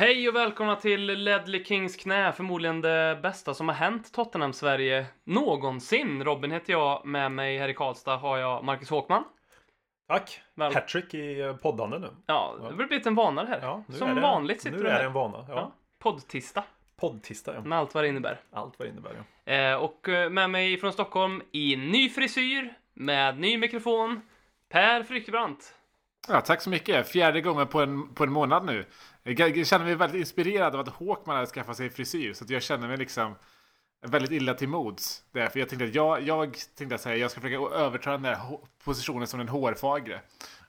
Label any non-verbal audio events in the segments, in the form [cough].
Hej och välkomna till Ledley Kings knä, förmodligen det bästa som har hänt Tottenham-Sverige någonsin. Robin heter jag, med mig här i Karlstad har jag Marcus Håkman. Tack! Väl- Hattrick i eh, poddande nu. Ja, det har blivit en vana det här. Ja, nu som är det, vanligt sitter Nu du är här. det en vana. Ja. Ja. Poddtista, Poddtista, ja. med allt vad det innebär. Allt vad det innebär, ja. Eh, och eh, med mig från Stockholm i ny frisyr, med ny mikrofon, Per Frykebrant. Ja, tack så mycket. Fjärde gången på en, på en månad nu. Jag känner mig väldigt inspirerad av att Håkman hade skaffat sig frisyr. Så att jag känner mig liksom väldigt illa till mods. Därför jag tänkte att jag, jag tänkte att säga, jag ska försöka överta den där positionen som den hårfagre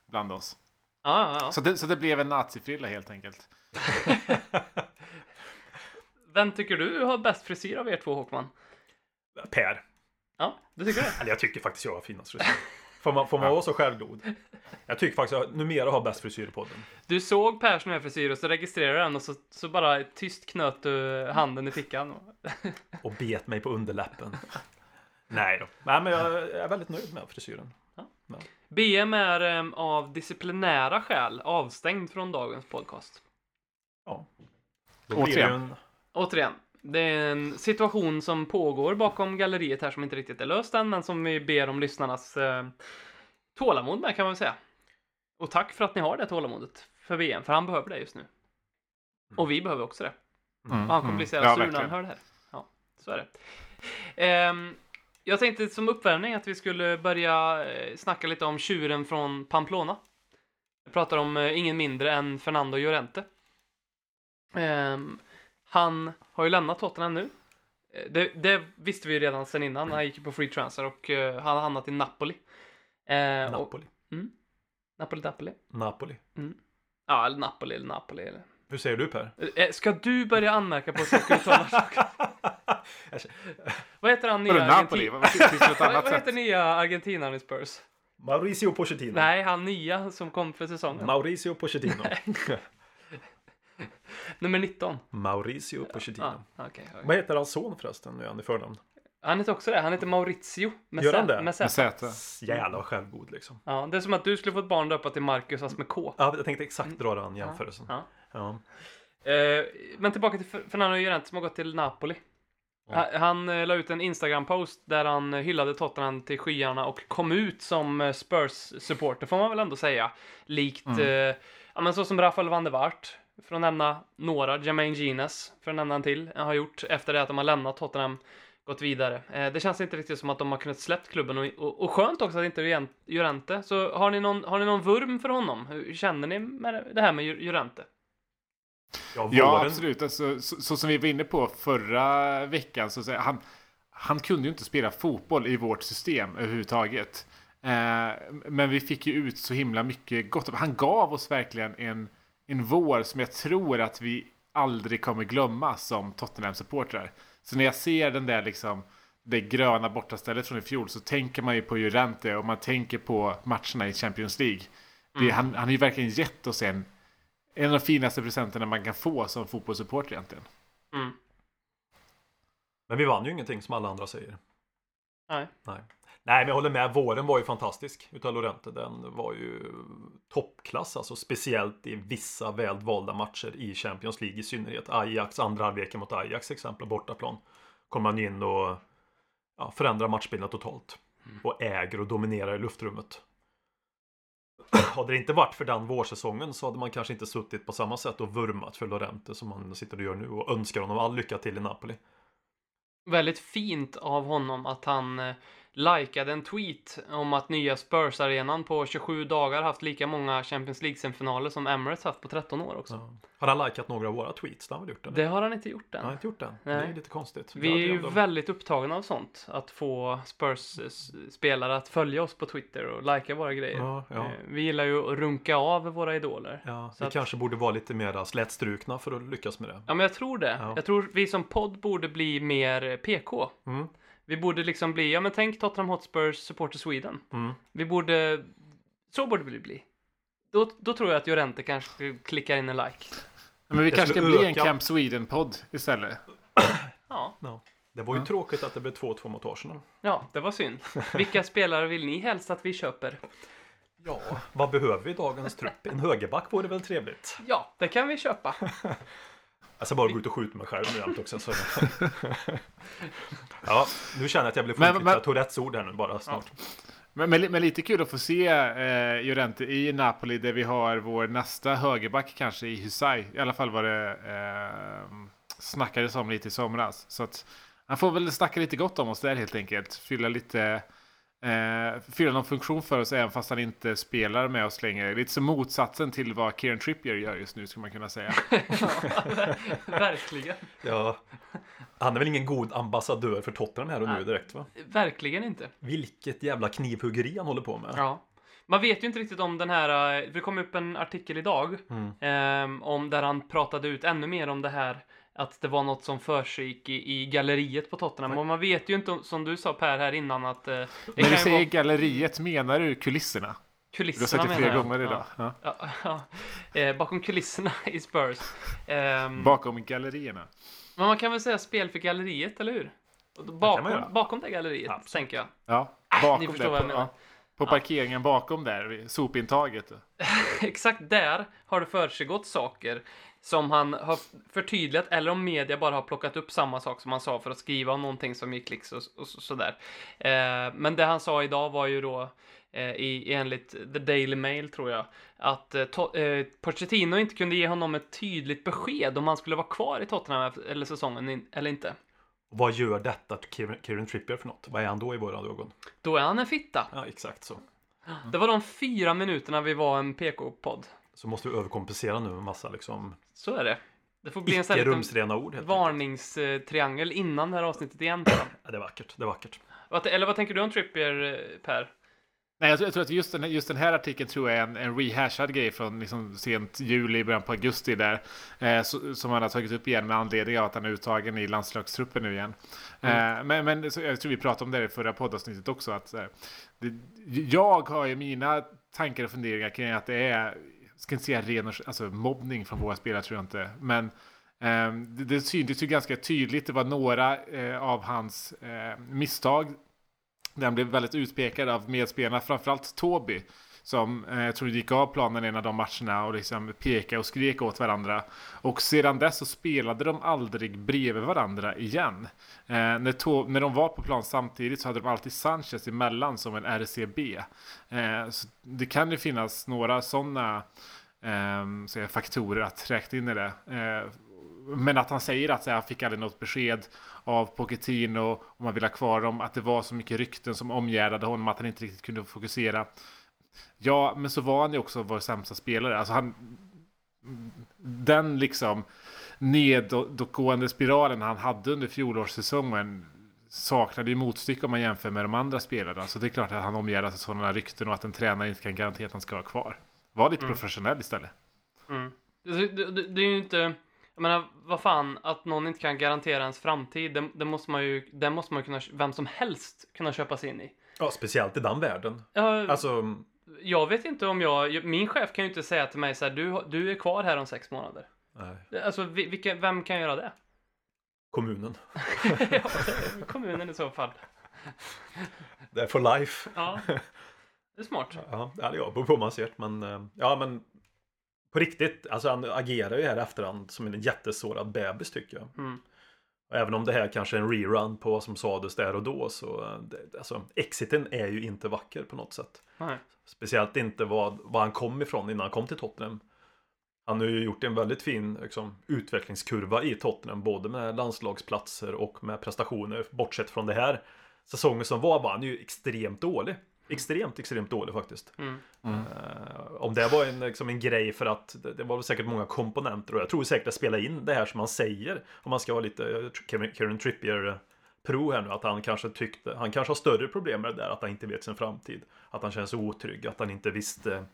bland oss. Ja, ja, ja. Så det, så det blev en nazifrilla helt enkelt. [laughs] Vem tycker du har bäst frisyr av er två, Håkman? Per. Ja, du tycker det? Eller jag tycker faktiskt jag har finast frisyr. Får man, får man vara så självgod? Jag tycker faktiskt jag numera har bäst frisyr i podden. Du såg Pers nya frisyr och så registrerade du den och så, så bara tyst knöt du handen i fickan. [laughs] Och bet mig på underläppen. Nej då. Nej, men jag är väldigt nöjd med frisyren. BM är av disciplinära skäl avstängd från dagens podcast. Ja. Återigen. en... Återigen, det är en situation som pågår bakom galleriet här som inte riktigt är löst än, men som vi ber om lyssnarnas eh, tålamod med kan man väl säga. Och tack för att ni har det tålamodet för VM, för han behöver det just nu. Och vi behöver också det. Mm, Och han kommer mm. bli så jävla sur när han hör det här. Ja, så är det. Ehm, jag tänkte som uppvärmning att vi skulle börja eh, snacka lite om tjuren från Pamplona. Jag pratar om eh, ingen mindre än Fernando Llorente. Ehm, han har ju lämnat Tottenham nu. Eh, Det, det visste vi ju redan sen innan. Han gick ju på free transfer och eh, han har hamnat i Napoli. Eh, och- Napoli. Napoli, Napoli. Napoli. Ja, eller Napoli eller Napoli. Eller. Hur säger du Per? Eh, Ska du börja anmärka på saker och uttalar saker? Vad heter han nya Vadå Napoli? Argentin- [laughs] Vad heter nya argentinaren i Spurs? Mauricio Pochettino. Nej, han nya som kom för säsongen. Mauricio Pochettino. [laughs] [laughs] Nummer 19. Mauricio Pochettino. Ah, okej, okej. Vad heter hans son förresten nu är han i förnamn? Han heter också det. Han heter Maurizio. Med Gör han det? Med Z. Med säte. Jävla vad självgod liksom. Ja, det är som att du skulle få ett barn döpat till Marcus fast med K. Ja, jag tänkte exakt dra den jämförelsen. Ja. Ja. Eh, men tillbaka till Fer- Fernando Llorente som har gått till Napoli. Han, han eh, la ut en Instagram-post där han eh, hyllade Tottenham till skyarna och kom ut som Spurs-supporter får man väl ändå säga. Likt, eh, ja men så som Rafael van der Wart, för att nämna några, Jermaine Gines, för att nämna en till, har gjort efter det att de har lämnat Tottenham, gått vidare. Eh, det känns inte riktigt som att de har kunnat släppt klubben och, och, och skönt också att inte Llorente. Så har ni, någon, har ni någon vurm för honom? Hur känner ni med det här med Llorente? Ja, Ja, absolut. Alltså, så, så som vi var inne på förra veckan, så säger han, han kunde ju inte spela fotboll i vårt system överhuvudtaget. Eh, men vi fick ju ut så himla mycket gott. Han gav oss verkligen en, en vår som jag tror att vi aldrig kommer glömma som Tottenham-supportrar. Så när jag ser den där liksom, det gröna bortastället från i fjol så tänker man ju på Llorente och man tänker på matcherna i Champions League. Det, han, han har ju verkligen gett oss en, en av de finaste presenterna man kan få som fotbollssupporter egentligen. Mm. Men vi vann ju ingenting som alla andra säger. Nej. Nej. Nej, men jag håller med. Våren var ju fantastisk utav Lorente. Den var ju toppklass, alltså speciellt i vissa välvalda matcher i Champions League i synnerhet. Ajax, andra halvleken mot Ajax exempel, bortaplan. Kommer man in och ja, förändrar matchbilden totalt. Och äger och dominerar i luftrummet. Hade det inte varit för den vårsäsongen så hade man kanske inte suttit på samma sätt och vurmat för Lorente som man sitter och gör nu och önskar honom all lycka till i Napoli. Väldigt fint av honom att han eh, likade en tweet om att nya Spurs-arenan på 27 dagar haft lika många Champions League-semifinaler som Emirates haft på 13 år också. Ja. Har han likat några av våra tweets? Det har han gjort? Det har han inte gjort Han än. inte gjort det. Det Nej. är lite konstigt. Vi är ju väldigt upptagna av sånt. Att få Spurs-spelare att följa oss på Twitter och lika våra grejer. Ja, ja. Eh, Vi gillar ju att runka av våra idoler. Ja, Så vi att- kanske borde vara lite mer slätstrukna för att lyckas med det. Ja, men jag tror det. Ja. Jag tror vi som podd borde bli mer PK. Mm. Vi borde liksom bli, ja men tänk Tottenham Hotspurs Supporter Sweden. Mm. Vi borde, så borde vi bli. Då, då tror jag att Jorente kanske klickar in en like. Men vi Det kanske ska bli en Camp Sweden-podd istället. Ja, Ja. Det var ju tråkigt att det blev 2-2 mot Arsenal. ja, det var synd. Vilka [laughs] spelare vill ni helst att vi köper? Ja, vad behöver vi i dagens trupp? En högerback vore väl trevligt? Ja, det kan vi köpa. [laughs] Jag ska bara gå ut och skjuta mig själv nu jämt också. Så. [laughs] ja, nu känner jag att jag full men- Jag tog rätt ord här nu bara snart. Men, men, men lite kul att få se eh, Llorente i Napoli där vi har vår nästa högerback kanske i Husay. I alla fall var det eh, snackades om lite i somras. Så att han får väl snacka lite gott om oss där helt enkelt. Fylla lite eh, fylla någon funktion för oss även fast han inte spelar med oss längre. Lite som motsatsen till vad Kieran Trippier gör just nu skulle man kunna säga. [laughs] Verkligen. Ja, han är väl ingen god ambassadör för Tottenham här och nu Nej. direkt va? Verkligen inte. Vilket jävla knivhuggeri han håller på med. Ja. Man vet ju inte riktigt om den här, eh, det kom upp en artikel idag Mm. ehm, om där han pratade ut ännu mer om det här att det var något som försiggick i, i galleriet på Tottenham. Och man vet ju inte, om- som du sa Per här innan, att eh, det När du säger vara galleriet menar du kulisserna? Du har kulisserna sett det flera gånger idag. Ja. Ja. Ja. Eh, bakom kulisserna [laughs] i Spurs. Ehm, Bakom gallerierna. men man kan väl säga spel för galleriet, eller hur? Bakom, göra. bakom det galleriet, Absolut. tänker jag. Ja, ni bakom förstår där. vad jag menar. på parkeringen bakom där, sopintaget. [laughs] Exakt där har det försiggått saker som han har förtydligat eller om media bara har plockat upp samma sak som han sa för att skriva om någonting som gick liksom och, och så- sådär. Eh, men det han sa idag var ju då eh, i, enligt The Daily Mail tror jag att eh, to, eh, Pochettino inte kunde ge honom ett tydligt besked om han skulle vara kvar i Tottenham eller säsongen in, eller inte. Vad gör detta Kieran, Trippier för något? Vad är han då i våra ögon? Då är han en fitta. Ja, exakt så. Det var de fyra minuterna vi var en PK-podd. Så måste vi överkompensera nu med massa liksom Så är det. Det får bli en sån här rumsrena ord. varningstriangel innan det här avsnittet igen. Ja, det är vackert. Det är vackert. Eller vad tänker du om Trippier, eh, Per? Nej, jag tror, jag tror att just den, här- just den här artikeln tror jag är en, en rehashad grej från liksom sent juli, början på augusti där. Eh, så, som han har tagit upp igen med anledning av att han är uttagen i landslagstruppen nu igen. Eh, men men så, jag tror vi pratade om det i förra poddavsnittet också. Att, eh, det, jag har ju mina tankar och funderingar kring att det är, ska inte säga ren och, alltså, mobbning från våra spelare tror jag inte. Men eh, det, det syntes ju ganska tydligt. Det var några eh, av hans eh, misstag den blev väldigt utpekad av medspelarna, framförallt Toby. Som eh, jag tror gick av planen en av de matcherna och liksom pekade och skrek åt varandra. Och sedan dess så spelade de aldrig bredvid varandra igen. Eh, när, to- när de var på plan samtidigt så hade de alltid Sanchez emellan som en RCB. Eh, så det kan ju finnas några sådana eh, så faktorer att räkna in i det. Eh, men att han säger att här, han fick aldrig något besked av Pochettino om han ville ha kvar dem. Att det var så mycket rykten som omgärdade honom att han inte riktigt kunde fokusera. Ja, men så var han ju också vår sämsta spelare. Alltså han... Den liksom nedåtgående spiralen han hade under fjolårssäsongen saknade ju motstycke om man jämför med de andra spelarna. Så det är klart att han omgärdas av sådana rykten och att en tränare inte kan garantera att han ska vara kvar. Var lite professionell istället. Mm. Det, det, det, är ju inte... Jag menar, vad fan, att någon inte kan garantera ens framtid, det, det måste man ju, det måste man ju kunna, vem som helst kunna köpa sig in i. Ja, speciellt i den världen. Jag, Alltså, jag vet inte om jag, min chef kan ju inte säga till mig så här, du, du är kvar här om sex månader. nej. Alltså, vi- vilka, vem kan göra det? Kommunen. [laughs] ja, det är kommunen i så fall. Det är for life. Ja, det är smart. Ja, eller ja, beror på hur man ser det. Men, eh, ja, men på riktigt, alltså han agerar ju här i efterhand som en jättesårad bebis tycker jag. Mm. Och även om det här kanske är en rerun på vad som sades där och då så, eh, det, alltså exiten är ju inte vacker på något sätt. Nej. Speciellt inte vad, vad han kom ifrån innan han kom till Tottenham. Han har ju gjort en väldigt fin liksom, utvecklingskurva i Tottenham, både med landslagsplatser och med prestationer, bortsett från det här säsongen som var var han ju extremt dålig. Extremt, extremt dålig faktiskt. Mm. Eh, om det var en, liksom en grej för att det, det var väl säkert många komponenter och jag tror säkert att spela in det här som man säger. Om man ska vara lite eh, Kevin, Kevin Trippier eh, pro här nu. Att han kanske tyckte, han kanske har större problem med det där att han inte vet sin framtid. Att han känner sig otrygg, att han inte visste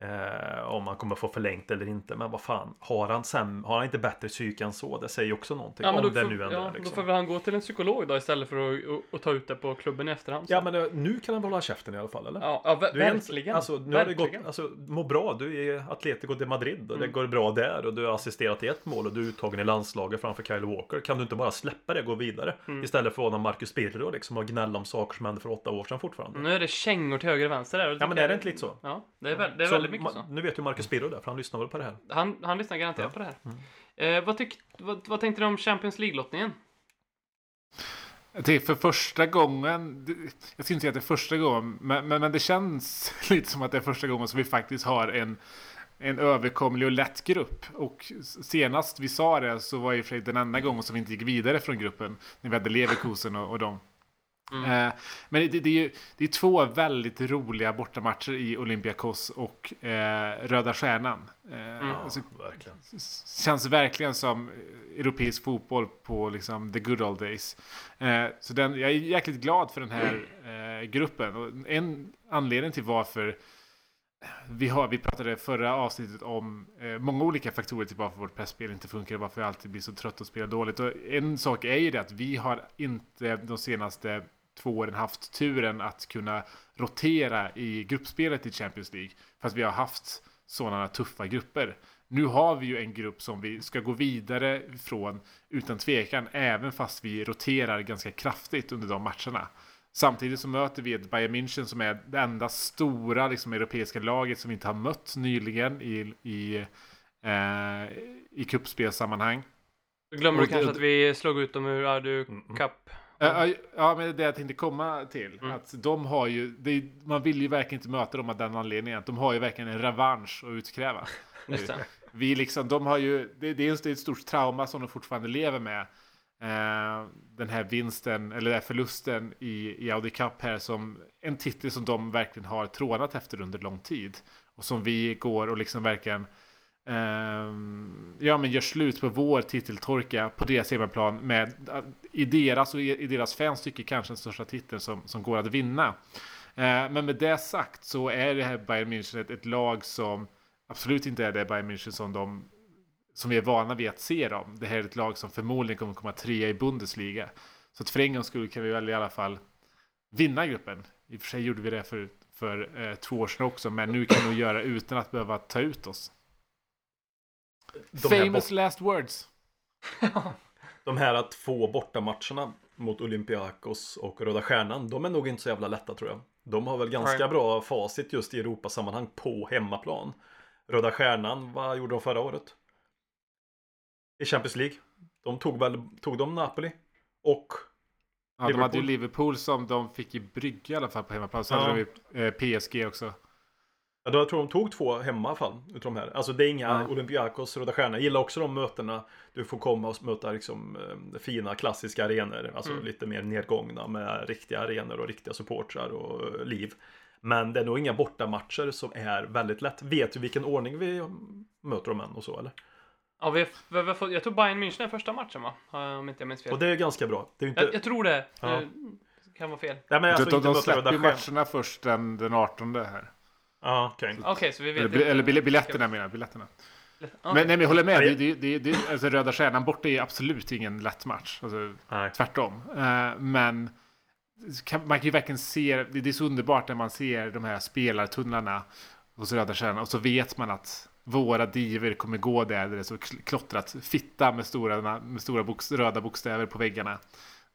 Eh, om han kommer få förlängt eller inte. Men vad fan, har han, säm, har han inte bättre psyke än så? Det säger också någonting. Ja, men om det får, nu ändå ja, är. Liksom. då får väl han gå till en psykolog då istället för att, att, att ta ut det på klubben i efterhand. så. Ja men eh, nu kan han väl hålla käften i alla fall eller? ja, ja ver- Du är en- verkligen. alltså, nu har det verkligen. gått, alltså, må bra, du är Atletico de Madrid och det Mm. går bra där och du har assisterat i ett mål och du är uttagen i landslaget framför Kyle Walker. Kan du inte bara släppa det och gå vidare? Mm. Istället för att vara Marcus Birro liksom och gnälla om saker som hände för åtta år sedan fortfarande. Nu är det kängor till höger och vänster där. och Ja men är det inte lite så? Ja, det är, väl, det är Så väldigt mycket så. Nu vet ju Marcus Birro det, för han lyssnar väl på det här. Han, han lyssnar garanterat Ja. Mm. på det här. Eh, vad, tyck, vad, vad tänkte du om Champions League-lottningen? Det är för första gången, jag skulle inte säga att det är första gången, men, men, men det känns [laughs] lite som att det är första gången som vi faktiskt har en, en överkomlig och lätt grupp. Och senast vi sa det så var ju för den enda gången som vi inte gick vidare från gruppen, när vi hade Leverkusen och, och dem. Eh, men det, det, är ju det är två väldigt roliga bortamatcher i Olympiakos och eh, Röda Stjärnan. Eh, alltså, verkligen. känns verkligen som europeisk fotboll på liksom the good old days. Eh, så den, jag är jäkligt glad för den här eh, gruppen. Och en anledning till varför vi, har, vi pratade förra avsnittet om eh, många olika faktorer till varför vårt pressspel inte funkar och varför vi alltid blir så trötta och spelar dåligt. Och en sak är ju det att vi har inte de senaste två åren haft turen att kunna rotera i gruppspelet i Champions League. Fast vi har haft sådana tuffa grupper. Nu har vi ju en grupp som vi ska gå vidare från utan tvekan, även fast vi roterar ganska kraftigt under de matcherna. Samtidigt så möter vi ett Bayern München som är det enda stora liksom, europeiska laget som vi inte har mött nyligen i, i, eh, i kuppspelssammanhang. Då glömmer du kanske att vi slog ut dem ur Adu Mm, mm. Cup. Ja, ja, men det jag tänkte komma till. Mm. Att de har ju, är- man vill ju verkligen inte möta dem av den anledningen. Att de har ju verkligen en revansch att utkräva. [laughs] Vi liksom, de har ju, det, det, är ett stort trauma som de fortfarande lever med. Eh, den här vinsten, eller den här förlusten i, i Audi Cup här som en titel som de verkligen har trånat efter under lång tid. Och som vi går och liksom verkligen Ehm, ja, men gör slut på vår titeltorka på deras hemmaplan med i deras och i, deras fans tycker kanske den största titeln som, som går att vinna. Ehm, men med det sagt så är det här Bayern München ett, ett lag som absolut inte är det Bayern München som de som vi är vana vid att se dem. Det här är ett lag som förmodligen kommer komma trea i Bundesliga. Så att för en gångs skull kan vi väl i alla fall vinna gruppen. I och för sig gjorde vi det för, för eh, två år sedan också, men nu kan vi göra utan att behöva ta ut oss. Famous last words. [laughs] de här två bortamatcherna mot Olympiakos och Röda Stjärnan, de är nog inte så jävla lätta tror jag. De har väl ganska Nej. bra facit just i Europasammanhang på hemmaplan. Röda Stjärnan, vad gjorde de förra året? I Champions League. De tog väl, tog de Napoli? Och Ja, de hade ju Liverpool. Liverpool som de fick i brygga i alla fall på hemmaplan. Så Ja. hade de ju, eh, PSG också. Ja, då jag tror de tog två hemma i alla fall. Utav de här. Alltså det är inga Ja. Olympiakos, Röda Stjärnan. Jag gillar också de mötena. Du får komma och möta liksom eh, fina klassiska arenor. Alltså Mm. lite mer nedgångna med riktiga arenor och riktiga supportrar och eh, liv. Men det är nog inga bortamatcher som är väldigt lätt. Vet du vilken ordning vi möter dem än och så eller? Ja, vi, vi, vi, får- jag tror Bayern München är första matchen va? Om inte jag minns fel. Och det är ganska bra. Det är inte... jag, jag tror det. Ja. Eh, kan vara fel. Nej men alltså de inte de möta släpper matcherna först den, den 18 här. Ja, okej. Okej, så vi vet Eller, inte. eller bil- biljetterna menar jag. Biljetterna. Okej. Men, nej, men jag håller med. Det, det, det, det, alltså, Röda Stjärnan borta är absolut ingen lätt match. Alltså, tvärtom. Eh, men kan, man kan ju verkligen se, det, det är så underbart när man ser de här spelartunnlarna hos Röda Stjärnan och så vet man att våra diver kommer gå där, där det är så kl- klottrat. Fitta med stora, med stora boks, röda bokstäver på väggarna.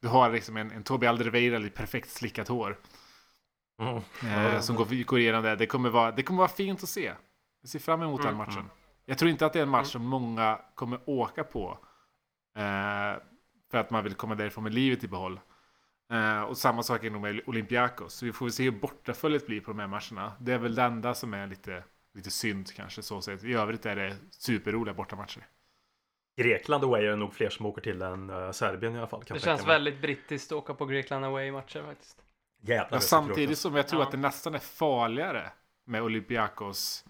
Du har liksom en, en Tobi Alderweireld i perfekt slickat hår. Mm. Eh, som går, går igenom det. Det kommer, vara, det kommer vara fint att se. Jag ser fram emot den Mm. matchen. Jag tror inte att det är en match som många kommer åka på. Eh, för att man vill komma därifrån med livet i behåll. Eh, och samma sak är nog med Olympiakos. Så vi får se hur bortaföljet blir på de här matcherna. Det är väl det enda som är lite, lite synd kanske så sett. I övrigt är det superroliga bortamatcher. Grekland away är det nog fler som åker till än uh, Serbien i alla fall. Kan Det känns väldigt brittiskt att åka på Grekland away-matcher faktiskt. Jävlar, så samtidigt som jag tror Ja. att det nästan är farligare med Olympiakos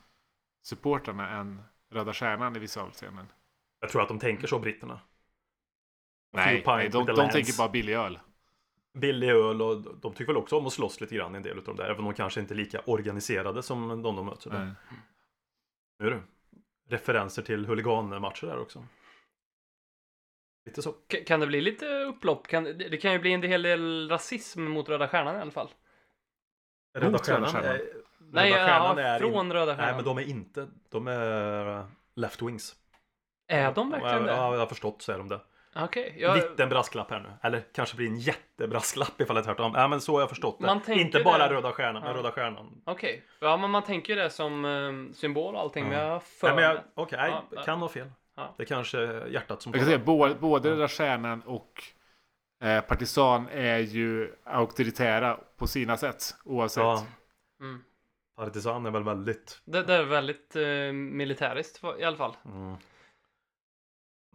supportrarna än Röda Stjärnan i vissa avseenden. Jag tror att de tänker så, britterna. Nej, nej de, de tänker bara billig öl. Billig öl och de tycker väl också om att slåss lite grann en del utav det där. Även om de kanske inte är lika organiserade som de de möter. Nu är det referenser till huliganmatcher där också. Lite så. K- kan det bli lite upplopp? Kan, det det kan ju bli en hel del rasism mot Röda Stjärnan i alla fall. Röda Röda Stjärnan Stjärnan. är... Röda Nej, Stjärnan ja, är från in- Röda Stjärnan. Nej, men de är inte. De är uh, left wings. Är de verkligen ja, det? Ja, jag har förstått så är de det. Okej. jag- Liten brasklapp här nu. Eller kanske blir en jättebrasklapp ifall är tvärtom. Ja, men så har jag förstått det. Inte bara det. Röda Stjärnan, men Ja. Röda Stjärnan. Okej. Ja, men man tänker ju det som eh, symbol och allting, Ja. men jag för Nej, men jag, mig- okej, nej, Ja, ja. kan ha fel. Ja. Det är kanske är hjärtat som Jag kan säga både, både Röda Stjärnan och eh, Partisan är ju auktoritära på sina sätt. Oavsett. Ja, Mm. Partisan är väl väldigt... Det, det är väldigt eh, militäriskt i alla fall. Mm.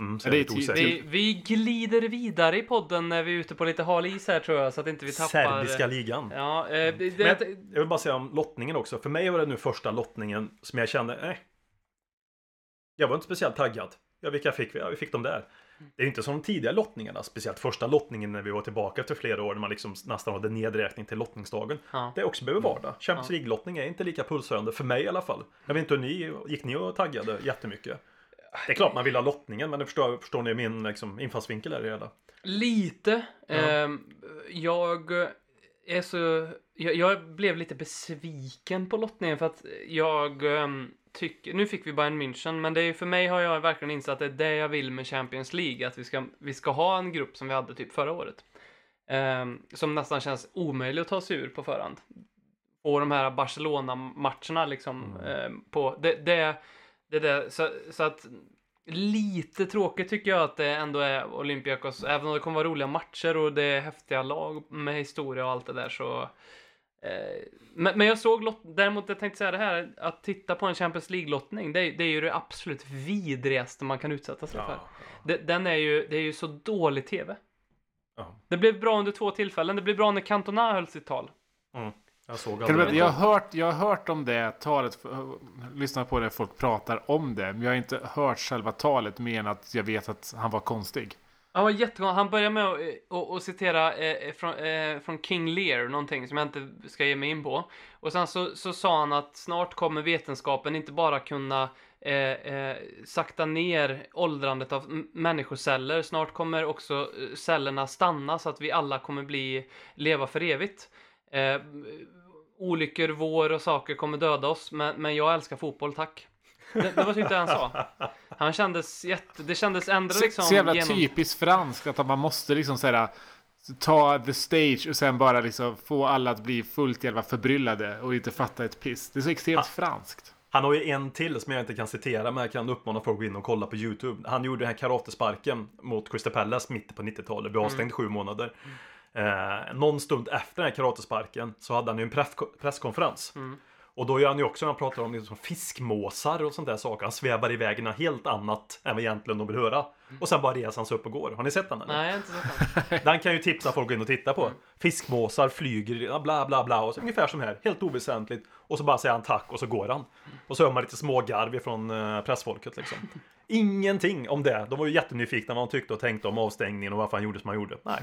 Mm, det är. Vi, vi glider vidare i podden när vi är ute på lite hal is här tror jag, så att inte vi tappar... Serbiska ligan. Ja, eh, det, Men jag, det, jag vill bara säga om lottningen också. För mig var det nu första lottningen som jag kände, nej. Jag var inte speciellt taggad. Ja, vilka fick vi? Ja, vi fick dem där. Det är inte som de tidigare lottningarna, speciellt första lottningen när vi var tillbaka efter flera år, när man liksom nästan hade nedräkning till lottningsdagen. ja. Det är också behöver vardag. Champions. League-lottning är inte lika pulshöjande, för mig i alla fall. Jag vet inte hur ni, gick ni och taggade jättemycket? Det är klart man vill ha lottningen, men det förstår, förstår ni min liksom, infallsvinkel där i det hela? Lite. Ja. Ehm, jag är så... Jag, jag blev lite besviken på lottningen för att jag um, tycker... Nu fick vi Bayern München, men det är, för mig har jag verkligen insett att det är det jag vill med Champions League. Att vi ska, vi ska ha en grupp som vi hade typ förra året. Ehm, som nästan känns omöjlig att ta sig ur på förhand. Och de här Barcelona-matcherna liksom. ehm, på, det, det, det där, så, så att lite tråkigt tycker jag att det ändå är Olympiakos. Även om det kommer vara roliga matcher och det är häftiga lag med historia och allt det där så... Eh, men, men jag såg, lott, däremot jag tänkte säga det här, att titta på en Champions League-lottning, det, är- det är ju det absolut vidrigaste man kan utsätta sig för. Det, den är ju, det är ju så dålig TV. Ja. Det blev bra under två tillfällen, det blev bra när Cantona höll sitt tal. Jag såg Kan du aldrig jag, har hört, jag har hört om det talet, lyssnat på det folk pratar om det, men jag har inte hört själva talet mer än att jag vet att han var konstig. Han var jättekonstig. Han började med att eh, citera eh, eh, från, eh, från King Lear, någonting som jag inte ska ge mig in på. Och sen så, så sa han att snart kommer vetenskapen inte bara kunna eh, eh, sakta ner åldrandet av människoceller. Snart kommer också eh, cellerna stanna så att vi alla kommer bli, leva för evigt. Eh, olyckor, vår och saker kommer döda oss, men, men jag älskar fotboll, tack. Det, det var typ det han sa. Han kändes jätte... Det kändes ändå liksom... så jävla genom- typiskt franskt att man måste liksom säga ta the stage och sen bara liksom få alla att bli fullt jävla förbryllade och inte fatta ett piss. Det är så extremt franskt. Han har ju en till som jag inte kan citera, men jag kan uppmana folk att gå in och kolla på YouTube. Han gjorde den här karatesparken mot Crystal Palace mitt på 90-talet, blev avstängd sju månader. Eh, någon stund efter den här karatesparken så hade han ju en press- presskonferens. Och då gör han ju också, när han pratar om liksom fiskmåsar och sånt där saker. Han svävar iväg i något helt annat än vad egentligen de vill höra. Och sen bara reser han sig upp och går. Har ni sett den eller? Nej, jag har inte sett den. [laughs] Den kan ju tipsa folk in och titta på. Fiskmåsar flyger, ja, bla bla bla. Och så, ungefär som här, helt oväsentligt. Och så bara säger han tack och så går han. Och så hör man lite smågarv ifrån eh, pressfolket liksom. [laughs] Ingenting om det. De var ju jättenyfikna vad han tyckte och tänkte om avstängningen och varför han gjorde som han gjorde. Nej.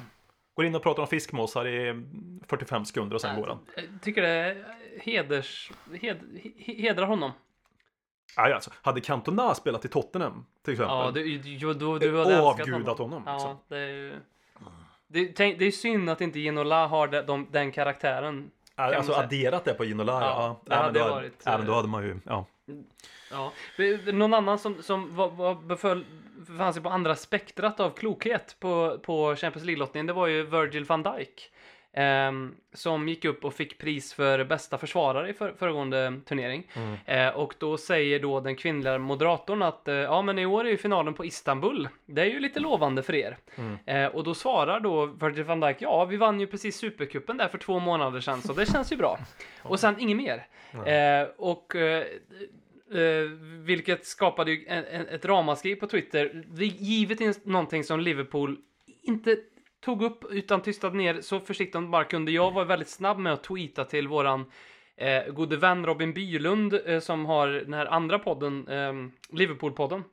Går in och pratar om fiskmåsar i 45 sekunder och sen går han. Jag tycker det heders... Hed, he- hedrar honom. Nej, alltså, hade Cantona spelat i Tottenham till exempel. Ja, du, du, du, du hade avgudat honom. honom. Ja, liksom. det är ju... Det, tänk, det är synd att inte Ginola har de, de, den karaktären. Alltså adderat det på Ginola. Ja, Ja, det ja, hade då, varit, Ja, men då eh, hade man ju... Ja. Ja. Någon annan som, som var, var beföll, befann sig på andra spektrat av klokhet på, på Champions League-lottningen, det var ju Virgil van Dijk. Ehm, som gick upp och fick pris för bästa försvarare i för, föregående turnering. Mm. Eh, och då säger då den kvinnliga moderatorn att eh, ja men i år är ju finalen på Istanbul. Det är ju lite lovande för er. Mm. Eh, och då svarar då Virgil van Dijk ja vi vann ju precis supercupen där för två månader sedan så det känns ju bra. [laughs] Och sen inget mer. Och Eh, vilket skapade ju en, en, ett ramaskri på Twitter. Det, givet någonting som Liverpool inte tog upp utan tystade ner så försiktigt de bara kunde. Jag var väldigt snabb med att tweeta till våran eh, gode vän Robin Bylund eh, som har den här andra podden, eh, Liverpool-podden.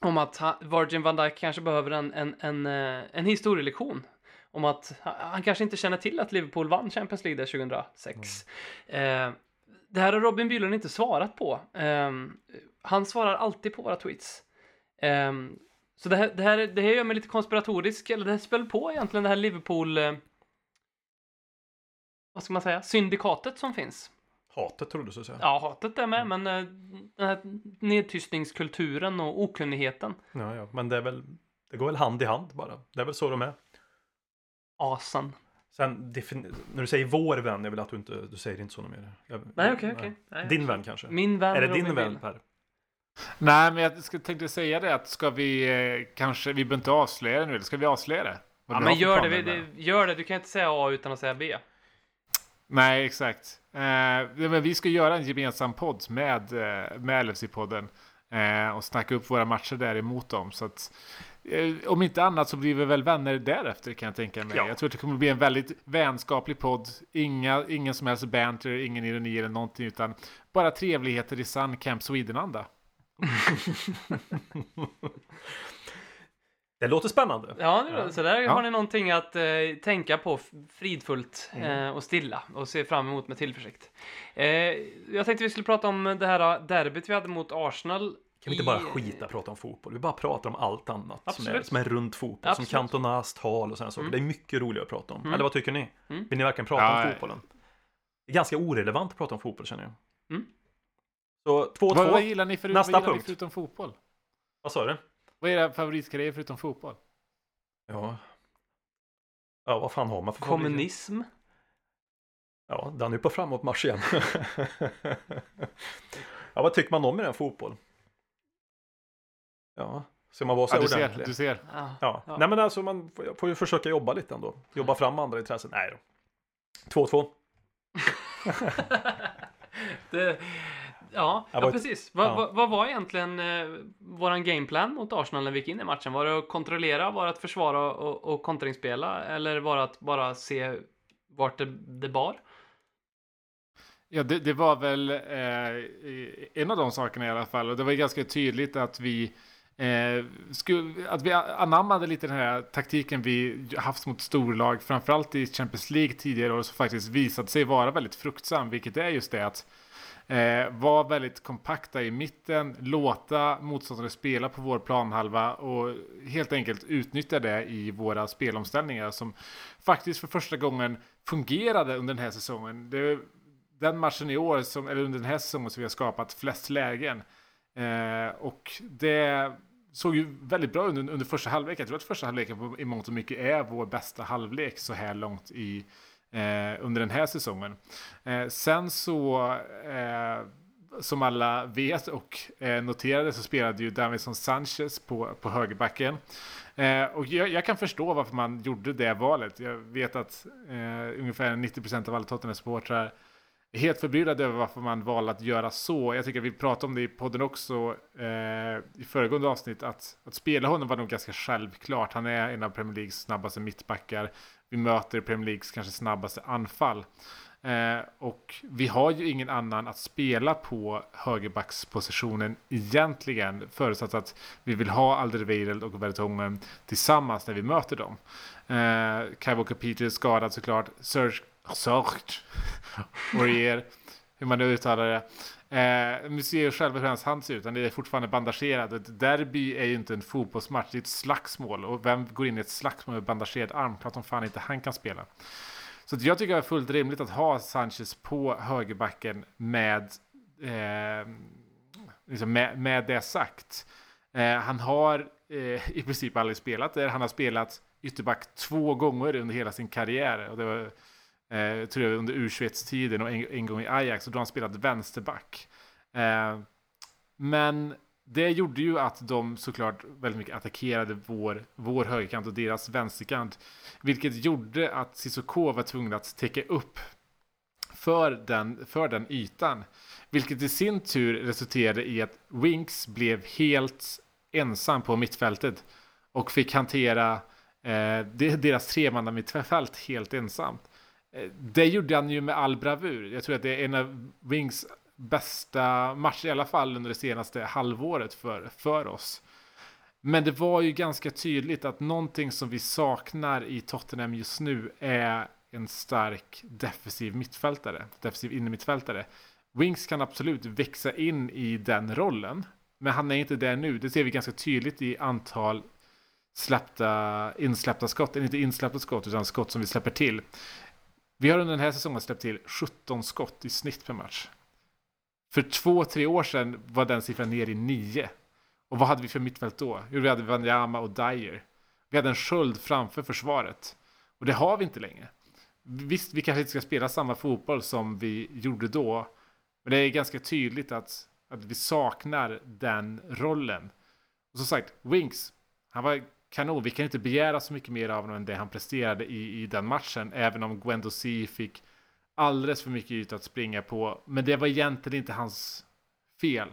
Om att ha, Virgin van Dijk kanske behöver en, en, en, eh, en historielektion. Om att han kanske inte känner till att Liverpool vann Champions League där 2006. Mm. Eh, det här har Robin Bylund inte svarat på. Um, han svarar alltid på våra tweets. Um, så det här, det, här, det här gör mig lite konspiratorisk, eller det här spel på egentligen det här Liverpool... Uh, vad ska man säga? Syndikatet som finns. Hatet trodde du säga. Ja, hatet är med, mm. men uh, den här nedtystningskulturen och okunnigheten. Ja, ja, men det är väl... Det går väl hand i hand bara. Det är väl så de är. Asen. Sen, när du säger vår vän, jag vill att du inte, du säger inte så mer. Jag, nej, okej, okay, okej. Din vän kanske? Min vän Är det din vän, Per? Nej, men jag tänkte säga det att ska vi eh, kanske, vi behöver inte avslöja det nu, eller ska vi avslöja det? ja, men gör det, det, gör det, du kan inte säga A utan att säga B. Nej, exakt. Eh, men vi ska göra en gemensam podd med, eh, med LFC-podden eh, och snacka upp våra matcher där emot dem. Så att Eh, om inte annat så blir vi väl vänner därefter kan jag tänka mig. Ja. Jag tror att det kommer bli en väldigt vänskaplig podd. Inga, ingen som helst banter, ingen ironi eller någonting, utan bara trevligheter i sann Camp Sweden-anda. [laughs] Det låter spännande. Ja, så där ja. har ni någonting att eh, tänka på fridfullt mm. eh, och stilla och se fram emot med tillförsikt. Eh, jag tänkte vi skulle prata om det här derbyt vi hade mot Arsenal kan vi inte bara skita och prata om fotboll? Vi bara pratar om allt annat som är, som är runt fotboll. Absolut. Som Cantonas tal och sådana saker. Mm. Det är mycket roligare att prata om. Mm. Eller vad tycker ni? Mm. Vill ni verkligen prata ja, om fotbollen? Det är ganska orelevant att prata om fotboll känner jag. Mm. Så 2-2. Vad, vad gillar ni, för, Nästa vad gillar punkt. ni förutom fotboll? Vad sa du? Vad är era favoritgrejer förutom fotboll? Ja. Ja, vad fan har man för Kommunism? Ja, den är på framåtmarsch igen. [laughs] ja, vad tycker man om i den fotboll? Ja, ska man vara så ja, du ordentlig? Ser, du ser. Ja. ja. ja. Nej men alltså man får ju försöka jobba lite ändå. Jobba fram andra intressen. Nej då. 2-2. [laughs] det, ja, ja, precis. Vad, ja. vad, vad, var egentligen eh, våran gameplan mot Arsenal när vi gick in i matchen? Var det att kontrollera, var det att försvara och, och kontringsspela? Eller var det att bara se vart det, det bar? Ja, det, det var väl eh, en av de sakerna i alla fall. Och det var ganska tydligt att vi Eh, skulle, att vi anammade lite den här taktiken vi haft mot storlag, framförallt i Champions League tidigare år, som faktiskt visade sig vara väldigt fruktsam, vilket är just det att eh, var väldigt kompakta i mitten, låta motståndare spela på vår planhalva och helt enkelt utnyttja det i våra spelomställningar som faktiskt för första gången fungerade under den här säsongen. Det, den matchen i år, som, eller under den här säsongen, som vi har skapat flest lägen. Eh, och det såg ju väldigt bra ut under, under första halvlek. Jag tror att första halvleken i mångt och mycket är vår bästa halvlek så här långt i, Eh, under den här säsongen. Eh, sen så, eh, som alla vet och eh, noterade så spelade ju Davison Sanchez på, på högerbacken. Eh, och jag, jag, kan förstå varför man gjorde det valet. Jag vet att eh, ungefär 90% av alla Tottenham-supportrar är helt förbryllade över varför man valde att göra så. Jag tycker att vi pratade om det i podden också eh, i föregående avsnitt. Att, att spela honom var nog ganska självklart. Han är en av Premier Leagues snabbaste mittbackar. Vi möter Premier Leagues kanske snabbaste anfall. Eh, och vi har ju ingen annan att spela på högerbackspositionen egentligen. Förutsatt att vi vill ha Alderweireld och Vertongen tillsammans när vi möter dem. Eh, Kai Walker Peters skadad såklart. Serge Sört. Orier. Hur man nu uttalar det. Eh, ni ser ju själva hur hans hand ser ut. Han är fortfarande bandagerad. Ett derby är ju inte en fotbollsmatch. Det är ett slagsmål. Och vem går in i ett slagsmål med bandagerad arm? Klart som fan inte han kan spela. Så jag tycker det är fullt rimligt att ha Sanchez på högerbacken med, eh, liksom med, med det sagt. Eh, han har eh, i princip aldrig spelat där. Han har spelat ytterback två gånger under hela sin karriär. Och det var Eh, tror jag under U21-tiden och en, en, gång i Ajax. Och då har han spelat vänsterback. Eh, men det gjorde ju att de såklart väldigt mycket attackerade vår, vår högerkant och deras vänsterkant. Vilket gjorde att Cissoko var tvungen att täcka upp för den, för den ytan. Vilket i sin tur resulterade i att Winks blev helt ensam på mittfältet och fick hantera eh, deras tremanna mittfält helt ensamt. Eh, det gjorde han ju med all bravur. Jag tror att det är en av Wings bästa matcher, i alla fall under det senaste halvåret för, för oss. Men det var ju ganska tydligt att någonting som vi saknar i Tottenham just nu är en stark defensiv mittfältare, defensiv innermittfältare. Wings kan absolut växa in i den rollen, men han är inte där nu. Det ser vi ganska tydligt i antal släppta, insläppta skott, eller inte insläppta skott, utan skott som vi släpper till. Vi har under den här säsongen släppt till 17 skott i snitt per match. För två, tre år sedan var den siffran ner i nio. Och vad hade vi för mittfält då? Jo, vi hade Wanyama och Dyer. Vi hade en sköld framför försvaret. Och det har vi inte längre. Visst, vi kanske inte ska spela samma fotboll som vi gjorde då. Men det är ganska tydligt att, att vi saknar den rollen. Och som sagt, Winks, han var kanon. Vi kan inte begära så mycket mer av honom än det han presterade i, i den matchen. Även om Gwendo C fick alldeles för mycket yta att springa på. Men det var egentligen inte hans fel.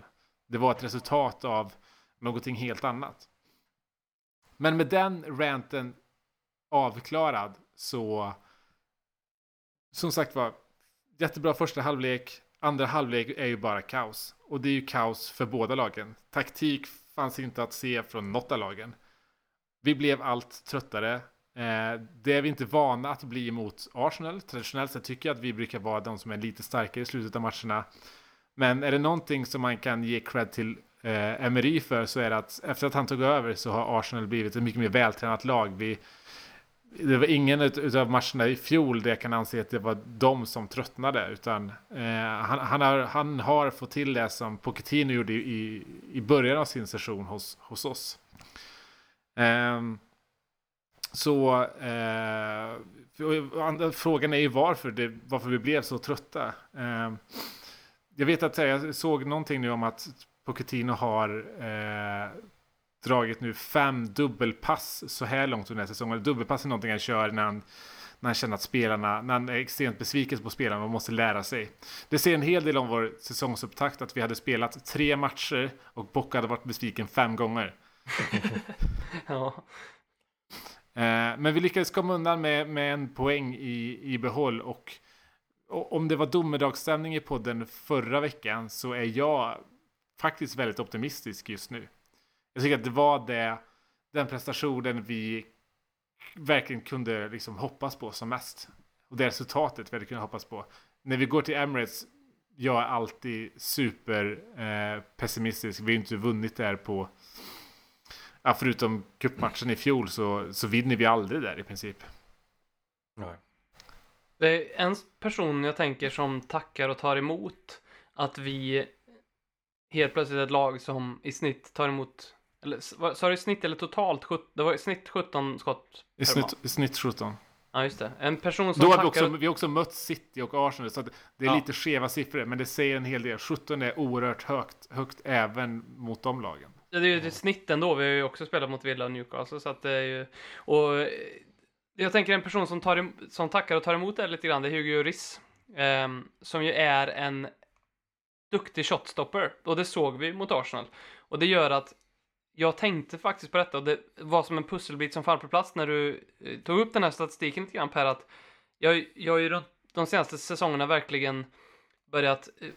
Det var ett resultat av någonting helt annat. Men med den ranten avklarad så som sagt var jättebra första halvlek. Andra halvlek är ju bara kaos. Och det är ju kaos för båda lagen. Taktik fanns inte att se från något av lagen. Vi blev allt tröttare. Eh, det är vi inte vana att bli mot Arsenal. Traditionellt sett tycker jag att vi brukar vara de som är lite starkare i slutet av matcherna. Men är det någonting som man kan ge cred till eh, Emery för så är det att efter att han tog över så har Arsenal blivit ett mycket mer vältränat lag. Vi, det var ingen av matcherna i fjol där jag kan anse att det var de som tröttnade. Utan eh, han, han, har, han har fått till det som Pochettino gjorde i, i början av sin session hos, hos oss. Ehm, så eh, frågan är ju varför, det, varför vi blev så trötta. Eh, jag vet att jag såg någonting nu om att Pochettino har eh, dragit nu fem dubbelpass så här långt under säsongen. Dubbelpass är någonting han kör när han, när han känner att spelarna, när han är extremt besviken på spelarna och måste lära sig. Det ser en hel del om vår säsongsupptakt att vi hade spelat tre matcher och Bocca hade varit besviken fem gånger ja. Eh, men vi lyckades komma undan med, med en poäng i, i behåll och, och om det var domedagsstämning i podden förra veckan så är jag faktiskt väldigt optimistisk just nu. Jag tycker att det var det, den prestationen vi verkligen kunde liksom hoppas på som mest. Och det resultatet vi hade kunnat hoppas på. När vi går till Emirates, jag är alltid super eh, pessimistisk. Vi har inte vunnit där på, ja, förutom cupmatchen i fjol så, så vinner vi aldrig där i princip. Nej. Det är en person jag tänker som tackar och tar emot att vi helt plötsligt ett lag som i snitt tar emot eller sa du snitt eller totalt? Det var i snitt 17 skott I snitt, i snitt 17. Ja, just det. En person som Då har vi tackar... också, vi har också mött City och Arsenal, så det är Ja. lite skeva siffror, men det säger en hel del. 17 är oerhört högt, högt även mot de lagen. Ja, det är ju ett snitt ändå. Vi har ju också spelat mot Villa och Newcastle, så att det är ju... Och eh, jag tänker en person som, tar, em- som tackar och tar emot det lite grann, det är Hugo Lloris. ehm, som ju är en duktig shotstopper. Och det såg vi mot Arsenal. Och det gör att jag tänkte faktiskt på detta och det var som en pusselbit som fall på plats när du eh, tog upp den här statistiken lite grann Per, att jag, jag har ju de, de senaste säsongerna verkligen börjat eh,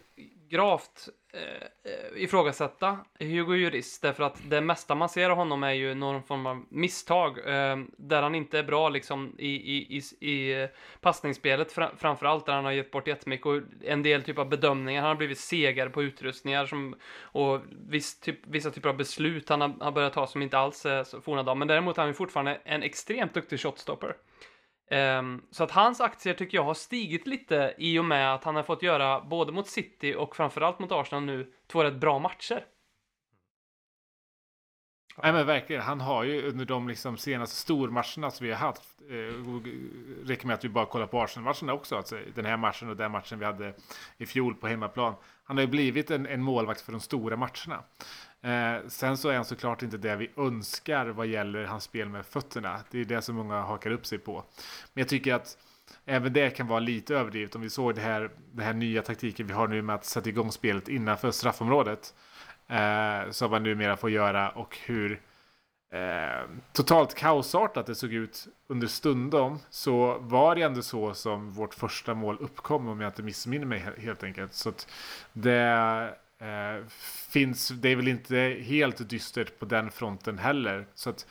gravt eh, ifrågasätta Hugo Juris därför att det mesta man ser av honom är ju någon form av misstag eh, där han inte är bra liksom i, i, i, i eh, passningsspelet fra, framförallt där han har gett bort jättemycket och en del typ av bedömningar. Han har blivit segare på utrustningar som, och viss typ, vissa typer av beslut han har, har börjat ta som inte alls är så forna dagar. Men däremot är han ju fortfarande en extremt duktig shotstopper. Um, så att hans aktier tycker jag har stigit lite i och med att han har fått göra både mot City och framförallt mot Arsenal nu två rätt bra matcher. Nej men verkligen, han har ju under de liksom senaste stormatcherna som vi har haft, eh, räcker med att vi bara kollar på Arsenal-matcherna också, alltså den här matchen och den matchen vi hade i fjol på hemmaplan. Han har ju blivit en, en målvakt för de stora matcherna. Eh, sen så är han såklart inte det vi önskar vad gäller hans spel med fötterna. Det är det som många hakar upp sig på. Men jag tycker att även det kan vara lite överdrivet. Om vi såg det här, det här nya taktiken vi har nu med att sätta igång spelet innanför straffområdet. Eh, som man numera får göra och hur eh, totalt kaosartat det såg ut under stundom. Så var det ändå så som vårt första mål uppkom om jag inte missminner mig helt enkelt. Så att det eh, finns, det är väl inte helt dystert på den fronten heller. Så att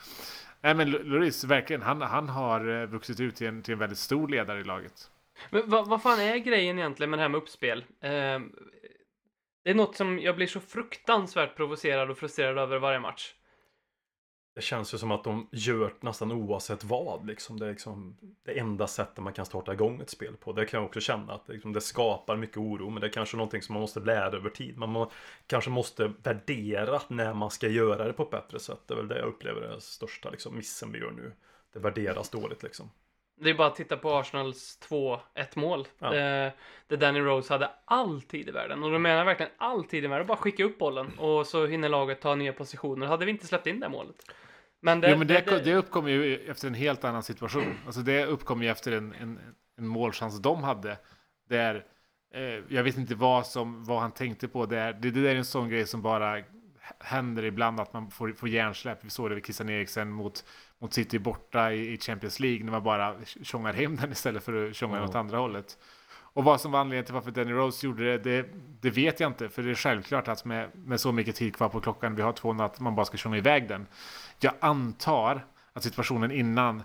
Nej men Lloris, verkligen, han, han har eh, vuxit ut till en, till en väldigt stor ledare i laget. Men vad, vad fan är grejen egentligen med det här med uppspel? Eh, det är något som jag blir så fruktansvärt provocerad och frustrerad över varje match. Det känns ju som att de gör nästan oavsett vad. Liksom. Det är liksom det enda sättet man kan starta igång ett spel på. Det kan jag också känna att det, liksom, det skapar mycket oro. Men det är kanske någonting som man måste lära över tid. Man må, kanske måste värdera när man ska göra det på ett bättre sätt. Det är väl det jag upplever är den största liksom, missen vi gör nu. Det värderas dåligt liksom. Det är bara att titta på Arsenals 2-1 mål. Ja. Eh, där Danny Rose hade all tid i världen. Och då menar jag verkligen all tid i världen. Bara skicka upp bollen och så hinner laget ta nya positioner. Hade vi inte släppt in det målet. Men det, jo, men det, det uppkom ju efter en helt annan situation. [clears throat] Alltså det uppkom ju efter en, en, en målchans de hade. Där, eh, jag vet inte vad, som, vad han tänkte på. Där. Det, det där är en sån grej som bara händer ibland att man får, får hjärnsläpp. Vi såg det vid Christian Eriksen mot, mot City borta i, i Champions League. När man bara tjongar hem den istället för att tjonga Ja. åt andra hållet. Och vad som var anledningen till varför Danny Rose gjorde det, det, det vet jag inte. För det är självklart att med, med så mycket tid kvar på klockan, vi har två att man bara ska köra iväg den. Jag antar att situationen innan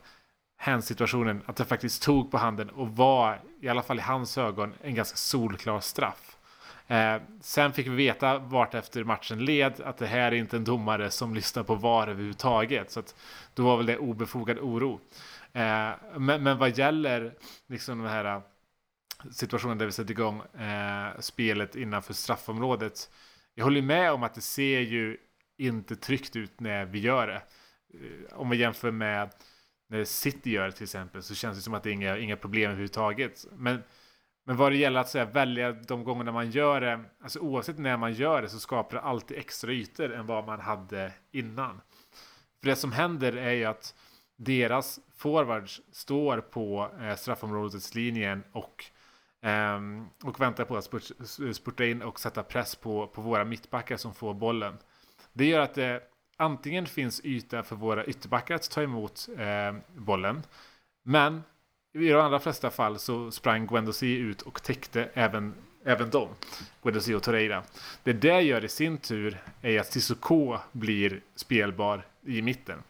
hands-situationen, att det faktiskt tog på handen och var, i alla fall i hans ögon, en ganska solklar straff. Eh, sen fick vi veta vart efter matchen led att det här är inte en domare som lyssnar på VAR överhuvudtaget. Så att då var väl det obefogad oro. Eh, men, men vad gäller liksom de här situationen där vi sätter igång eh, spelet innanför straffområdet. Jag håller med om att det ser ju inte tryggt ut när vi gör det. Eh, om vi jämför med när City gör det till exempel så känns det som att det är inga, inga problem överhuvudtaget. Men, men vad det gäller att säga, välja de gångerna man gör det, alltså oavsett när man gör det så skapar det alltid extra ytor än vad man hade innan. För det som händer är ju att deras forwards står på eh, straffområdets linjen och, ehm, och väntar på att spurt, spurta in och sätta press på, på våra mittbackar som får bollen. Det gör att det antingen finns yta för våra ytterbackar att ta emot eh, bollen. Men i de allra flesta fall så sprang Guendossi ut och täckte även, även dem. Guendossi och Torreira. Det det gör i sin tur är att Sissoko blir spelbar i mitten.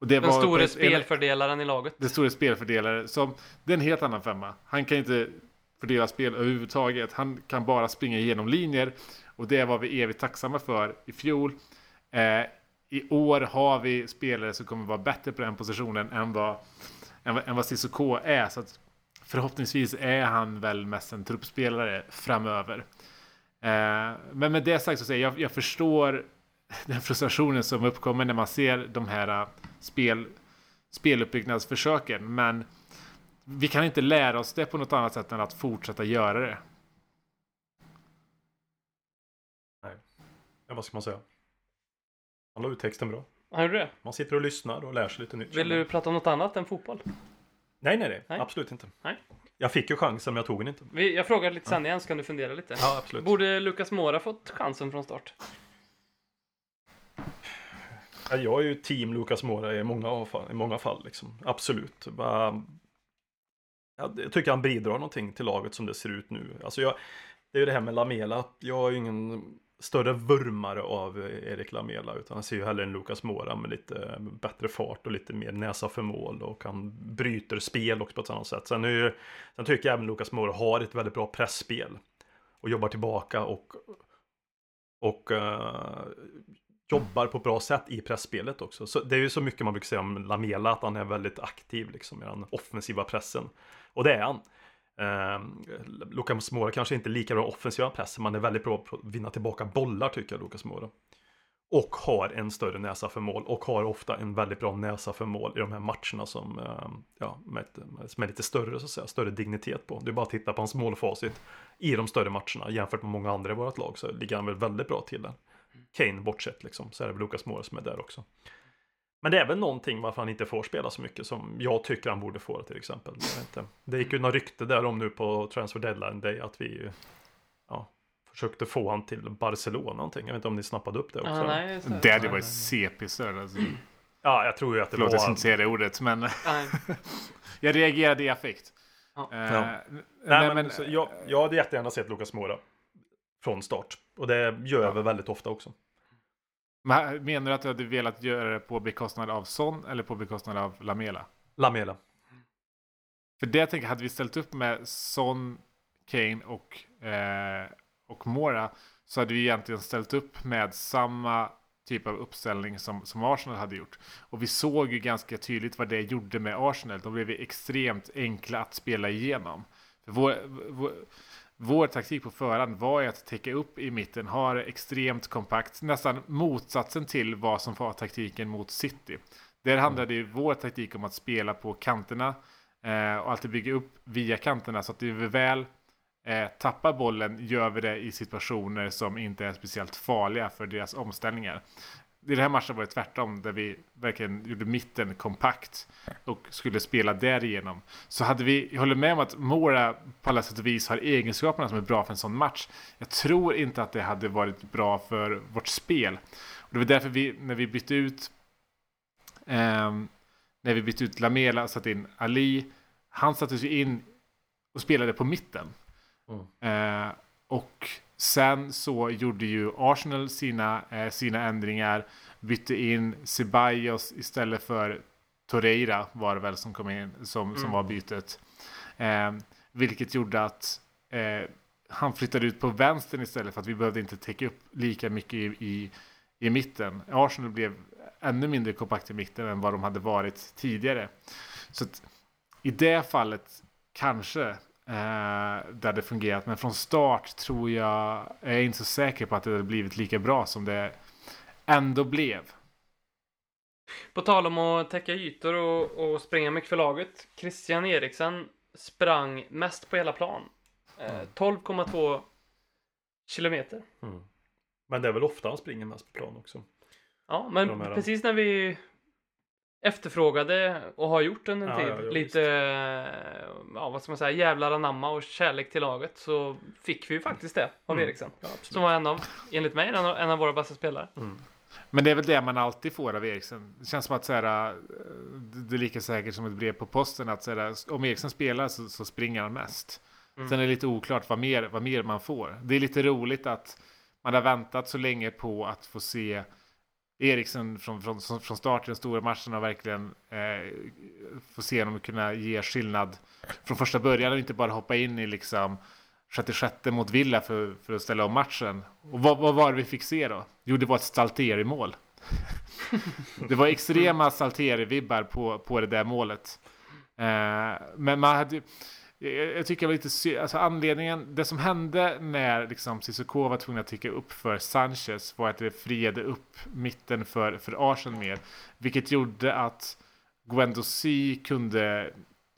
Och det Den store spelfördelaren i laget. den stora spelfördelare som det är en helt annan femma. Han kan inte fördela spel överhuvudtaget. Han kan bara springa igenom linjer och det var vi evigt tacksamma för i fjol. Eh, I år har vi spelare som kommer vara bättre på den positionen än vad, än, än vad Cissoko är. Så att förhoppningsvis är han väl mest en truppspelare framöver. Eh, men med det sagt så säger jag, jag förstår [laughs] den frustrationen som uppkommer när man ser de här eh, spel, speluppbyggnadsförsöken. Men vi kan inte lära oss det på något annat sätt än att fortsätta göra det. Ja, vad ska man säga? Han la ut texten bra. Har du det? Man sitter och lyssnar och lär sig lite nytt. Vill du prata om något annat än fotboll? Nej, nej, nej, Nej. Absolut inte. Nej. Jag fick ju chansen, men jag tog den inte. Vi, jag frågar lite sen igen, så kan du fundera lite. Ja, absolut. Borde Lucas Mora fått chansen från start? Ja, Jag är ju team Lucas Moura i många fall. I många fall liksom. Absolut. Jag tycker han bidrar någonting till laget som det ser ut nu. Alltså jag... Det är ju det här med Lamela. Jag är ju ingen större vurmare av eh, Erik Lamela. Utan jag ser ju hellre en Lucas Mora med lite bättre fart och lite mer näsa för mål. Och han bryter spel också på ett annat sätt. Sen, är ju, sen tycker jag även Lucas Mora har ett väldigt bra pressspel Och jobbar tillbaka och och uh, jobbar på ett bra sätt i pressspelet också. Så det är ju så mycket man brukar säga om Lamela, att han är väldigt aktiv liksom i den offensiva pressen. Och det är han. Eh, Lucas Mora kanske inte är lika bra offensiva pressen, men är väldigt bra på att vinna tillbaka bollar tycker jag, Lucas Mora. Och har en större näsa för mål och har ofta en väldigt bra näsa för mål i de här matcherna som, eh, ja, med, som är lite större så att säga, större dignitet på. Det är bara att titta på hans målfacit i de större matcherna jämfört med många andra i vårt lag så ligger han väl väldigt bra till där. Kane bortsett liksom, så är det väl Lucas Moura som är där också. Men det är väl någonting varför han inte får spela så mycket som jag tycker han borde få till exempel. Jag vet inte. Det gick ju några rykte där om nu på Transfer Deadline Day att vi ja, försökte få han till Barcelona någonting. Jag vet inte om ni snappade upp det också. Ja, nej, Det hade varit CP-störd. Alltså. Ja, jag tror ju att det Förlåt, jag ska var... inte säga det ordet, men nej. [laughs] jag reagerade i affekt. Ja. Eh, Ja. nej, Nej, men, så jag, jag hade jättegärna sett Lucas Moura från start. Och det gör jag väl väldigt ofta också. men menar du att du hade velat göra det på bekostnad av Son eller på bekostnad av Lamela? Lamela. För det tänker jag, hade vi ställt upp med Son, Kane och, eh, och Mora så hade vi egentligen ställt upp med samma typ av uppställning som, som Arsenal hade gjort. Och vi såg ju ganska tydligt vad det gjorde med Arsenal. De blev ju extremt enkla att spela igenom. För vår, vår, vår taktik på förhand var ju att täcka upp i mitten, ha det extremt kompakt, nästan motsatsen till vad som var taktiken mot City. Där handlade ju vår taktik om att spela på kanterna eh, och alltid bygga upp via kanterna så att vi väl eh, tappar bollen gör vi det i situationer som inte är speciellt farliga för deras omställningar. I den här matchen var det tvärtom, där vi verkligen gjorde mitten kompakt och skulle spela därigenom. Så hade vi, jag håller med om att Mora på alla sätt och vis har egenskaperna som är bra för en sån match. Jag tror inte att det hade varit bra för vårt spel. Och det var därför vi, när vi bytte ut ehm, när vi bytte ut Lamela och satte in Ali, han sattes ju in och spelade på mitten. Eh, och sen så gjorde ju Arsenal sina, eh, sina ändringar, bytte in Ceballos istället för Torreira var det väl som kom in, som, som var bytet. Eh, vilket gjorde att eh, han flyttade ut på vänstern istället för att vi behövde inte täcka upp lika mycket i, i, i mitten. Arsenal blev ännu mindre kompakt i mitten än vad de hade varit tidigare. Så att i det fallet kanske eh, det hade fungerat. Men från start tror jag, jag är inte så säker på att det hade blivit lika bra som det ändå blev. På tal om att täcka ytor och, och springa mycket för laget. Christian Eriksen sprang mest på hela plan. Eh, 12,2 kilometer. Mm. Men det är väl ofta han springer mest på plan också. Ja, men precis när vi efterfrågade och har gjort under en Ja, tid ja, lite, ja vad ska man säga, jävlar anamma och kärlek till laget så fick vi ju faktiskt det av Mm. Eriksen. Ja. Som var en av, enligt mig, en av, en av våra bästa spelare. Men det är väl det man alltid får av Eriksen. Det känns som att så här, eh, det är lika säkert som ett brev på posten att så här, om Eriksen spelar så, så springer han mest. Mm. Sen är det lite oklart vad mer, vad mer man får. Det är lite roligt att man har väntat så länge på att få se Eriksen från, från, från start i den stora matchen och verkligen eh, få se honom kunna ge skillnad från första början och inte bara hoppa in i liksom sjätte sjätte mot Villa för, för att ställa om matchen. Och vad, vad var det vi fick se då? Jo, det var ett Stalteri-mål. [laughs] det var extrema Stalteri-vibbar på, på det där målet. Eh, men man hade ju- jag, jag tycker det var lite alltså anledningen, det som hände när liksom Cissoko var tvungen att täcka upp för Sanchez var att det friade upp mitten för, för Arsenal mer. Vilket gjorde att Guendouzi kunde,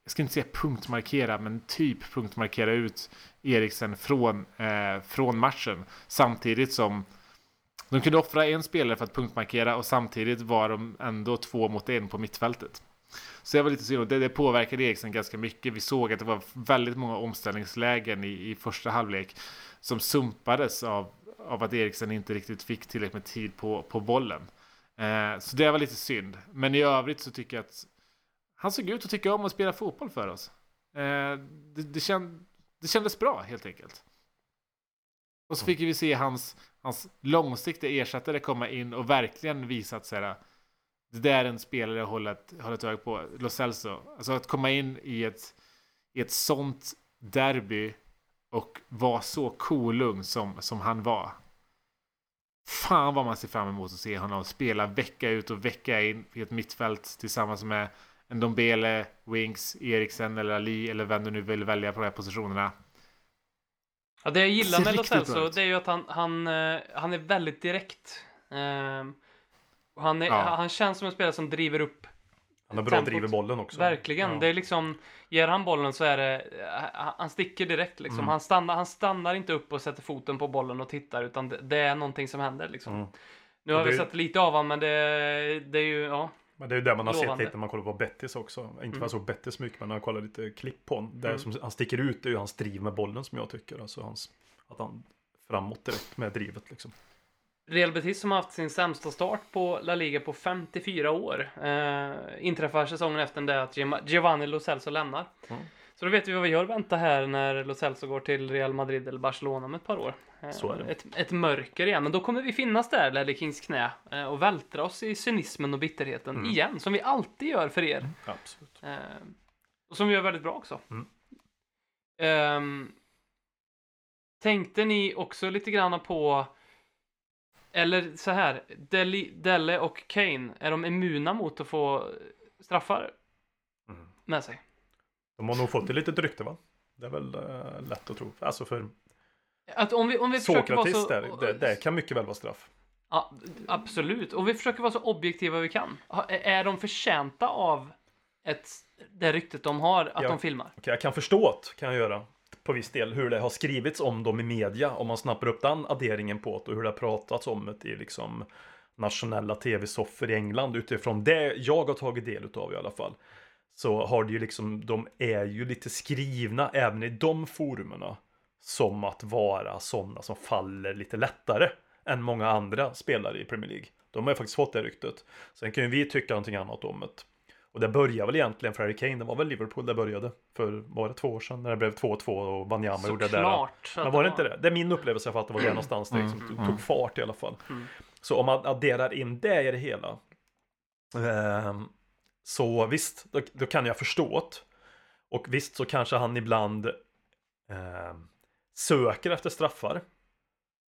jag ska inte säga punktmarkera, men typ punktmarkera ut Eriksen från, eh, från matchen. Samtidigt som de kunde offra en spelare för att punktmarkera och samtidigt var de ändå två mot en på mittfältet. Så jag var lite synd, det, det påverkade Eriksen ganska mycket. Vi såg att det var väldigt många omställningslägen i, i första halvlek som sumpades av, av att Eriksen inte riktigt fick tillräckligt med tid på, på bollen. Eh, så det var lite synd. Men i övrigt så tycker jag att han såg ut att tycka om att spela fotboll för oss. Eh, det, det, känd, det kändes bra helt enkelt. Och så fick vi se hans, hans långsiktiga ersättare komma in och verkligen visa att så här, det där är en spelare jag håller ett, håller ett öga på. Lo Celso. Alltså att komma in i ett, i ett sånt derby och vara så kolugn som, som han var. Fan vad man ser fram emot att se honom spela vecka ut och vecka in i ett mittfält tillsammans med en Dombele, Winks, Eriksen eller Ali eller vem du nu vill välja på de här positionerna. Ja, det jag gillar med Lo Celso, det är ju att han, han, eh, han är väldigt direkt. Ehm, och han, är, Ja. han känns som en spelare som driver upp Han har bra Tempot. driv i bollen också. Verkligen. Ja. Det är liksom, ger han bollen så är det, eh, han sticker direkt liksom. Mm. Han, stannar, han stannar inte upp och sätter foten på bollen och tittar, utan det, det är någonting som händer liksom. Mm. Nu har vi sett lite av honom, men det, det är ju, ja. Men det är ju det man har Lovande. sett lite när man kollar på Bettis också. Inte för att jag såg Bettis mycket, men när jag kollar lite klipp på honom. Det Mm. som han sticker ut är ju hans driv med bollen som jag tycker. Alltså hans, att han framåt direkt med drivet liksom. Real Betis som har haft sin sämsta start på La Liga på 54 år eh, inträffar säsongen efter det att Gio- Giovanni Lo Celso lämnar. Mm. Så då vet vi vad vi att vänta här när Lo Celso går till Real Madrid eller Barcelona om ett par år. Eh, Så är det. Ett, ett mörker igen, men då kommer vi finnas där, Ledley Kings knä, eh, och vältra oss i cynismen och bitterheten Mm. igen, som vi alltid gör för er. Absolut. Eh, och som vi gör väldigt bra också. Mm. Ehm, tänkte ni också lite grann på eller så här, Deli, Delle och Kane, är de immuna mot att få straffar Mm. med sig? De har nog fått ett litet rykte va? Det är väl eh, lätt att tro. Alltså för Att om vi, om vi försöker vara Sokrates så... där, det, det kan mycket väl vara straff. Ja, absolut. Och vi försöker vara så objektiva vi kan. Är de förtjänta av ett, det ryktet de har, att Ja. de filmar? Okej, jag kan förstå det, kan jag göra. På viss del hur det har skrivits om dem i media. Om man snappar upp den adderingen på det och hur det har pratats om det i liksom nationella tv-soffor i England. Utifrån det jag har tagit del av i alla fall. Så har det ju liksom, de är ju lite skrivna även i de forumerna. Som att vara sådana som faller lite lättare än många andra spelare i Premier League. De har ju faktiskt fått det ryktet. Sen kan ju vi tycka någonting annat om det. Och det började väl egentligen för Harry Kane, det var väl Liverpool det började för, var det två år sedan när det blev 2-2 och Wanyama gjorde det där. Men var det inte det? Det är min upplevelse för att det var det någonstans det liksom tog, tog fart i alla fall. Mm. Så om man adderar in det i det hela. ehm, så visst, då, då kan jag förstå det. Och visst så kanske han ibland ehm, söker efter straffar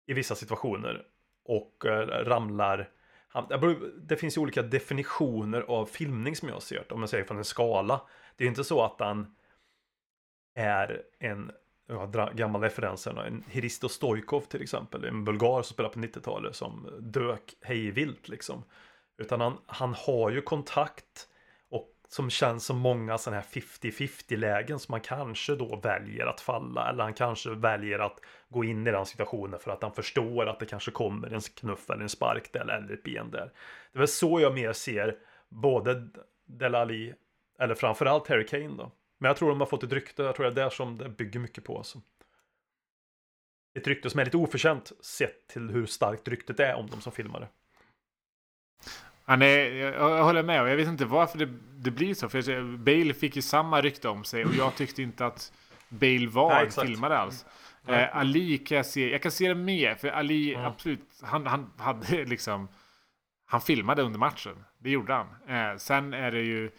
i vissa situationer och eh, ramlar det det finns ju olika definitioner av filmning som jag har sett, om man säger från en skala. Det är ju inte så att han är en ja, gammal referens, här, en Hristo Stojkov till exempel, en bulgar som spelade på 90-talet som dök hej vilt liksom. Utan han, han har ju kontakt som känns som många sådana här 50-50 lägen som man kanske då väljer att falla eller han kanske väljer att gå in i den situationen för att han förstår att det kanske kommer en knuff eller en spark där eller ett ben där. Det är väl så jag mer ser både Delali eller framförallt Harry Kane då. Men jag tror de har fått ett rykte, jag tror det är där som det bygger mycket på. Alltså. Ett rykte som är lite oförtjänt sett till hur starkt ryktet är om de som filmar det. Ja, nej, jag, jag håller med och jag vet inte varför det, det blir så. För jag Bale fick ju samma rykte om sig och jag tyckte inte att Bale var Nej, exakt. filmare alls. Nej. Eh, Ali kan jag se, jag kan se det mer, för Ali Mm. absolut, han, han hade [laughs] liksom, han filmade under matchen. Det gjorde han. Eh, sen är det ju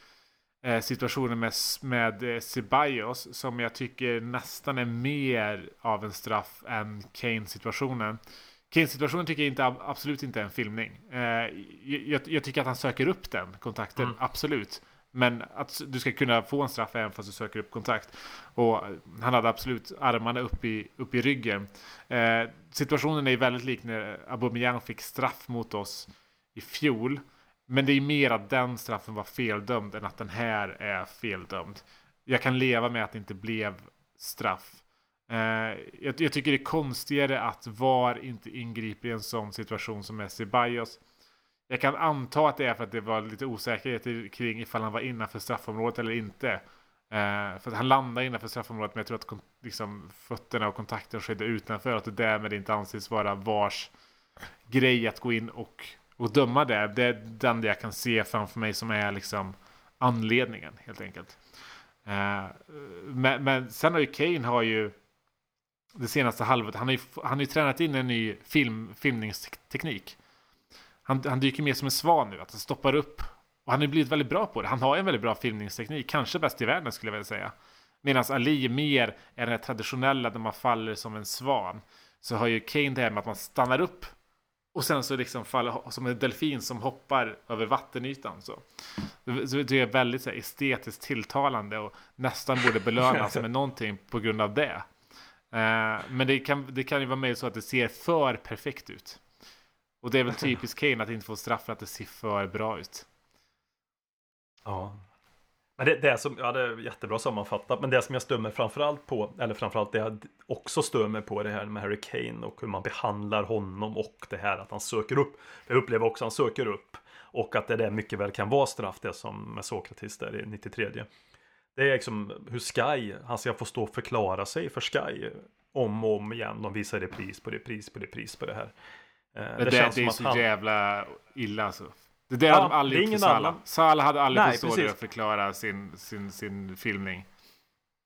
eh, situationen med, med eh, Ceballos som jag tycker nästan är mer av en straff än Kane-situationen. Kane-situationen tycker jag inte, absolut inte är en filmning. Eh, jag, jag tycker att han söker upp den kontakten, Mm. absolut. Men att du ska kunna få en straff även fast du söker upp kontakt. Och han hade absolut armarna upp i, upp i ryggen. Eh, situationen är väldigt lik när Aubameyang fick straff mot oss i fjol. Men det är mer att den straffen var feldömd än att den här är feldömd. Jag kan leva med att det inte blev straff. Eh, jag, jag tycker det är konstigare att VAR inte ingriper i en sån situation som är Bios. Jag kan anta att det är för att det var lite osäkerhet kring ifall han var innanför straffområdet eller inte. Eh, för att han landade innanför straffområdet men jag tror att kon- liksom, fötterna och kontakten skedde utanför. Att det därmed inte anses vara VARs grej att gå in och, och döma det. Det är den jag kan se framför mig som är liksom anledningen helt enkelt. Eh, men, men sen har ju Kane har ju det senaste halvåret, han har ju, han har ju tränat in en ny film, filmningsteknik. Han, han dyker mer som en svan nu, att han stoppar upp. Och han har ju blivit väldigt bra på det. Han har en väldigt bra filmningsteknik, kanske bäst i världen skulle jag vilja säga. Medan Ali mer är den traditionella där man faller som en svan. Så har ju Kane det här med att man stannar upp och sen så liksom faller som en delfin som hoppar över vattenytan. Så, så det är väldigt så här, estetiskt tilltalande och nästan borde belönas [laughs] med någonting på grund av det. Eh, men det kan, det kan ju vara mer så att det ser för perfekt ut. Och det är väl typiskt Kane att inte få straff för att det ser för bra ut. Ja. Men det, det som, ja det är jättebra sammanfattat, men det som jag stör mig framförallt på, eller framförallt det jag också stör mig på det här med Harry Kane och hur man behandlar honom och det här att han söker upp. Jag upplever också att han söker upp Och att det där mycket väl kan vara straff det som med Sokrates där i 93. Det är liksom hur Sky, han ska få stå och förklara sig för Sky om och om igen. De visar repris på repris på repris på det här. Eh, Det, det, känns det är som så han- jävla illa alltså. Det där Ja, hade de aldrig gjort för Salah. annan. Salah hade aldrig Nej, fått stå och förklara sin, sin, sin filmning.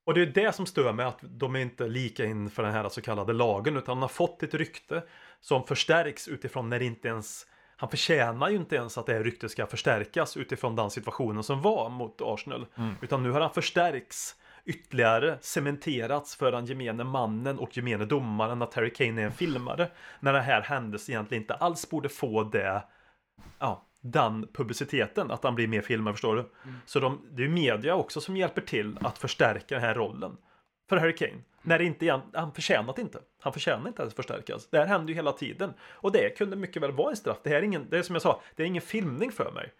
Och det är det som stör mig att de är inte lika inför den här så kallade lagen utan han har fått ett rykte som förstärks utifrån när det inte ens han förtjänar ju inte ens att det här ryktet ska förstärkas utifrån den situationen som var mot Arsenal. Utan nu har han förstärkts ytterligare, cementerats för den gemene mannen och gemene domaren att Harry Kane är en filmare. När det här händelsen egentligen inte alls borde få det, ja, den publiciteten, att han blir mer filmare, förstår du? Så de, det är ju media också som hjälper till att förstärka den här rollen för Harry Kane. När det inte, egent- han förtjänar det inte. Han förtjänar inte att förstärkas. Det här händer ju hela tiden. Och det kunde mycket väl vara en straff. Det här är ingen, det är som jag sa, det är ingen filmning för mig.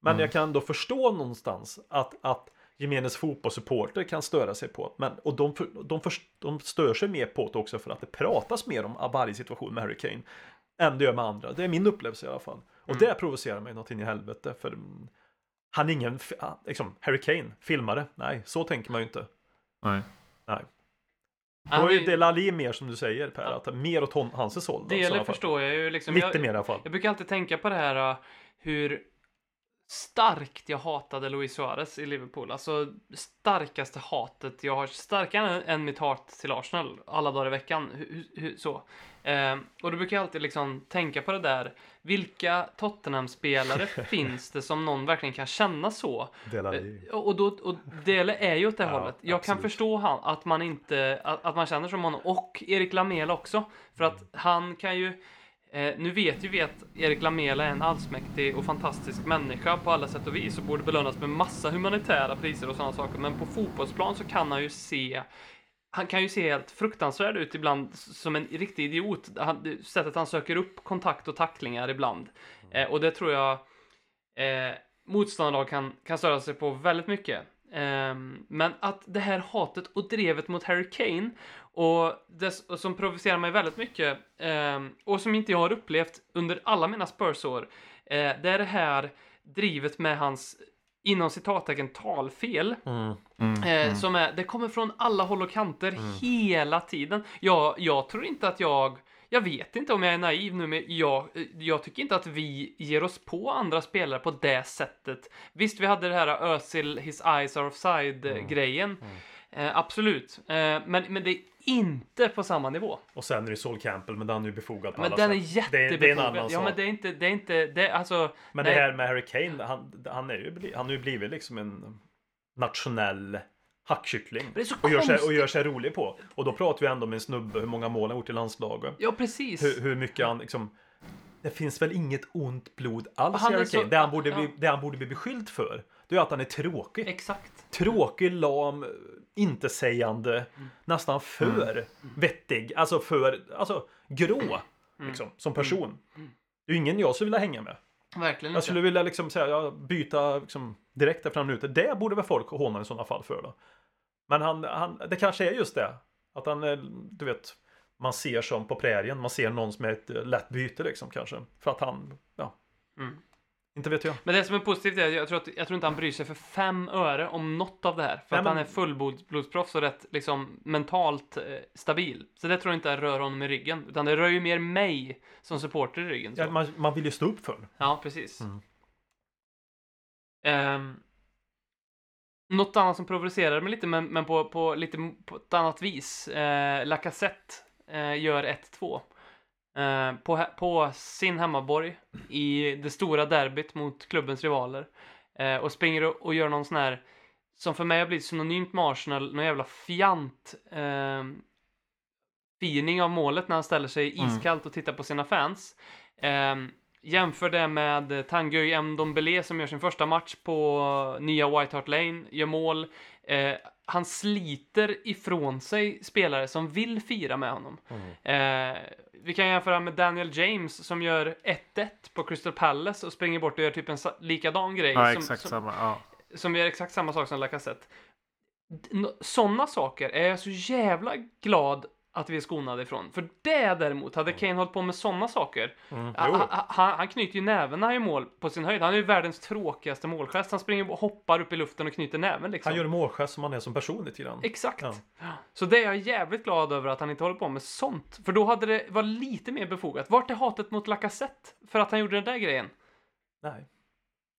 Men jag kan ändå förstå någonstans att, att gemenes fotbollssupporter kan störa sig på. Men, och de, de, för, de stör sig mer på det också för att det pratas mer om varje situation med Harry Kane än det gör med andra. Det är min upplevelse i alla fall. Och det provocerar mig något in i helvete. För mm, han är ingen, liksom, Harry Kane, filmare. Nej, så tänker man ju inte. Nej. Nej. Han Då är är- det Lali mer som du säger Per, att mer åt hon, hans håll. då, fall. förstår jag ju liksom. Lite jag, mer i alla fall. Jag brukar alltid tänka på det här uh, hur starkt jag hatade Luis Suarez i Liverpool. Alltså starkaste hatet jag har. Starkare än, mitt hat till Arsenal alla dagar i veckan. Hu, hu, hu, så. Ehm, och då brukar jag alltid liksom tänka på det där. Vilka Tottenham-spelare [laughs] finns det som någon verkligen kan känna så? Det är Lali. Eh, Och, då, och Dele är ju åt det Ja, hållet. Jag kan absolut. förstå han, att man inte, att, att man känner som honom. Och Erik Lamela också. För att han kan ju, eh, nu vet ju vi att Erik Lamela är en allsmäktig och fantastisk människa på alla sätt och vis och borde belönas med massa humanitära priser och sådana saker. Men på fotbollsplan så kan han ju se han kan ju se helt fruktansvärd ut ibland som en riktig idiot. Han, sättet han söker upp kontakt och tacklingar ibland. Eh, och det tror jag eh, motståndarlag kan, kan störa sig på väldigt mycket. Ehm, men att det här hatet och drevet mot Harry Kane och det och som provocerar mig väldigt mycket ehm, och som inte jag har upplevt under alla mina Spurs-år. Eh, det är det här drivet med hans inom citattecken talfel. Eh, Som är, det kommer från alla håll och kanter hela tiden. Jag, jag tror inte att jag jag vet inte om jag är naiv nu, men jag, jag tycker inte att vi ger oss på andra spelare på det sättet. Visst, vi hade det här Özil, his eyes are offside-grejen. Eh, absolut. Eh, men, men det är inte på samma nivå. Och sen är det Sol Campbell, men den är ju befogad på Men alla den är sätt. Det, är- jättebefogad. det är en annan ja, sak. men det är inte, det är inte, det, alltså. Men nej. det här med Harry Kane, han, han, är ju, bli- han har ju blivit liksom en nationell hackkyckling. Det är så och, gör sig, och konstigt. gör sig rolig på. Och då pratar vi ändå med en snubbe hur många mål han har gjort i landslaget. Ja, precis. Hur, hur mycket han liksom... Det finns väl inget ont blod alls Han i är Harry så- Kane. Det han, borde bli, det han borde bli beskylld för, det är att han är tråkig. Exakt. Tråkig, lam, intetsägande, Mm. nästan för vettig. Alltså för, alltså grå. Mm. Liksom, som person. Det är ju ingen jag skulle vilja hänga med. Verkligen Jag inte. skulle vilja liksom säga, ja, byta liksom, direkt efter några minuter. Det borde väl folk håna i sådana fall för då. Men han, han, det kanske är just det. Att han, är, du vet, man ser som på prärien, man ser någon som är ett eh, lätt byte liksom kanske. För att han, ja. Mm. Inte vet jag. Men det som är positivt är att jag tror, att, jag tror inte han bryr sig för fem öre om något av det här. För Nej, att men- han är fullblodsproffs och rätt liksom mentalt eh, stabil. Så det tror jag inte rör honom i ryggen. Utan det rör ju mer mig som supporter i ryggen. Ja, man, man vill ju stå upp för det. Ja, precis. Mm. Ehm, något annat som provocerar mig lite, men, men på, på lite på ett annat vis. Eh, Lacazette eh, gör 1-2. Eh, på, på sin hemmaborg i det stora derbyt mot klubbens rivaler. Eh, och springer och, och gör någon sån här, som för mig har blivit synonymt med Arsenal, någon jävla fjant eh, firning av målet när han ställer sig iskallt och tittar på sina fans. Eh, jämför det med Tanguy Ndombele som gör sin första match på nya White Hart Lane, gör mål. Eh, han sliter ifrån sig spelare som vill fira med honom. Eh, vi kan jämföra med Daniel James som gör 1-1 på Crystal Palace och springer bort och gör typ en likadan grej. Ja, som, som, samma. Ja. som gör exakt samma sak som Lacazette. Sådana saker är jag så jävla glad att vi är skonade ifrån. För det däremot, hade Kane hållit på med sådana saker. Mm. ha- Jo. ha- han, han knyter ju han gör mål på sin höjd. Han är ju världens tråkigaste målgest. Han springer och hoppar upp i luften och knyter näven liksom. Han gör målgest som han är som person lite grann. Exakt. Ja. Så det är jag jävligt glad över att han inte håller på med sånt. För då hade det varit lite mer befogat. Vart är hatet mot Lacazette? För att han gjorde den där grejen? Nej.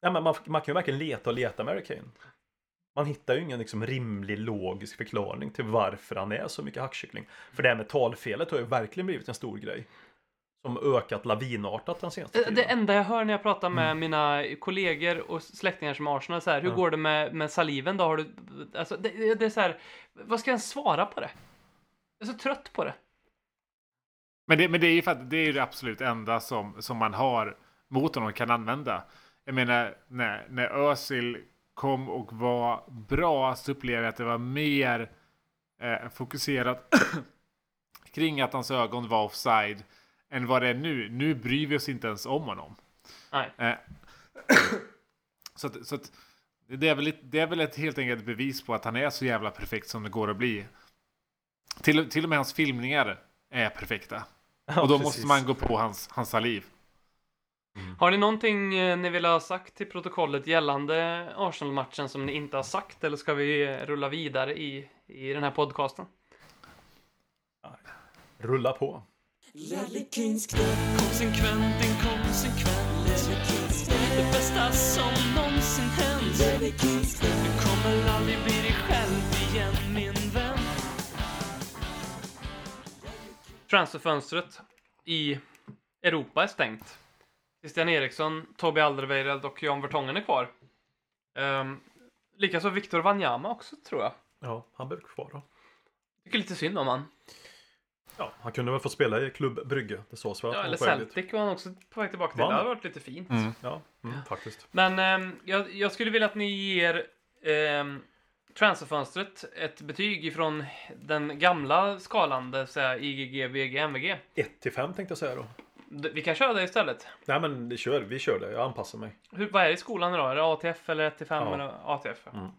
Nej men man, man kan ju verkligen leta och leta med Kane. Man hittar ju ingen liksom rimlig logisk förklaring till varför han är så mycket hackkyckling. För det här med talfelet har ju verkligen blivit en stor grej. Som ökat lavinartat den senaste Det, tiden. det enda jag hör när jag pratar med mina kollegor och släktingar som är Arsenal så här, hur Mm. Går det med, med saliven då? Har du, alltså, det, det är så här, vad ska jag ens svara på det? Jag är så trött på det. Men det, men det är ju för att det är ju det absolut enda som, som man har mot honom kan använda. Jag menar, när, när Özil kom och var bra så upplevde jag att det var mer eh, fokuserat [clears throat] kring att hans ögon var offside än vad det är nu. Nu bryr vi oss inte ens om honom. Nej. Eh, [clears throat] så att, så att det, är väl, ett- det är väl ett helt enkelt bevis på att han är så jävla perfekt som det går att bli. Till, till och med hans filmningar är perfekta. Ja, och då precis. måste man gå på hans, hans saliv. Har ni någonting eh, ni vill ha sagt till protokollet gällande Arsenal-matchen som ni inte har sagt? Eller ska vi eh, rulla vidare i, i den här podcasten? Rulla på. Konsekvent, inkonsekvent Det bästa som någonsin hänt Du kommer aldrig bli dig själv igen min vän Transferfönstret i Europa är stängt. Christian Eriksson, Toby Alderweireld och Jan Vertongen är kvar. Um, Likaså Victor Wanyama också, tror jag. Ja, han blev kvar då. Tycker lite synd om han. Ja, han kunde väl få spela i Klubb Brygge. Det sades väl att Ja, eller. Celtic var han också på väg tillbaka till. Var Det hade varit lite fint. Ja, mm, faktiskt. Men ehm, jag, jag skulle vilja att ni ger um, transferfönstret ett betyg ifrån den gamla skalan, det vill säga IGG, VG, MVG. 1 till 5 tänkte jag säga då. Vi kan köra det istället. Nej men det kör, vi kör det. Jag anpassar mig. Hur, vad är det i skolan idag? Är det ATF eller 1 till 5 Ja. eller ATF? Mm.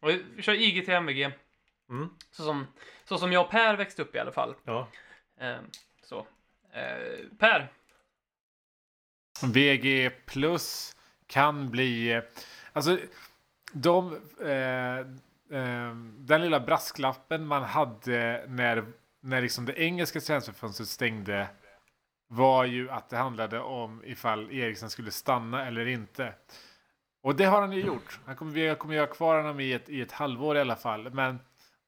Och vi kör IG till MVG. Mm. Så, som, så som jag och Per växte upp i alla fall. Ja. Ehm, så. Eh, per, VG plus kan bli... eh, Alltså, de... Eh, eh, den lilla brasklappen man hade när, när liksom det engelska transferfönstret stängde var ju att det handlade om ifall Eriksen skulle stanna eller inte. Och det har han ju gjort. Han kommer, vi kommer göra kvar honom i ett, i ett halvår i alla fall. Men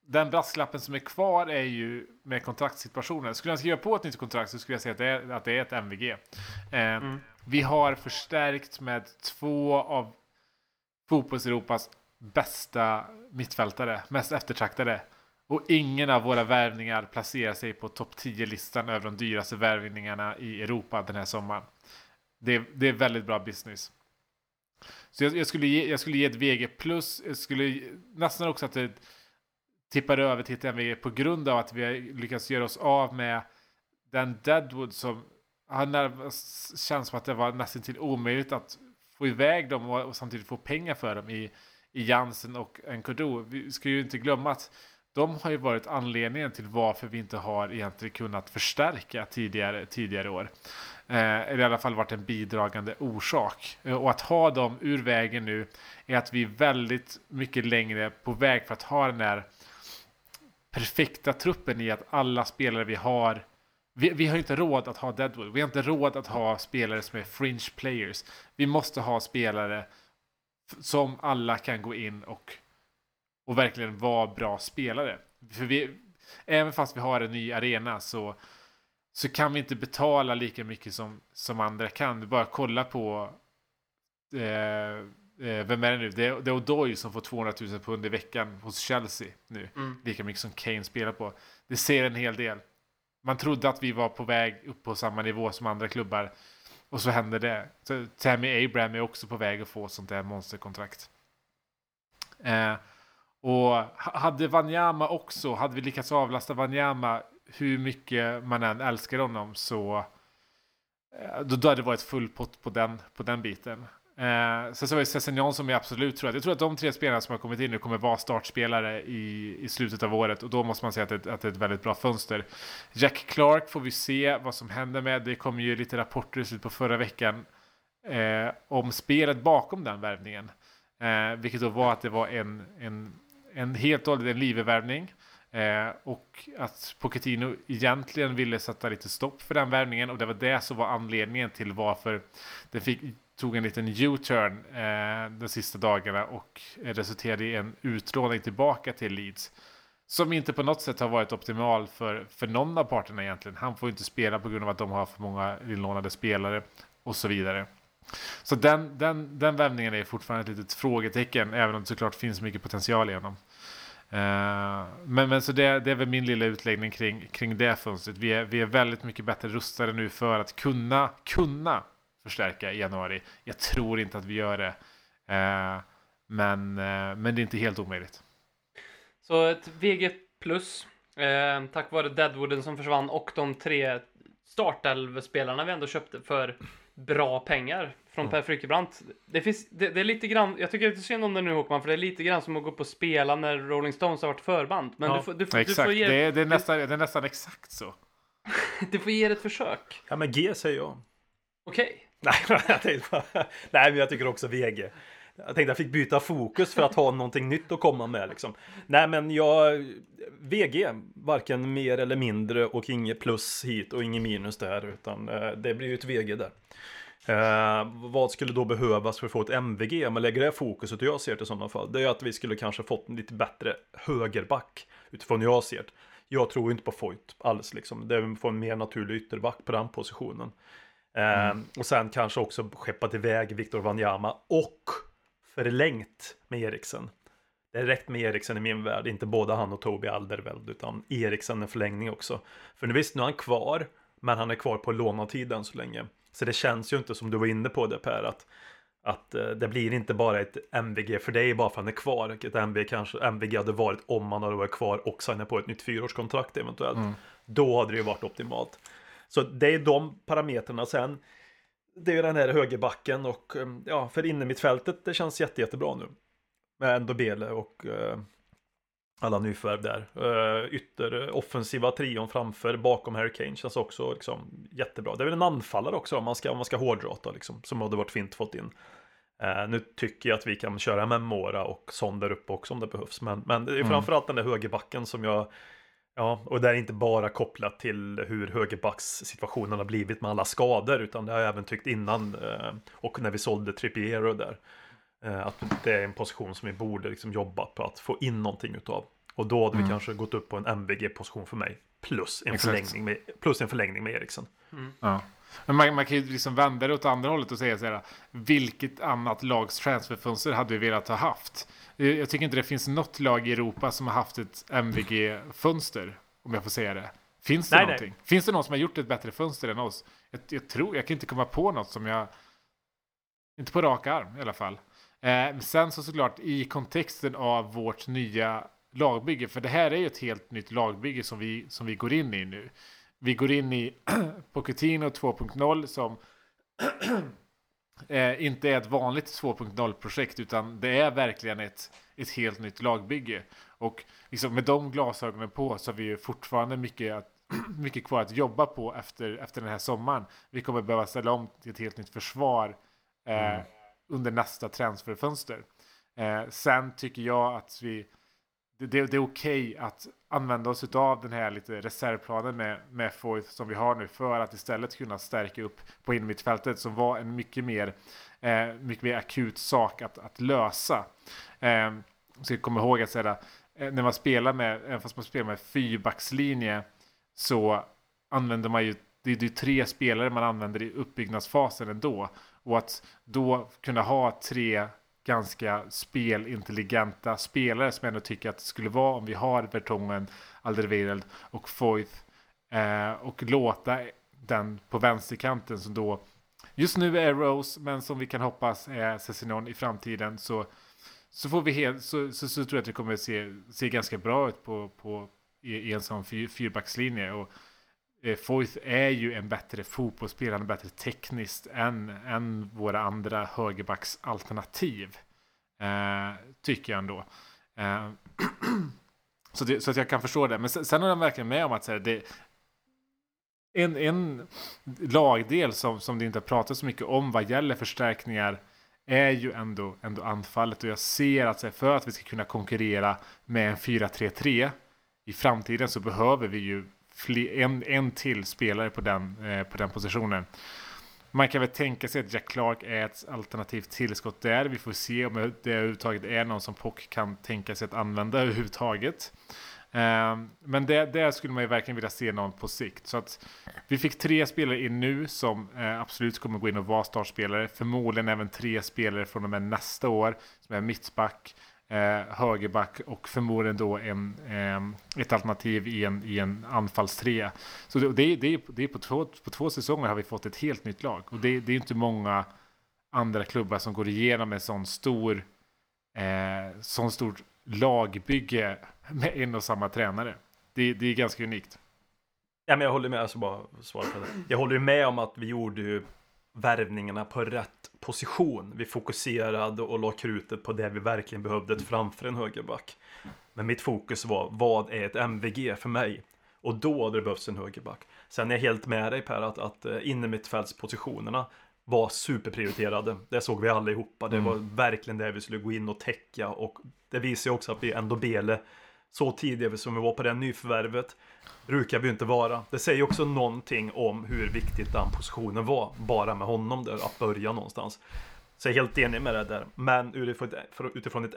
den brasklappen som är kvar är ju med kontraktssituationen. Skulle han skriva på ett nytt kontrakt så skulle jag säga att det är, att det är ett MVG. Eh, Vi har förstärkt med två av fotbolls-Europas bästa mittfältare, mest eftertraktade. Och ingen av våra värvningar placerar sig på topp 10-listan över de dyraste värvningarna i Europa den här sommaren. Det, är- det är väldigt bra business. Så jag, jag, skulle ge, jag skulle ge ett VG plus. Jag skulle nästan också att det tippar över till ett MVG på grund av att vi har lyckats göra oss av med den Deadwood som har närmast känns som att det var nästan till omöjligt att få iväg dem och, och samtidigt få pengar för dem i, i Jansen och Nkodo. Vi ska ju inte glömma att de har ju varit anledningen till varför vi inte har egentligen kunnat förstärka tidigare, tidigare år. Eh, eller i alla fall varit en bidragande orsak. Eh, och att ha dem ur vägen nu är att vi är väldigt mycket längre på väg för att ha den här perfekta truppen i att alla spelare vi har vi, vi har inte råd att ha Deadwood. Vi har inte råd att ha spelare som är fringe players. Vi måste ha spelare som alla kan gå in och, och verkligen vara bra spelare. För vi, även fast vi har en ny arena så, så kan vi inte betala lika mycket som, som andra kan. Du bara kolla på eh, eh, vem är det nu? Det är, det är Odoi som får 200 000 pund i veckan hos Chelsea nu. Mm. Lika mycket som Kane spelar på. Det ser en hel del. Man trodde att vi var på väg upp på samma nivå som andra klubbar. Och så hände det. Så Tammy Abraham är också på väg att få sånt där monsterkontrakt. Eh, och hade Wanyama också, hade vi lyckats avlasta Wanyama hur mycket man än älskar honom så eh, då, då hade det varit full pott på den, på den biten. Eh, sen så var det Sessignon som jag absolut tror att, jag tror att de tre spelarna som har kommit in nu kommer vara startspelare i, i slutet av året och då måste man säga att det, att det är ett väldigt bra fönster. Jack Clark får vi se vad som händer med. Det kom ju lite rapporter i slutet på förra veckan eh, om spelet bakom den värvningen. Eh, vilket då var att det var en, en, en helt och hållet en livevärvning. Eh, och att Pochettino egentligen ville sätta lite stopp för den värvningen och det var det som var anledningen till varför det fick, tog en liten U-turn eh, de sista dagarna och resulterade i en utlåning tillbaka till Leeds. Som inte på något sätt har varit optimal för, för någon av parterna egentligen. Han får inte spela på grund av att de har för många inlånade spelare och så vidare. Så den, den, den värvningen är fortfarande ett litet frågetecken, även om det såklart finns mycket potential i honom. Uh, men, men så det, det är väl min lilla utläggning kring, kring det fönstret. Vi är, vi är väldigt mycket bättre rustade nu för att kunna, kunna förstärka i januari. Jag tror inte att vi gör det. Uh, men, uh, men det är inte helt omöjligt. Så ett VG plus, eh, tack vare Deadwooden som försvann och de tre startelvspelarna vi ändå köpte för bra pengar från Per Frykebrant. Det, finns, det, det, är lite grann, jag tycker lite synd om det nu Håkman, för det är lite grann som att gå upp och spela när Rolling Stones har varit förband. Men Ja, du, får, du, får- Exakt, du får ge, det, är, det, är nästan, det är nästan exakt så. [laughs] du får ge det ett försök. Ja, men G säger jag. Okej. Nej, [laughs] jag tänkte bara, nej, men jag tycker också VG. Jag tänkte jag fick byta fokus för att ha någonting nytt att komma med liksom. Nej, men jag, VG, varken mer eller mindre och inget plus hit och inget minus där, utan eh, det blir ju ett VG där. Eh, vad skulle då behövas för att få ett MVG? Om man lägger det fokuset och jag ser det i sådana fall, det är att vi skulle kanske fått en lite bättre högerback utifrån hur jag ser det. Jag tror inte på Foyt alls liksom. Det är få en mer naturlig ytterback på den positionen. Eh, och sen kanske också skeppat iväg Viktor Wanyama och förlängt med Eriksen. Det är rätt med Eriksen i min värld, inte både han och Tobi Alderweireld, utan Eriksen en förlängning också. För nu visst, nu är han kvar, men han är kvar på lånatid än så länge. Så det känns ju inte som du var inne på det Per, att, att eh, det blir inte bara ett MVG för dig bara för att han är kvar. Ett MVG kanske MVG hade varit om han hade varit kvar och signat på ett nytt fyraårskontrakt eventuellt. Då hade det ju varit optimalt. Så det är de parametrarna sen. Det är ju den här högerbacken och eh, ja, för innermittfältet det känns jätte, jättebra nu. Med Ndobele och eh, alla nyförvärv där. Uh, ytter offensiva trion framför, bakom Harry Kane känns också liksom, jättebra. Det är väl en anfallare också om man ska, om man ska hårdrata liksom, som hade varit fint fått in. Eh, nu tycker jag att vi kan köra med Mora och Son där uppe också om det behövs. Men, men det är framförallt den där högerbacken som jag Ja, och det är inte bara kopplat till hur högerbacks-situationen har blivit med alla skador, utan det har jag även tyckt innan eh, och när vi sålde Trippier och där. Eh, att det är en position som vi borde liksom jobba på att få in någonting utav. Och då hade vi kanske gått upp på en MVG-position för mig. Plus en, Exakt. förlängning med, plus en förlängning med Eriksen. Ja. Men man, man kan ju liksom vända det åt andra hållet och säga så här. Vilket annat lags transferfönster hade vi velat ha haft? Jag jag tycker inte det finns något lag i Europa som har haft ett MVG-fönster. Om jag får säga det. Finns det Nej, någonting? Finns det någon som har gjort ett bättre fönster än oss? Jag, jag tror, jag kan inte komma på något som jag... Inte på rak arm i alla fall. Eh, men sen så såklart i kontexten av vårt nya lagbygge. För det här är ju ett helt nytt lagbygge som vi, som vi går in i nu. Vi går in i [clears throat] Pochettino 2.0 som [clears throat] eh, inte är ett vanligt 2.0-projekt utan det är verkligen ett, ett helt nytt lagbygge. Och liksom med de glasögonen på så har vi ju fortfarande mycket, att, [clears throat] mycket kvar att jobba på efter, efter den här sommaren. Vi kommer behöva ställa om till ett helt nytt försvar eh, under nästa transferfönster. Eh, sen tycker jag att vi det, det, det är okej att använda oss av den här lite reservplanen med, med Foyth som vi har nu för att istället kunna stärka upp på innermittfältet som var en mycket mer, eh, mycket mer akut sak att, att lösa. Eh, så jag kommer ihåg att säga, eh, när man spelar med, även fast man spelar med fyrbackslinje så använder man ju, det är ju tre spelare man använder i uppbyggnadsfasen ändå. Och att då kunna ha tre ganska spelintelligenta spelare som jag ändå tycker att det skulle vara om vi har Vertongen, Alderweireld och Foyth eh, och låta den på vänsterkanten som då just nu är Rose men som vi kan hoppas är Cessinon i framtiden så, så får vi helt, så, så, så tror jag att det kommer se, se ganska bra ut på, på, i, i en sån fyr, fyrbackslinje. Och Eh, Foyth är ju en bättre fotbollsspelare, bättre tekniskt än, än våra andra högerbacksalternativ. Eh, tycker jag ändå. Eh, [clears throat] så, det, så att jag kan förstå det. Men sen, sen är jag verkligen med om att så här, det, en, en lagdel som, som det inte har pratats så mycket om vad gäller förstärkningar är ju ändå, ändå anfallet. Och jag ser att så här, för att vi ska kunna konkurrera med en 4-3-3 i framtiden så behöver vi ju en, en till spelare på den, eh, på den positionen. Man kan väl tänka sig att Jack Clark är ett alternativt tillskott där. Vi får se om det överhuvudtaget är någon som Pock kan tänka sig att använda överhuvudtaget. Eh, men det, där skulle man ju verkligen vilja se någon på sikt. Så att vi fick tre spelare in nu som eh, absolut kommer gå in och vara startspelare. Förmodligen även tre spelare från och med nästa år som är mittback, eh, högerback och förmodligen då en, eh, ett alternativ i en, i en anfallstrea. Så det, det, det, det är på två, på två säsonger har vi fått ett helt nytt lag. Och det, det är inte många andra klubbar som går igenom en sån stor, eh, sån stort lagbygge med en och samma tränare. Det, det är ganska unikt. Ja, men jag håller med, alltså bara svara på det. Jag håller med om att vi gjorde ju värvningarna på rätt position. Vi fokuserade och la krutet på det vi verkligen behövde framför en högerback. Men mitt fokus var, vad är ett MVG för mig? Och då hade det behövts en högerback. Sen är jag helt med dig Per, att, att eh, innermittfältspositionerna var superprioriterade. Det såg vi allihopa. Det var verkligen det vi skulle gå in och täcka. Och det visar ju också att vi ändå Bele så tidiga som vi var på det nyförvärvet brukar vi inte vara. Det säger också någonting om hur viktigt den positionen var, bara med honom där, att börja någonstans. Så jag är helt enig med det där. Men utifrån ett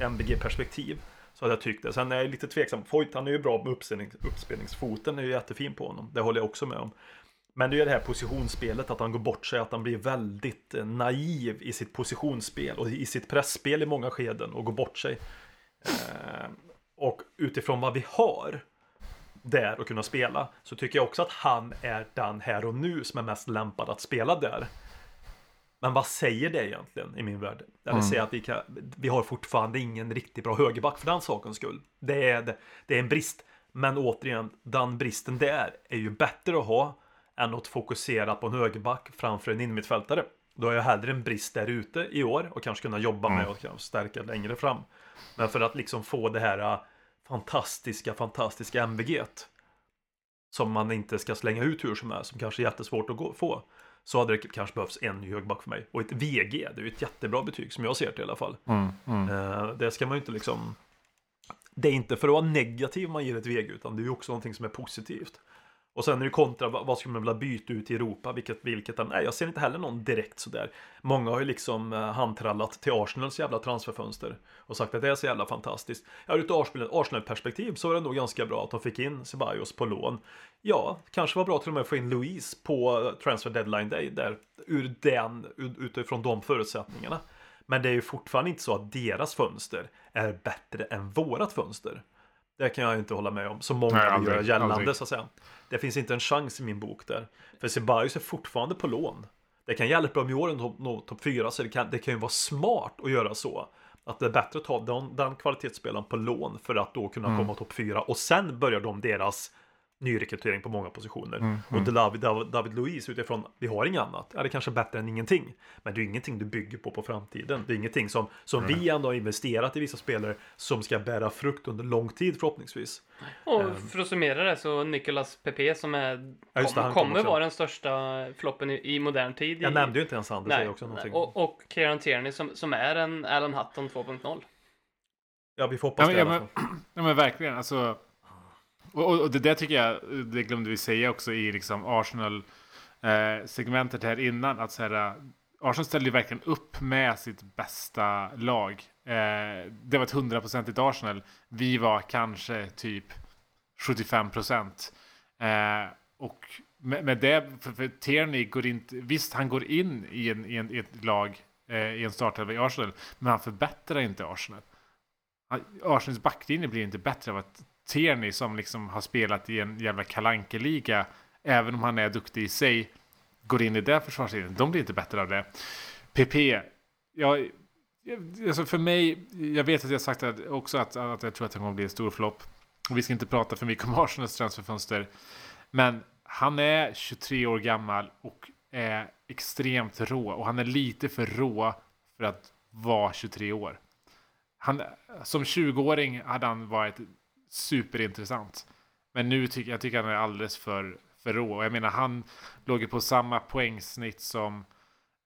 MBG-perspektiv så hade jag tyckt det. Sen är jag lite tveksam. Foyt, han är ju bra med uppspelning, uppspelningsfoten, är ju jättefin på honom. Det håller jag också med om. Men det är det här positionsspelet, att han går bort sig, att han blir väldigt eh, naiv i sitt positionsspel och i sitt pressspel i många skeden och går bort sig. Eh, och utifrån vad vi har där och kunna spela så tycker jag också att han är den här och nu som är mest lämpad att spela där. Men vad säger det egentligen i min värld? Jag vill Mm. säga att vi, kan, vi har fortfarande ingen riktigt bra högerback för den sakens skull. Det är, det, det är en brist. Men återigen, den bristen där är ju bättre att ha än att fokusera på en högerback framför en innermittfältare. Då har jag hellre en brist där ute i år och kanske kunna jobba med och kanske stärka längre fram. Men för att liksom få det här fantastiska, fantastiska MVG som man inte ska slänga ut hur som helst, som kanske är jättesvårt att gå, få. Så hade det kanske behövts en ny högerback för mig. Och ett VG, det är ju ett jättebra betyg som jag ser det i alla fall. Mm, mm. Eh, det ska man ju inte liksom... Det är inte för att vara negativ man ger ett VG, utan det är ju också någonting som är positivt. Och sen är det kontra, vad skulle man vilja byta ut i Europa, vilket, vilket Nej. Jag ser inte heller någon direkt sådär. Många har ju liksom eh, handtrallat till Arsenals jävla transferfönster och sagt att det är så jävla fantastiskt. Ja, ur ett Arsenal-perspektiv så är det nog ganska bra att de fick in Ceballos på lån. Ja, kanske var bra till och med att få in Louise på eh, transfer deadline day där, ur den, utifrån de förutsättningarna. Men det är ju fortfarande inte så att deras fönster är bättre än vårat fönster. Det kan jag inte hålla med om, så många Nej, aldrig, göra gällande aldrig. så att säga. Det finns inte en chans i min bok där. För Ceballos är fortfarande på lån. Det kan hjälpa om i år nå, nå topp 4, så det kan, det kan ju vara smart att göra så. Att det är bättre att ta den, den kvalitetsspelaren på lån för att då kunna komma topp 4 och sen börjar de deras nyrekrytering på många positioner. Och David, David, David Luiz utifrån, vi har inget annat, är det kanske bättre än ingenting. Men det är ingenting du bygger på på framtiden. Det är ingenting som, som vi ändå har investerat i vissa spelare som ska bära frukt under lång tid förhoppningsvis. Och för att summera det så Nicolas Pepe som är, Ja, kom, kommer vara den största floppen i, i modern tid. Jag i, nämnde ju inte ens han, det säger Nej, också någonting. och, och Kieran Tierney som, som är en Alan Hutton 2.0. Ja, vi får hoppas Ja, det i men, alla ja, fall. men, [clears throat] ja, men verkligen. Alltså, och, och, och det där tycker jag, det glömde vi säga också i liksom Arsenal-segmentet eh, här innan. Att så här, eh, Arsenal ställde ju verkligen upp med sitt bästa lag. Eh, det var ett hundraprocentigt Arsenal. Vi var kanske typ 75 procent. Eh, och med, med det, för, för Tierney går inte, visst han går in i, en, i, en, i ett lag, eh, i en startelva i Arsenal, men han förbättrar inte Arsenal. Han- Arsenals backlinje blir inte bättre av att Tierney som liksom har spelat i en jävla kalankeliga även om han är duktig i sig, går in i det försvarslinjen. De blir inte bättre av det. PP, ja, jag- alltså för mig, jag vet att jag sagt att också att, att jag tror att det kommer bli en stor flopp. Och vi ska inte prata för mycket om [laughs] Arsenals transferfönster. Men han är 23 år gammal och är extremt rå. Och han är lite för rå för att vara 23 år. Han, som 20-åring hade han varit superintressant. Men nu tycker jag tycker han är alldeles för, för rå. Jag menar, han låg ju på samma poängsnitt som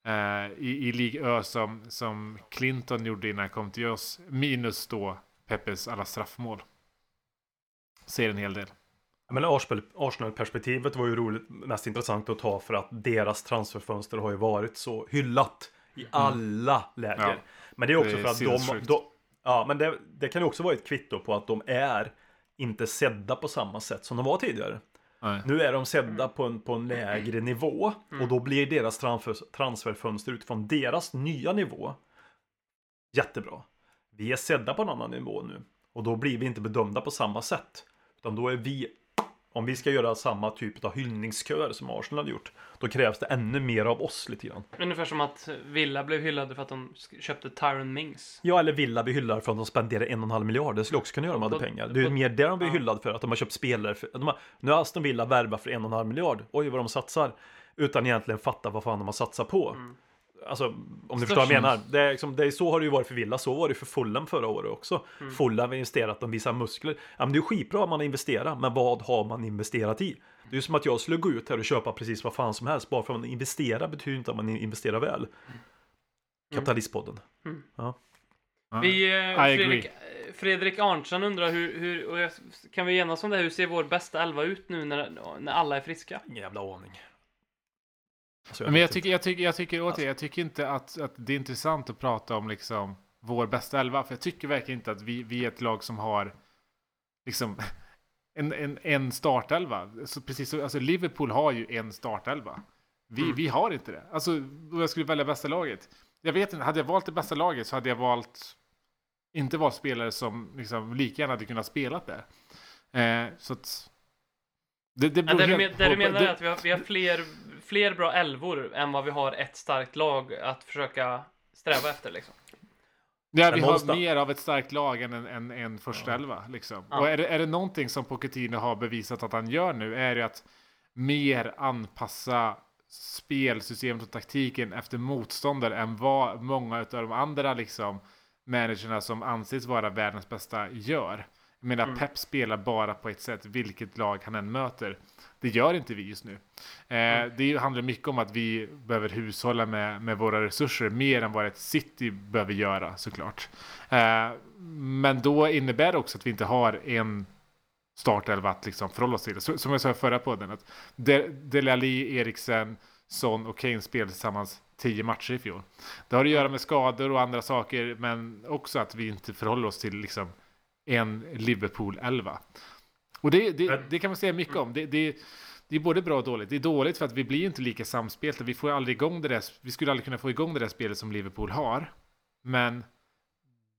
eh, i, i League Ö som, som Clinton gjorde innan han kom till oss. Minus då Peppes alla straffmål. Ser en hel del. Men Arsenal- Arsenal-perspektivet var ju roligt, mest intressant att ta för att deras transferfönster har ju varit så hyllat i alla läger. Ja. Men det är också Det är för att de, de Ja, men det, det kan ju också vara ett kvitto på att de är inte sedda på samma sätt som de var tidigare. Nej. Nu är de sedda på en, på en lägre nivå Mm. och då blir deras transfer, transferfönster utifrån deras nya nivå jättebra. Vi är sedda på en annan nivå nu och då blir vi inte bedömda på samma sätt. Utan då är vi, om vi ska göra samma typ av hyllningskör som Arsenal hade gjort, då krävs det ännu mer av oss lite grann. Ungefär som att Villa blev hyllade för att de köpte Tyron Mings. Ja, eller Villa vi hyllar för att de spenderar en och en halv miljard. Det skulle också kunna göra om de hade pengar. Det är mer det de blir ja. hyllade för, att de har köpt spelare. För, de har, nu har Aston Villa värvat för en och en halv miljard. Oj, vad de satsar. Utan egentligen fatta vad fan de har satsat på. Mm. Alltså, om du förstår vad jag menar. Det är liksom, det är, så har det ju varit för Villa, så var det för Fulham förra året också. Mm. Fulham har investerat, de visar muskler. Ja, men det är skitbra om man har investerat, men vad har man investerat i? Det är som att jag skulle gå ut här och köpa precis vad fan som helst. Bara för att man investerar betyder inte att man investerar väl. Mm. Kapitalistpodden. Ja. Vi, eh. Fredrik, Fredrik Arntzen undrar hur, hur och jag, kan vi enas om det? Hur ser vår bästa elva ut nu när, när alla är friska? Ingen jävla aning. Alltså, Men jag tycker, jag tycker, jag tycker återigen, jag tycker inte att, att det är intressant att prata om liksom vår bästa elva. För jag tycker verkligen inte att vi, vi är ett lag som har liksom [laughs] en, en, en startelva. Så precis så, alltså Liverpool har ju en startelva. Vi, Mm. vi har inte det. Alltså, om jag skulle välja bästa laget. Jag vet inte, hade jag valt det bästa laget så hade jag valt inte valt spelare som liksom lika gärna hade kunnat spela där. Eh, så att... Det, det Men beror det, du, helt men, det du på- menar det- är att vi har, vi har fler, fler bra elvor än vad vi har ett starkt lag att försöka sträva efter liksom. Ja, Men vi har mer av ett starkt lag än en, en, en första elva. Liksom. Ja. Och är det, är det någonting som Pochettino har bevisat att han gör nu är det att mer anpassa spelsystemet och taktiken efter motståndare än vad många av de andra liksom, managerna som anses vara världens bästa gör. Jag menar, Mm. Pep spelar bara på ett sätt, vilket lag han än möter. Det gör inte vi just nu. Eh. Det handlar mycket om att vi behöver hushålla med, med våra resurser mer än vad ett city behöver göra såklart. Eh, men då innebär det också att vi inte har en startelva att liksom förhålla oss till. Så, som jag sa i förra podden, att Alli, Eriksen, Son och Kane spelade tillsammans tio matcher i fjol. Det har att göra med skador och andra saker, men också att vi inte förhåller oss till liksom en Liverpool-elva. Och det, det, det kan man säga mycket om. Det, det, det är både bra och dåligt. Det är dåligt för att vi blir inte lika samspelta. Vi får aldrig igång det där, vi skulle aldrig kunna få igång det där spelet som Liverpool har. Men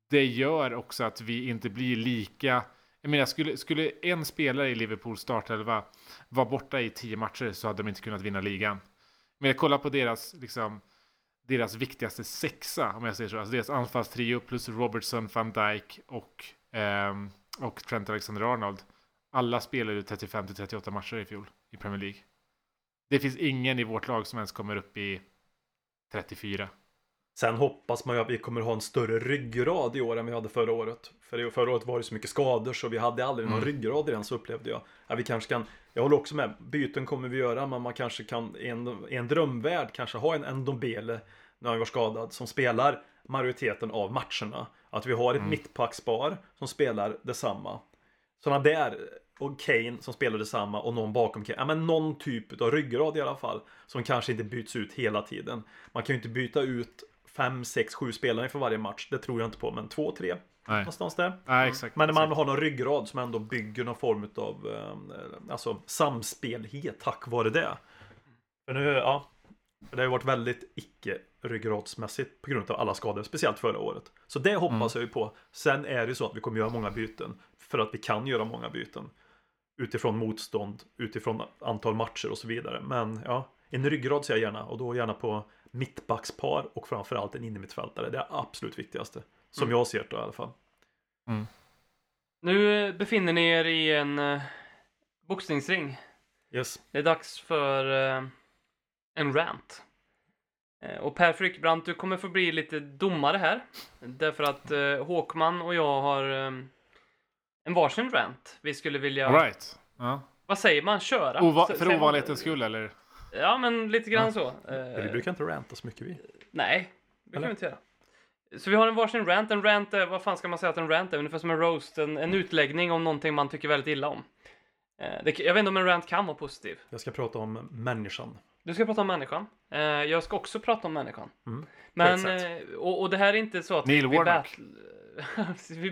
det gör också att vi inte blir lika... Jag menar, skulle, skulle en spelare i Liverpool startelva vara borta i tio matcher så hade de inte kunnat vinna ligan. Men jag kollar på deras, liksom, deras viktigaste sexa, om jag säger så. Alltså deras anfallstrio plus Robertson, van Dijk och, ehm, och Trent Alexander-Arnold. Alla spelade 35-38 matcher i fjol i Premier League. Det finns ingen i vårt lag som ens kommer upp i 34. Sen hoppas man ju att vi kommer ha en större ryggrad i år än vi hade förra året. För förra året var det så mycket skador så vi hade aldrig någon Mm. ryggrad i den så upplevde jag. Ja, vi kanske kan, jag håller också med, byten kommer vi göra men man kanske kan i en, i en drömvärld kanske ha en Endombele, när han var skadad, som spelar majoriteten av matcherna. Att vi har ett Mm. mittbackspar som spelar detsamma. Sådana där, och Kane som spelar detsamma och någon bakom Kane. Ja men någon typ av ryggrad i alla fall. Som kanske inte byts ut hela tiden. Man kan ju inte byta ut 5, 6, 7 spelare för varje match. Det tror jag inte på. Men 2, 3 Nej, någonstans där. Nej exakt. Men när man exakt. har någon ryggrad som ändå bygger någon form av eh, alltså, samspelhet tack vare det. För nu, ja. Det har ju varit väldigt icke ryggradsmässigt på grund av alla skador, speciellt förra året. Så det hoppas jag ju på. Sen är det ju så att vi kommer göra många byten. För att vi kan göra många byten. Utifrån motstånd, utifrån antal matcher och så vidare. Men ja, en ryggrad ser jag gärna och då gärna på mittbackspar och framförallt en innermittfältare. Det är absolut viktigaste. Som Mm. jag ser det i alla fall. Nu eh, befinner ni er i en uh, boxningsring. Yes. Det är dags för eh, en rant. Eh, och Per Frykebrant, du kommer få bli lite domare här. Därför att eh, Håkman och jag har eh, en varsin rant. Vi skulle vilja, right. Ja. vad säger man, köra? Ova- för ovanlighetens skull eller? Ja, men lite grann Ja. så. Vi brukar inte ranta så mycket vi. nej, det kan Eller? vi inte göra. Så vi har en varsin rant. En rant är, vad fan ska man säga att en rant är? Ungefär som en roast, en, en utläggning om någonting man tycker väldigt illa om. Eh, det, jag vet inte om en rant kan vara positiv. Jag ska prata om människan. Du ska prata om människan. Eh, jag ska också prata om människan. Mm. Men, eh, och, och det här är inte så att Neil vi, Warnock. battle, [laughs] vi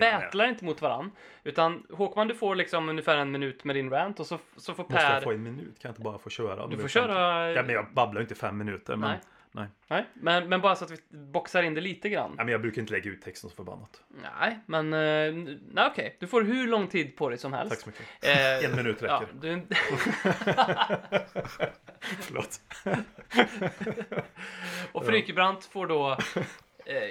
battlar inte mot varann. Utan Håkman, du får liksom ungefär en minut med din rant och så, så får Måste jag Per... få en minut? Kan jag inte bara få köra? Du får köra... Ja, men jag babblar inte i fem minuter. Men, Nej. nej. Nej, men, men bara så att vi boxar in det lite grann. Nej, men jag brukar inte lägga ut texten så förbannat. Nej, men... eh, nej, okej. Du får hur lång tid på dig som helst. Tack så mycket. Eh, En minut Ja, räcker. du, [laughs] Förlåt. [laughs] och Frykebrant får då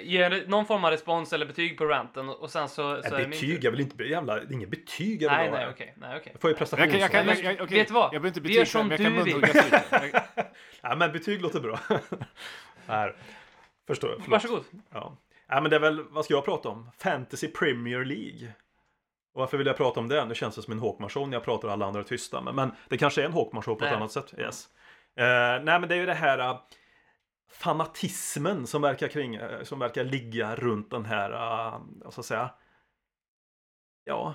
ge någon form av respons eller betyg på ranten och sen så... så min betyg? Jag vill inte... Jävla... Det är inget betyg jag vill Nej, ha nej, okej. Nej, okej. Jag får ju Jag kan, jag kan, jag, jag, okej, Vet du vad? Jag behöver inte Vi gör betyg, som men jag kan du vill. lite. Jag- [laughs] Ja, men betyg låter bra. [laughs] här. Förstår jag. Förlåt. Varsågod. Ja. ja, men det är väl... Vad ska jag prata om? Fantasy Premier League. Och varför vill jag prata om det? Nu känns det som en Håkman-show när jag pratar och alla andra är tysta. Men, men det kanske är en Håkman-show på ett Nej. annat sätt. Yes. Eh, nej, men det är ju det här uh, fanatismen som verkar, kring, eh, som verkar ligga runt den här, uh, ska jag säga, ja,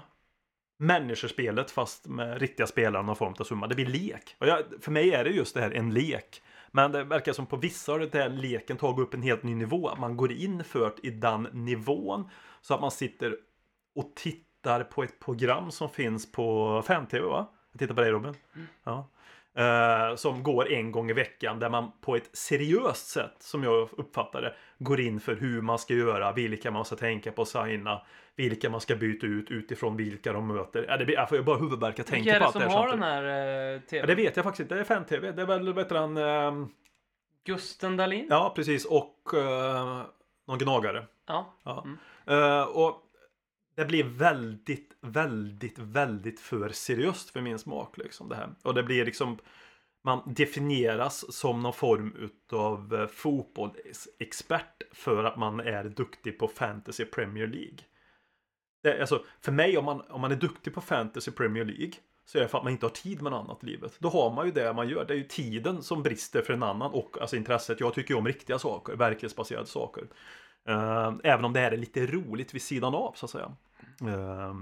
människospelet fast med riktiga spelare någon form av summa. Det blir lek. Jag, för mig är det just det här en lek. Men det verkar som på vissa har den här leken tagit upp en helt ny nivå. Man går in för i den nivån så att man sitter och tittar på ett program som finns på 5TV va? Jag tittar på dig Robin. Ja. Eh, som går en gång i veckan där man på ett seriöst sätt som jag uppfattar det går in för hur man ska göra, vilka man ska tänka på att signa, vilka man ska byta ut utifrån vilka de möter. Ja, det blir, jag får bara huvudvärk jag tänker Vilka är på det allt som det här har den samtidigt. här eh, Ja, tvn? det vet jag faktiskt inte. Det är 5TV. Det är väl, vet du han, ehm, Gusten Dahlin? Ja, precis. Och uh, någon gnagare. Ja. Ja. Mm. Eh, och det blir väldigt, väldigt, väldigt för seriöst för min smak. Liksom, det här. Och det blir liksom man definieras som någon form utav eh, fotbollsexpert för att man är duktig på Fantasy Premier League. Det, alltså, för mig, om man, om man är duktig på Fantasy Premier League så är det för att man inte har tid med något annat i livet. Då har man ju det man gör. Det är ju tiden som brister för en annan och alltså intresset. Jag tycker ju om riktiga saker, verklighetsbaserade saker. Eh, även om det här är lite roligt vid sidan av så att säga. Eh,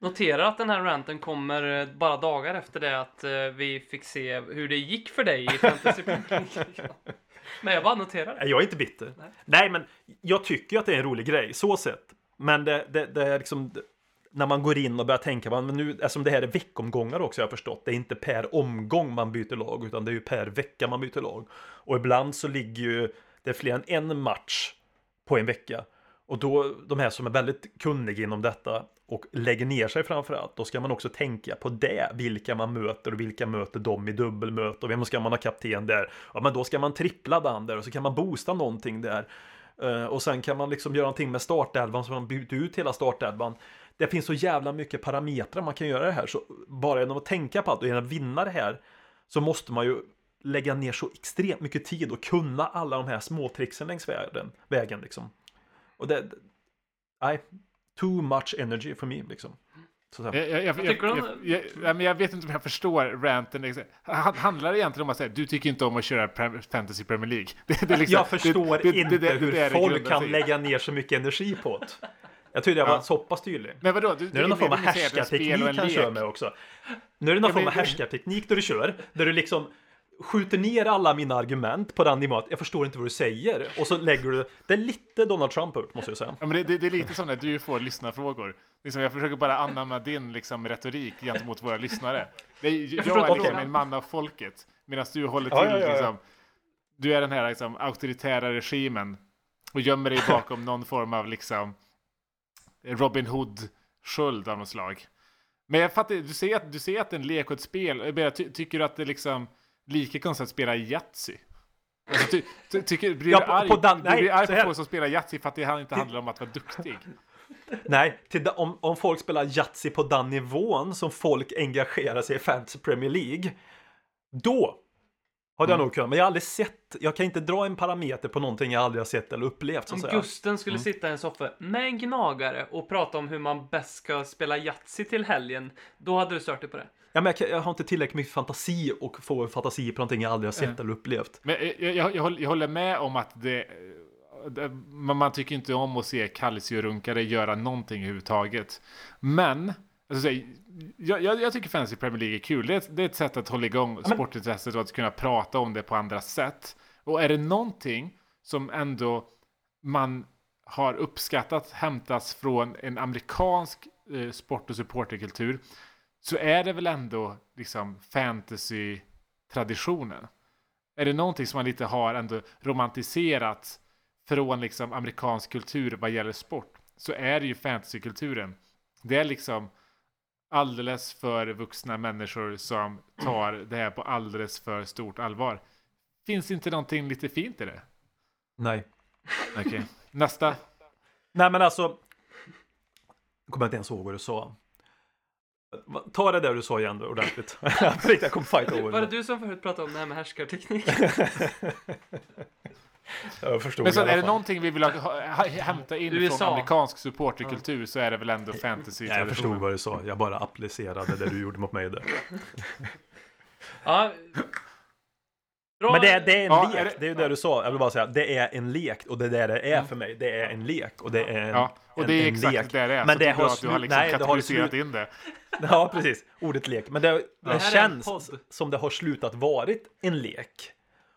Notera att den här ranten kommer eh, bara dagar efter det att eh, vi fick se hur det gick för dig i Fantasy. [laughs] Men jag bara noterar det. Jag är inte bitter. Nej. Nej. men jag tycker ju att det är en rolig grej, så sett. Men det, det, det är liksom när man går in och börjar tänka, men nu, eftersom det här är veckomgångar också har jag förstått, det är inte per omgång man byter lag, utan det är ju per vecka man byter lag. Och ibland så ligger ju det är fler än en match på en vecka. Och då, de här som är väldigt kunniga inom detta och lägger ner sig framför allt, då ska man också tänka på det, vilka man möter och vilka möter de i dubbelmöte och vem ska man ha kapten där? Ja, men då ska man trippla den där och så kan man boosta någonting där. Eh, och sen kan man liksom göra någonting med startelvan så man byter ut hela startelvan. Det finns så jävla mycket parametrar man kan göra det här, så bara genom att tänka på allt och genom att vinna det här så måste man ju lägga ner så extremt mycket tid och kunna alla de här småtricksen längs vägen, vägen liksom. Och det, nej, too much energy for me liksom. Jag, jag, jag, vet inte om jag förstår ranten. liksom. Han- Handlar det egentligen om att säga du tycker inte om att köra Fantasy Premier League? [laughs] Det, det liksom- jag förstår det- inte det- det- hur folk kan lägga ner så mycket energi på det. Jag trodde jag var Ja. så pass tydlig. Men vadå? Du, Nu är det någon form av härskarteknik han kör med också. Nu är det någon form av härskarteknik där du kör, där du liksom skjuter ner alla mina argument på den nivån att jag förstår inte vad du säger. Och så lägger du, det är lite Donald Trump ut måste jag säga. Ja, men det, det, det är lite som när du får lyssnarfrågor. Liksom, jag försöker bara anamma din liksom, retorik gentemot våra lyssnare. Det jag, förstår är liksom frågan. en man av folket. Medan du håller till, Ja, ja. Liksom, du är den här liksom, auktoritära regimen. Och gömmer dig bakom någon form av liksom Robin Hood-sköld av något slag. Men jag fattar, du att, du säger att det är en lek och ett spel. Jag tycker du att det liksom lika konstigt att spela Yatzy? Alltså, ty, ty, tycker, blir Ja, på- arg, på nej, blir arg på här. folk som spelar Yatzy för att det inte handlar om att vara duktig? [laughs] Nej, till om, om folk spelar Yatzy på den nivån som folk engagerar sig i Fantasy Premier League. Då hade jag nog kunnat, men jag har aldrig sett, jag kan inte dra en parameter på någonting jag aldrig har sett eller upplevt så Om. Gusten skulle sitta i en soffa med en gnagare och prata om hur man bäst ska spela Yatzy till helgen, då hade du stört dig på det. Ja, men jag, jag har inte tillräckligt mycket fantasi och få fantasi på någonting jag aldrig har sett eller upplevt. Men eh, jag, jag, jag, håller- med om att det... eh, det man, tycker inte om att se Calcio-runkare göra någonting överhuvudtaget. Men, alltså, så, jag, jag, jag tycker Fantasy Premier League är kul. Det är, ett, det är ett sätt att hålla igång sportintresset och att kunna prata om det på andra sätt. Och är det någonting som ändå man har uppskattat hämtas från en amerikansk eh, sport och supporterkultur så är det väl ändå liksom fantasy-traditionen. Är det någonting som man lite har ändå romantiserat från liksom amerikansk kultur vad gäller sport så är det ju fantasykulturen. Det är liksom alldeles för vuxna människor som tar det här på alldeles för stort allvar. Finns inte någonting lite fint i det? Nej. Okej, nästa. Nej men alltså. Jag kommer inte ens ihåg vad du sa. Ta det där du sa igen då ordentligt. [laughs] På riktigt, jag kommer fighta over Var det du som förut pratade om det här med härskarteknik? [laughs] [laughs] Jag förstod Men så i alla är det någonting vi vill ha, ha, hämta in USA. från amerikansk supporterkultur så är det väl ändå fantasy Ja, jag förstod vad du sa. Jag bara applicerade det du gjorde mot mig där. ja. Bra. Men det är, det är en Ja, lek. är det- Det är ju det du sa. Jag vill bara säga. Det är en lek. Och det är det det är för mig. Det är en lek. Och det är en, Ja, och en, det är en exakt lek. det det är. Men så det det har att du har liksom nej, det har kategoriserat in det. [laughs] Ja, precis. Ordet lek. Men det, det, är en känns som det har slutat varit en lek.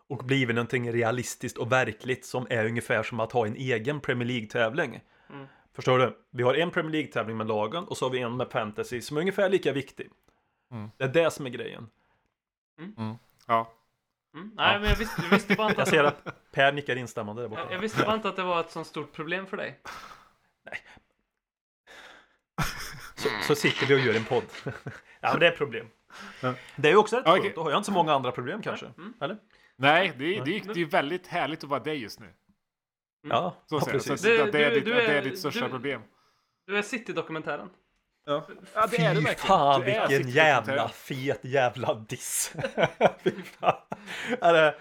Och blivit någonting realistiskt och verkligt som är ungefär som att ha en egen Premier League-tävling. Mm. Förstår du? Vi har en Premier League-tävling med lagen och så har vi en med fantasy som är ungefär lika viktig. Mm. Det är det som är grejen. Ja. Mm. Nej, men jag visste, jag visste bara inte Jag att ser det att Per nickar instämmande där borta. jag visste bara inte att det var ett sånt stort problem för dig. Så, så sitter vi och gör en podd. [laughs] ja, men det är ett problem. Ja. Det är ju också rätt Okej. skönt. Då har jag inte så många andra problem kanske. Mm. Eller? Nej, det är, det, är, det är väldigt härligt att vara dig just nu. Ja, Så ja precis. Så att Du- det, är du- ditt, du det är är- ditt största du- problem. Du är City-dokumentären. Ja, det är det Fy verkligen. fan Du vilken jävla fet jävla diss. [laughs] Fy fan. Är.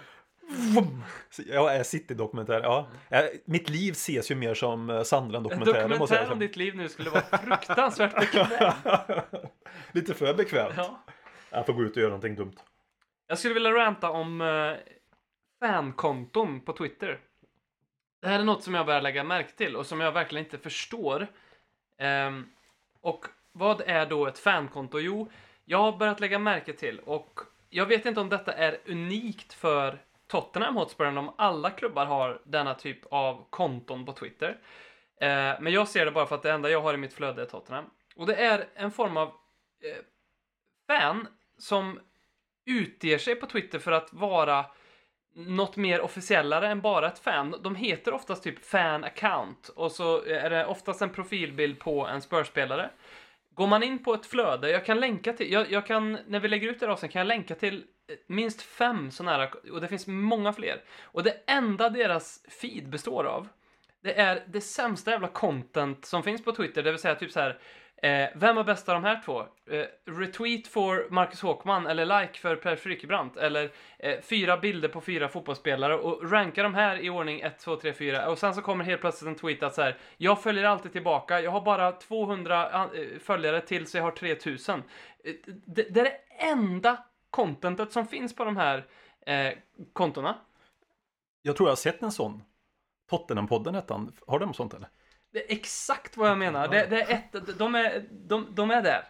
Jag är City-dokumentär. Ja. Ja, Mitt liv ses ju mer som eh, En Sandland-dokumentärer måste jag dokumentär om ditt liv nu skulle vara fruktansvärt bekväm. [laughs] Lite för bekvämt. Ja. Jag får gå ut och göra någonting dumt. Jag skulle vilja ranta om eh, fankonton på Twitter. Det här är något som jag börjar lägga märke till och som jag verkligen inte förstår. Ehm, och vad är då ett fankonto? Jo, jag har börjat lägga märke till och jag vet inte om detta är unikt för Tottenham Hotspur eller om alla klubbar har denna typ av konton på Twitter. Eh, men jag ser det bara för att det enda jag har i mitt flöde är Tottenham. Och det är en form av eh, fan som utger sig på Twitter för att vara något mer officiellare än bara ett fan. De heter oftast typ fan account och så är det oftast en profilbild på en spörspelare. Går man in på ett flöde, jag kan länka till, jag, jag kan, när vi lägger ut det här avsnittet kan jag länka till eh, minst fem sådana här, och det finns många fler. Och det enda deras feed består av, det är det sämsta jävla content som finns på Twitter, det vill säga typ så här. Eh, vem var bäst av de här två? Eh, retweet för Marcus Håkman eller like för Per Frykebrant eller eh, fyra bilder på fyra fotbollsspelare och ranka de här i ordning 1, 2, 3, 4 och sen så kommer helt plötsligt en tweet att så här jag följer alltid tillbaka, jag har bara 200 eh, följare till så jag har 3000. Eh, det, det är det enda contentet som finns på de här eh, kontona. Jag tror jag har sett en sån. Tottenham-podden hette han. Har de sånt eller? Det är exakt vad jag menar. Det, det är ett, de, är, de, de är där.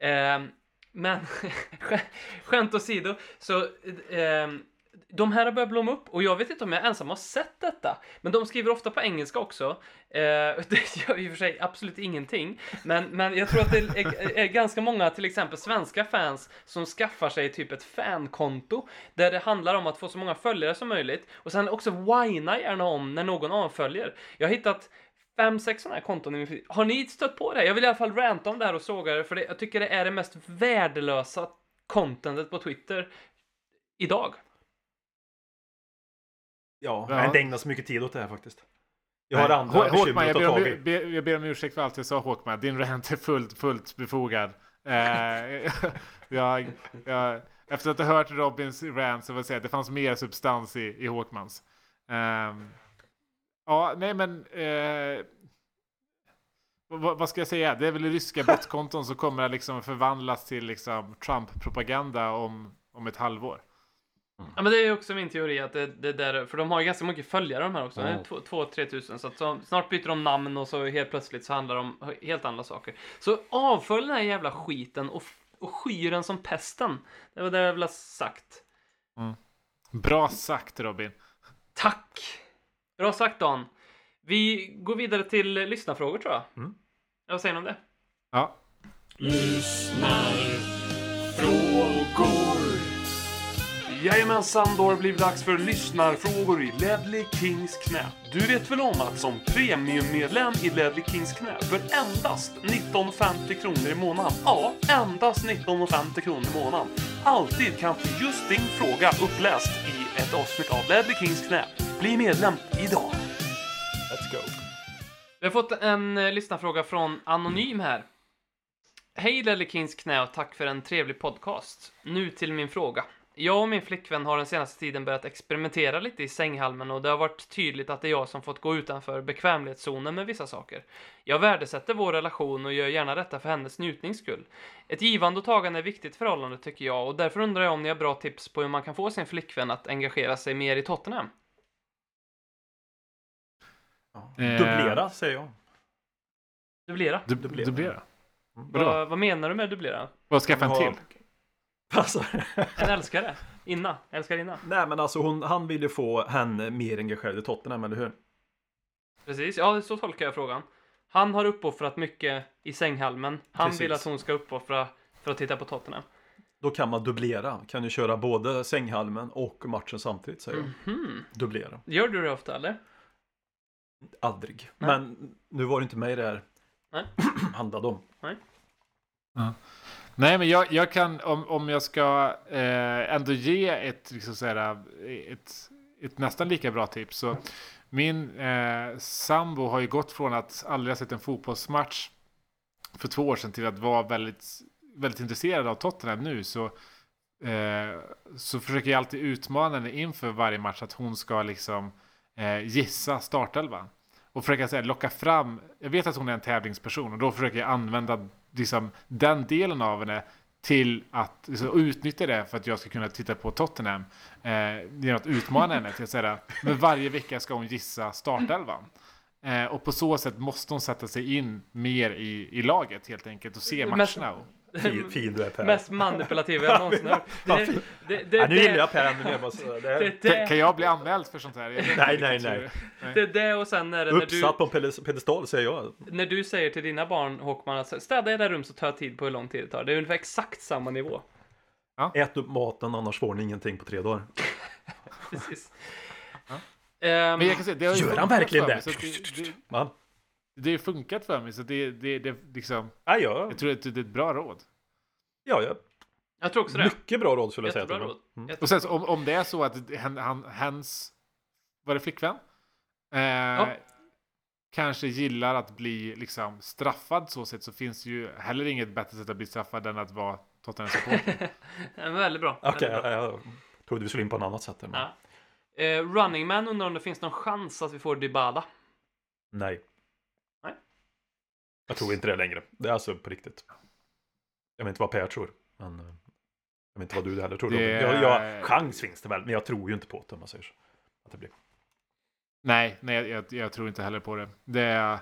Ehm, men [laughs] skä- skämt åsido, så ehm, de här har börjat blomma upp och jag vet inte om jag ensam har sett detta. Men de skriver ofta på engelska också. Eh, [laughs] det gör i och för sig absolut ingenting. Men, men jag tror att det är, är ganska många, till exempel svenska fans, som skaffar sig typ ett fankonto. Där det handlar om att få så många följare som möjligt. Och sen också whina gärna om när någon avföljer. Jag har hittat fem, sex sådana här konton i min feed. Har ni stött på det? Jag vill i alla fall ranta om det här och såga det, för det, jag tycker det är det mest värdelösa contentet på Twitter idag. Ja, Ja. jag har inte ägnat så mycket tid åt det här faktiskt. Jag har Nej, andra Hå- bekymmer Håkman, att jag ta ber, tag i. ber, jag ber om ursäkt för allt jag sa Håkman. Din rant är fullt, fullt befogad. Eh, [laughs] jag, jag, efter att ha hört Robins rant så vill jag säga att det fanns mer substans i, i Håkmans. Ehm, ja, nej men... Eh, vad, vad ska jag säga? Det är väl ryska botkonton som kommer att liksom förvandlas till liksom Trump-propaganda om, om ett halvår. Ja men det är ju också min teori att det, det där, för de har ju ganska mycket följare de här också, två, tre tusen. Så så, snart byter de namn och så helt plötsligt så handlar det om helt andra saker. Så avfölj den här jävla skiten och, och sky den som pesten. Det var det jag ville ha sagt. Bra sagt Robin. Tack! Bra sagt Dan. Vi går vidare till lyssnarfrågor tror jag. Mm. Vad säger ni om det? Ja, Jajamensan, då har det blivit dags för lyssnarfrågor i Ledley Kings knä. Du vet väl om att som premiummedlem i Ledley Kings knä för endast 1950 kronor i månaden, ja, endast 1950 kronor i månaden, alltid kan få just din fråga uppläst i ett avsnitt av Ledley Kings knä. Bli medlem idag! Let's go. Vi har fått en eh, lyssnarfråga från Anonym här. Hej Lelle Kings knä och tack för en trevlig podcast. Nu till min fråga. Jag och min flickvän har den senaste tiden börjat experimentera lite i sänghalmen och det har varit tydligt att det är jag som fått gå utanför bekvämlighetszonen med vissa saker. Jag värdesätter vår relation och gör gärna detta för hennes njutnings skull. Ett givande och tagande är viktigt förhållande tycker jag och därför undrar jag om ni har bra tips på hur man kan få sin flickvän att engagera sig mer i Tottenham. Eh, Dubblera säger jag. Dubblera. Du, Dubblera. dubblera. Vadå? Vad, vad menar du med dubblera? Vad skaffa en till? Alltså, En älskare? Inna? Älskar inna? nej men alltså hon, han vill ju få henne mer engagerad i Tottenham, eller hur? Precis, ja så tolkar jag frågan. Han har uppoffrat mycket i sänghalmen. Han Precis. vill att hon ska uppoffra för att titta på Tottenham. Då kan man dubblera. Kan ju köra både sänghalmen och matchen samtidigt, säger jag. Mhm. Dubblera. Gör du det ofta eller? Aldrig. Nej. Men nu var det inte mig det här Nej. [clears throat] handlade om. Nej, men jag, jag kan, om, om jag ska eh, ändå ge ett, liksom så här, ett, ett nästan lika bra tips. Så min eh, sambo har ju gått från att aldrig ha sett en fotbollsmatch för två år sedan till att vara väldigt, väldigt intresserad av Tottenham nu. Så, eh, så försöker jag alltid utmana henne inför varje match att hon ska liksom eh, gissa startelvan. Och försöka här, locka fram, jag vet att hon är en tävlingsperson och då försöker jag använda liksom, den delen av henne till att liksom, utnyttja det för att jag ska kunna titta på Tottenham. Eh, genom att utmana henne till att säga men varje vecka ska hon gissa startelvan. Eh, och på så sätt måste hon sätta sig in mer i, i laget helt enkelt och se matcherna. Fin, fin du är Per. Mest manipulativa jag någonsin hört. [laughs] Vad Det, fin. det, det, ja, nu gillar det, jag Per ännu mer. är kan jag bli anmäld för sånt här? Nej, nej, nej. det, det och sen är när uppsatt du, på en pedestal, säger jag. när du säger till dina barn Håkman att städa i det där rummet så tar jag tid på hur lång tid det tar. Det är ungefär exakt samma nivå. Ät upp maten, annars får ni ingenting på tre dagar. [laughs] Precis. Ehm, Men jag kan säga, det har ju Gör han verkligen det? det, det? Det har funkat för mig så det, det, det liksom, Ja, ja, jag tror att det är ett bra råd. ja, ja. jag tror också det. Mycket bra råd skulle jag säga. Jättebra råd. Mm. Och sen så, om, om det är så att han, han, hans, var det flickvän? Eh, Kanske gillar att bli liksom straffad så sätt så finns det ju heller inget bättre sätt att bli straffad än att vara Tottenham supporter. [laughs] Väldigt bra. Okej, bra. jag, jag trodde vi skulle in på ett annat sätt. Men... Ja. Eh, running Man undrar om det finns någon chans att vi får Dybala. Nej. Jag tror inte det längre. Det är alltså på riktigt. Jag vet inte vad Per tror. Men eh, jag vet inte vad du heller tror. Det-. Jag, jag, chans finns det väl, men jag tror ju inte på det om man säger så. Att det blir. nej, nej jag, jag, tror inte heller på det. Det är...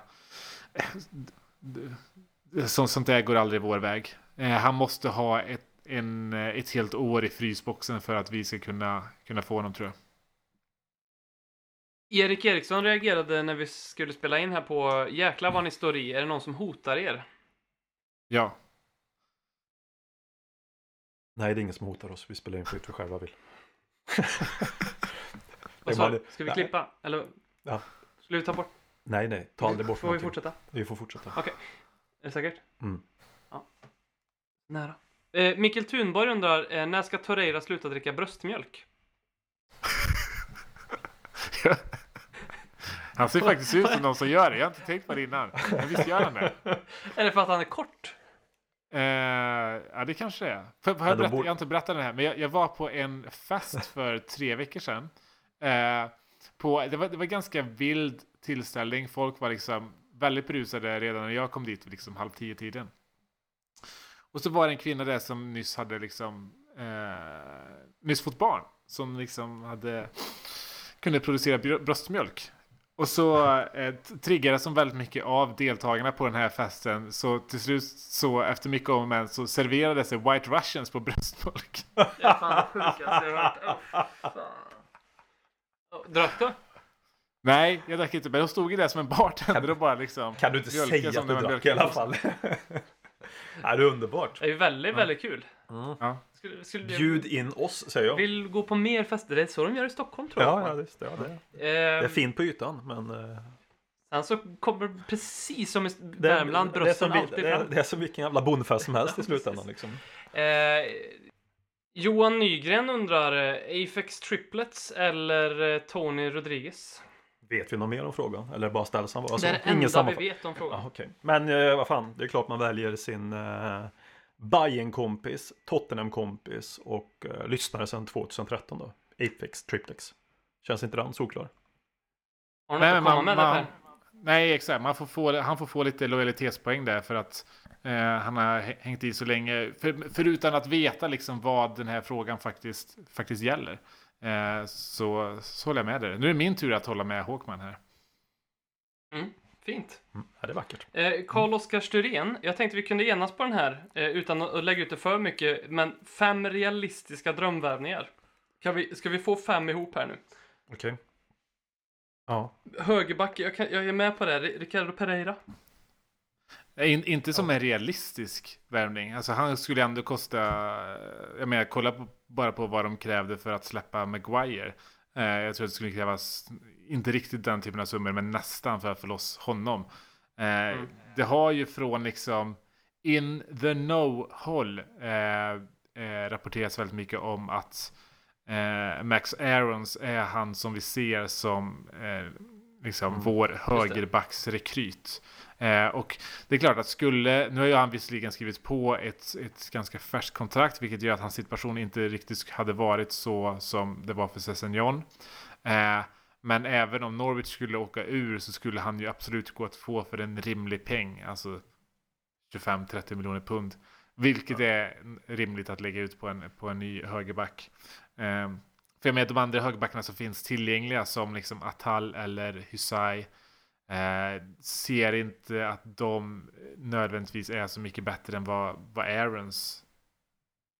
Sånt, sånt där går aldrig vår väg. Eh, han måste ha ett, en, eh, ett helt år i frysboxen för att vi ska kunna, kunna få honom tror jag. Erik Eriksson reagerade när vi skulle spela in här på Jäklar vad ni står i. Är det någon som hotar er? Ja. Nej, det är ingen som hotar oss. Vi spelar in skit vi själva vill. [laughs] Vad sa du? Ska vi Nej. klippa? Eller? Ja. Skulle vi ta bort? Nej, nej. Ta aldrig bort Får vi någonting. fortsätta? Vi får fortsätta. Är det säkert? Mm. Ja. Nära. Eh, Mikkel Thunborg undrar, eh, när ska Torreira sluta dricka bröstmjölk? [laughs] [laughs] Han ser faktiskt ut som någon som gör det. Jag har inte tänkt på det innan. Men visst gör han det? [laughs] Är det för att han är kort? Eh, ja, det kanske det är. För, för Ja, jag, borde- jag har inte berättat det här, men jag, jag var på en fest för tre veckor sedan. Eh, på, det, var, det var ganska vild tillställning. Folk var liksom väldigt berusade redan när jag kom dit liksom halv tio tiden. Och så var det en kvinna där som nyss hade liksom eh, nyss fått barn. Som liksom hade kunde producera br- bröstmjölk. Och så eh, triggades som väldigt mycket av deltagarna på den här festen. Så till slut så efter mycket om och men så serverades det White Russians på bröstmjölk. Det är fan det sjukaste jag har hört. Åh, fan. Åh, Drack du? Nej, jag drack inte. Men de stod ju där som en bartender och bara liksom Kan du inte säga som att du drack i alla fall? Nej, [laughs] det är underbart. Det är väldigt, väldigt kul. Ja. Skulle, skulle, Bjud in oss, säger jag. Vill gå på mer fester. Det är så de gör i Stockholm tror jag. Ja, ja, det, ja, det, det Ehm, är fint på ytan, men... eh, Sen så kommer precis som i Värmland brösten som, alltid det, är, fram. det är som vilken jävla bondfest som helst i [laughs] slutändan liksom. Eh, Johan Nygren undrar eh, Apex Triplets eller eh, Tony Rodriguez? Vet vi något mer om frågan? Eller bara ställs han bara så? det är det enda vi vet om frågan. Ja, okej. Men eh, vad fan, det är klart man väljer sin eh, Bayern-kompis, Tottenham-kompis och eh, lyssnare sedan 2013 då. Apex Triplex. Känns inte den solklar? Har du Nej, något att komma man, med där man, Per? nej, exakt. Man får få, han får få lite lojalitetspoäng där för att eh, han har hä- hängt i så länge. För, förutom att veta liksom vad den här frågan faktiskt, faktiskt gäller. Eh, så, så håller jag med dig. Nu är det min tur att hålla med Håkman här. Fint. Mm, ja, det är vackert. Eh, Karl-Oskar Sturén, jag tänkte vi kunde enas på den här eh, utan att lägga ut det för mycket, men fem realistiska drömvärvningar. Kan vi, ska vi få fem ihop här nu? Okej. Ja. Högerback, jag, kan, jag är med på det. Ricardo Pereira. In, inte som en realistisk värvning. Alltså han skulle ändå kosta, jag menar kolla på, bara på vad de krävde för att släppa Maguire. Eh, jag tror att det skulle krävas, inte riktigt den typen av summor, men nästan för att få loss honom. Eh, Det har ju från liksom in the know-håll eh, rapporterats väldigt mycket om att Max Aarons är han som vi ser som liksom vår högerbacksrekryt. Eh, och det är klart att skulle, nu har ju han visserligen skrivit på ett, ett ganska färskt kontrakt, vilket gör att hans situation inte riktigt hade varit så som det var för Sessignon. Eh, men även om Norwich skulle åka ur så skulle han ju absolut gå att få för en rimlig peng, alltså 25-30 miljoner pund. Vilket är rimligt att lägga ut på en, på en ny högerback. Eh, för jag menar de andra högerbackarna som finns tillgängliga som liksom Atal eller Hysaj Eh, ser inte att de nödvändigtvis är så mycket bättre än vad, vad Aarons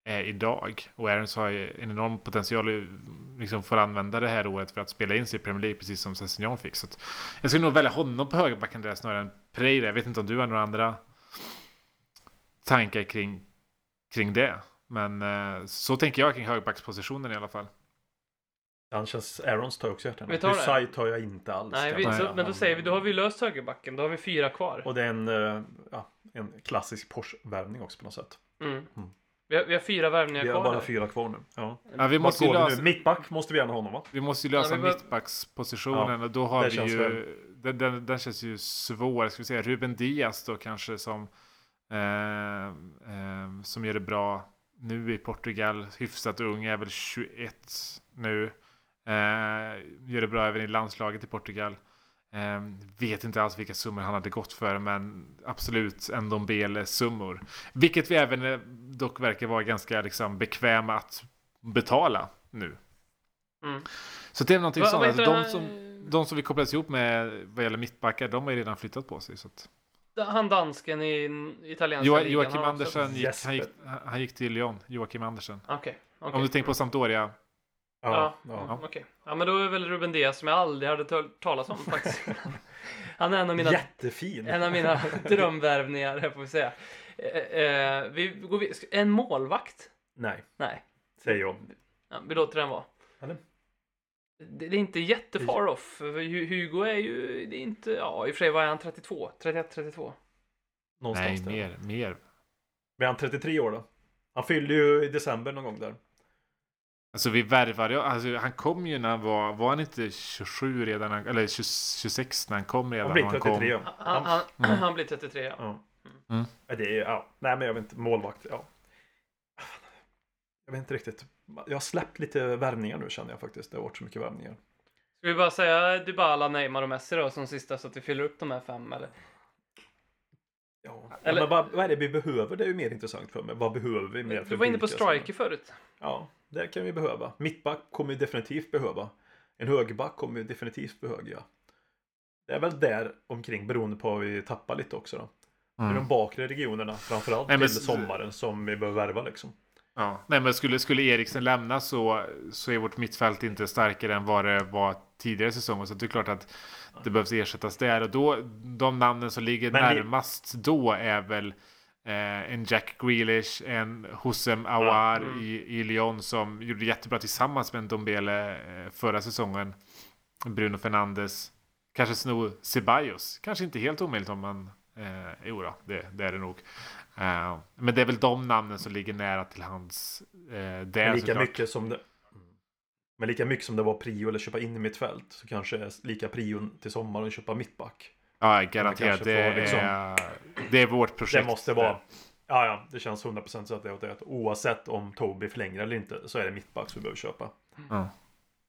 är idag. Och Aarons har ju en enorm potential liksom, att liksom få använda det här året för att spela in sig i Premier League precis som Sessignon fick. Så att jag skulle nog välja honom på högerbacken där snarare än Pereira. Jag vet inte om du har några andra tankar kring, kring det. Men eh, så tänker jag kring högerbackspositionen i alla fall. Han känns, Aarons tar jag också hjärtan. Vi tar det. Husay tar jag inte alls. Nej, vi, så, men då säger vi, då har vi löst högerbacken. Då har vi fyra kvar. Och det är en, eh, ja, en klassisk Porsche-värvning också på något sätt. Mm. Mm. Vi, har, vi har fyra värvningar Vi har kvar. bara här. fyra kvar nu. Ja. Ja, vi måste lösa, nu? Mittback måste vi gärna ha honom va? Vi måste ju lösa Ja, bör- mittbackspositionen Ja, och då har vi ju... väl- Den, den, den känns ju svår. Ska vi säga Ruben Diaz då kanske som... Eh, eh, som gör det bra nu i Portugal. Hyfsat ung, är väl 21 nu. Eh, gör det bra även i landslaget i Portugal. Eh, vet inte alls vilka summor han hade gått för, men absolut en Dombele-summor. Vilket vi även eh, dock verkar vara ganska liksom, bekväma att betala nu. Mm. Så det är någonting Va- sånt. Alltså, de, som, de som vi kopplas ihop med vad gäller mittbackar, de har ju redan flyttat på sig. Så att... Han dansken i italienska Jo, ligan. Joakim också- Andersen gick, han, gick, han gick till Lyon. Joakim Andersen. Okej. okej. Om du tänker på Sampdoria. Ja, ja. ja. okej. Ja, men då är väl Ruben Diaz som jag aldrig hade hört talas om faktiskt. [laughs] Han är en av mina, Jättefin. en av mina [laughs] drömvärvningar, här får vi säga. Eh, eh, vi går vid, en målvakt? Nej, Nej, säger jag. ja, vi låter den vara. Eller? Det, det är inte jättefar off. Hugo är ju, det är inte, ja i och för sig var är han 32? 31, 32? Någonstans Nej, där. mer. mer. Men han 33 år då? Han fyllde ju i december någon gång där. Alltså vi värvade ju- alltså han kom ju när han var, var han inte 27 redan, eller 20, 26 när han kom redan? Han blir och han kom. 33. Han, Han, han, han blir 33 ja. Mm. Ja, Det är, ja. Nej men jag vet inte, målvakt, ja. Jag vet inte riktigt. Jag har släppt lite värvningar nu känner jag faktiskt. Det har varit så mycket värvningar. Ska vi bara säga Dybala, Neymar och Messi då som sista så att vi fyller upp de här fem eller? Ja. Eller- Men vad, vad är det vi behöver? Det är ju mer intressant för mig. Vad behöver vi mer? Du för var inne på striker förut. Ja, det kan vi behöva. Mittback kommer vi definitivt behöva. En högerback kommer vi definitivt behöva. Det är väl där omkring beroende på vad vi tappar lite också då. Det är Mm. de bakre regionerna framförallt Nej, men till sommaren som vi behöver värva liksom. Ja. Nej men skulle, skulle Eriksen lämna så, så är vårt mittfält inte starkare än vad det var tidigare säsonger. Så det är klart att det behövs ersättas där. Och då, de namnen som ligger Men närmast då är väl eh, en Jack Grealish, en Hosem Aouar mm. i, i Lyon som gjorde jättebra tillsammans med en Dombele eh, förra säsongen. Bruno Fernandes. Kanske sno Ceballos. Kanske inte helt omöjligt om man... Eh, jo då, det, det är det nog. Eh, men det är väl de namnen som ligger nära till hans. Eh, där Men lika såklart. mycket som det men lika mycket som det var prio eller köpa in i mitt fält så kanske är lika prio till sommaren att köpa mittback. Ja, garanterat. Det, liksom- är, det är vårt projekt. Det måste vara. Ja, ja, det känns 100% så att det är åt det. Oavsett om Toby förlänger eller inte så är det mittback som vi behöver köpa. Ja.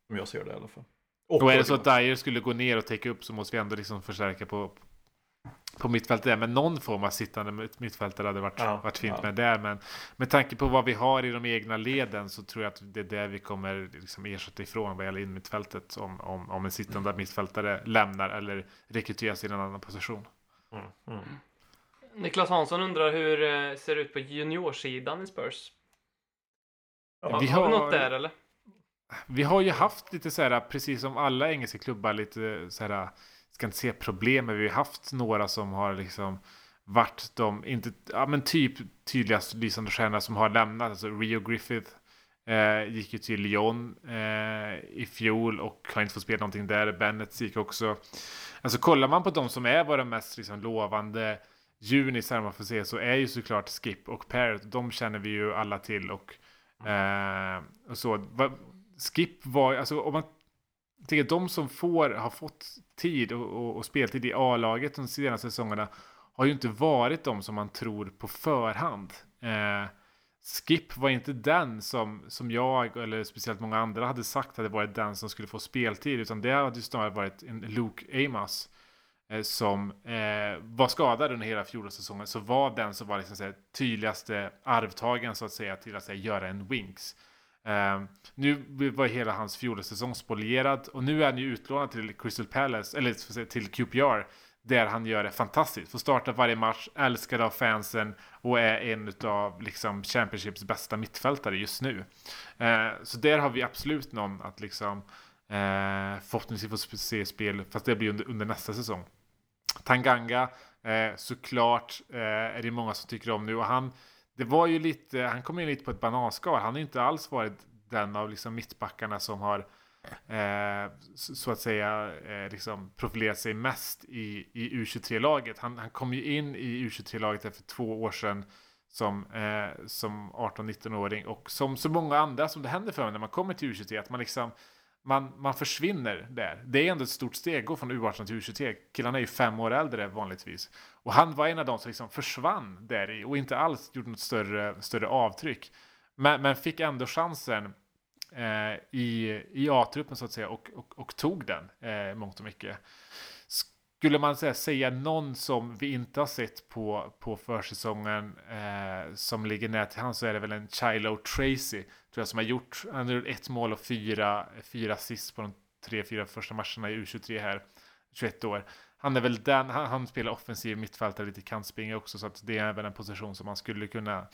Som jag ser det i alla fall. Och är det så att Dyer skulle gå ner och täcka upp så måste vi ändå liksom förstärka på, på mittfältet där. Men någon form av sittande mitt- mittfältare hade varit, Ja, varit fint ja. med där. Men med tanke på vad vi har i de egna leden så tror jag att det är där vi kommer liksom ersätta ifrån vad gäller in mittfältet om, om, om en sittande mittfältare lämnar eller rekryteras i en annan position. Mm, mm. Niklas Hansson undrar hur det ser ut på juniorsidan i Spurs. Ja, Har, vi har vi har- något där eller? Vi har ju haft lite så här, precis som alla engelska klubbar, lite så här, ska inte säga problem, men vi har haft några som har liksom varit de, inte, ja men typ tydligast lysande stjärnor som har lämnat, alltså Rio Griffith eh, gick ju till Lyon eh, i fjol och har inte fått spela någonting där, Bennett gick också. Alltså kollar man på de som är våra mest liksom, lovande junisar, man får se, så är ju såklart Skip och Parrot, de känner vi ju alla till och, eh, och så. Skip var, alltså om man jag tänker att de som får, har fått tid och, och, och speltid i A-laget de senaste säsongerna har ju inte varit de som man tror på förhand. Eh, Skip var inte den som, som jag eller speciellt många andra hade sagt hade varit den som skulle få speltid utan det hade ju snarare varit en Luke Amos eh, som eh, var skadad under hela fjolårssäsongen så var den som var liksom, så här, tydligaste arvtagaren så att säga till att säga, göra en winks. Eh, nu var hela hans fjolårssäsong spolierad och nu är han ju utlånad till Crystal Palace, eller till QPR där han gör det fantastiskt. Får starta varje match, älskad av fansen och är en av liksom Championships bästa mittfältare just nu. Eh, så där har vi absolut någon att liksom eh, förhoppningsvis få se spel, fast det blir under, under nästa säsong. Tanganga, eh, såklart eh, är det många som tycker om nu och han det var ju lite, han kom in lite på ett bananskal. Han har inte alls varit den av liksom mittbackarna som har eh, så att säga eh, liksom profilerat sig mest i, i U23-laget. Han, han kom ju in i U23-laget efter två år sedan som, eh, som 18-19-åring och som så många andra som det händer för mig när man kommer till U23 att man liksom man, man försvinner där. Det är ändå ett stort steg att gå från U18 till U23. Killarna är ju fem år äldre vanligtvis. Och han var en av dem som liksom försvann där i och inte alls gjorde något större, större avtryck. Men, men fick ändå chansen eh, i, i A-truppen så att säga och, och, och tog den eh, mångt och mycket. Skulle man säga, säga någon som vi inte har sett på, på försäsongen eh, som ligger nära till hans så är det väl en Chilo Tracy tror jag som har gjort, han har gjort ett mål och fyra, fyra assist på de tre, fyra första matcherna i U23 här, 21 år. Han är väl den, han, han spelar offensiv mittfältare, lite kantspringare också, så att det är väl en position som man skulle kunna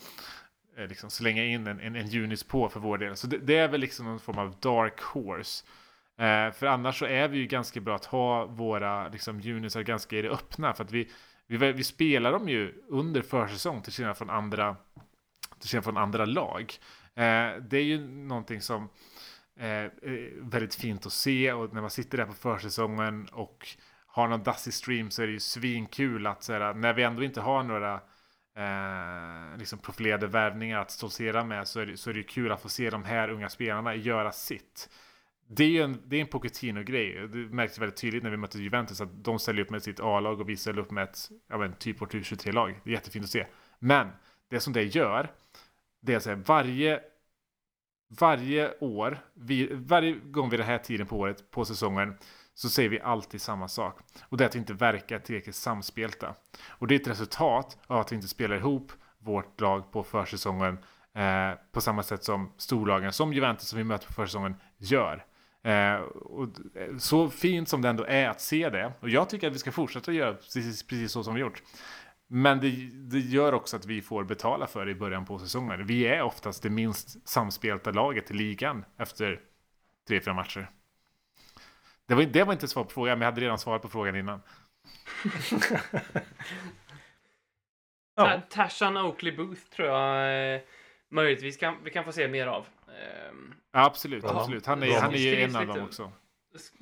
eh, liksom slänga in en, en, en Junis på för vår del. Så det, det är väl liksom någon form av dark horse. Eh, för annars så är vi ju ganska bra att ha våra liksom, Junisar ganska i det öppna, för att vi, vi, vi spelar dem ju under försäsong till skillnad från andra, till skillnad från andra lag. Eh, det är ju någonting som eh, är väldigt fint att se och när man sitter där på försäsongen och har någon dassig stream så är det ju svinkul att såhär när vi ändå inte har några eh, liksom profilerade värvningar att stoltsera med så är, det, så är det kul att få se de här unga spelarna göra sitt. Det är ju en, det är en Pochettino-grej. Det märktes väldigt tydligt när vi mötte Juventus att de ställer upp med sitt A-lag och vi ställer upp med ett, ja men, typ vårt U23-lag. Det är jättefint att se. Men det som det gör, det är så här, varje varje år, vi, varje gång vid den här tiden på året, på säsongen, så säger vi alltid samma sak. Och det är att vi inte verkar tillräckligt samspelta. Och det är ett resultat av att vi inte spelar ihop vårt lag på försäsongen eh, på samma sätt som storlagen, som Juventus som vi möter på försäsongen, gör. Eh, och så fint som det ändå är att se det. Och jag tycker att vi ska fortsätta göra precis, precis så som vi gjort. Men det, det, gör också att vi får betala för det i början på säsongen. Vi är oftast det minst samspelta laget i ligan efter tre, fyra matcher. Det var, det var inte svar på frågan, men jag hade redan svarat på frågan innan. [laughs] ja. Tashan Oakley Booth tror jag eh, möjligtvis kan, vi kan få se mer av. Ja, absolut, absolut. Han är, han är ju en av dem också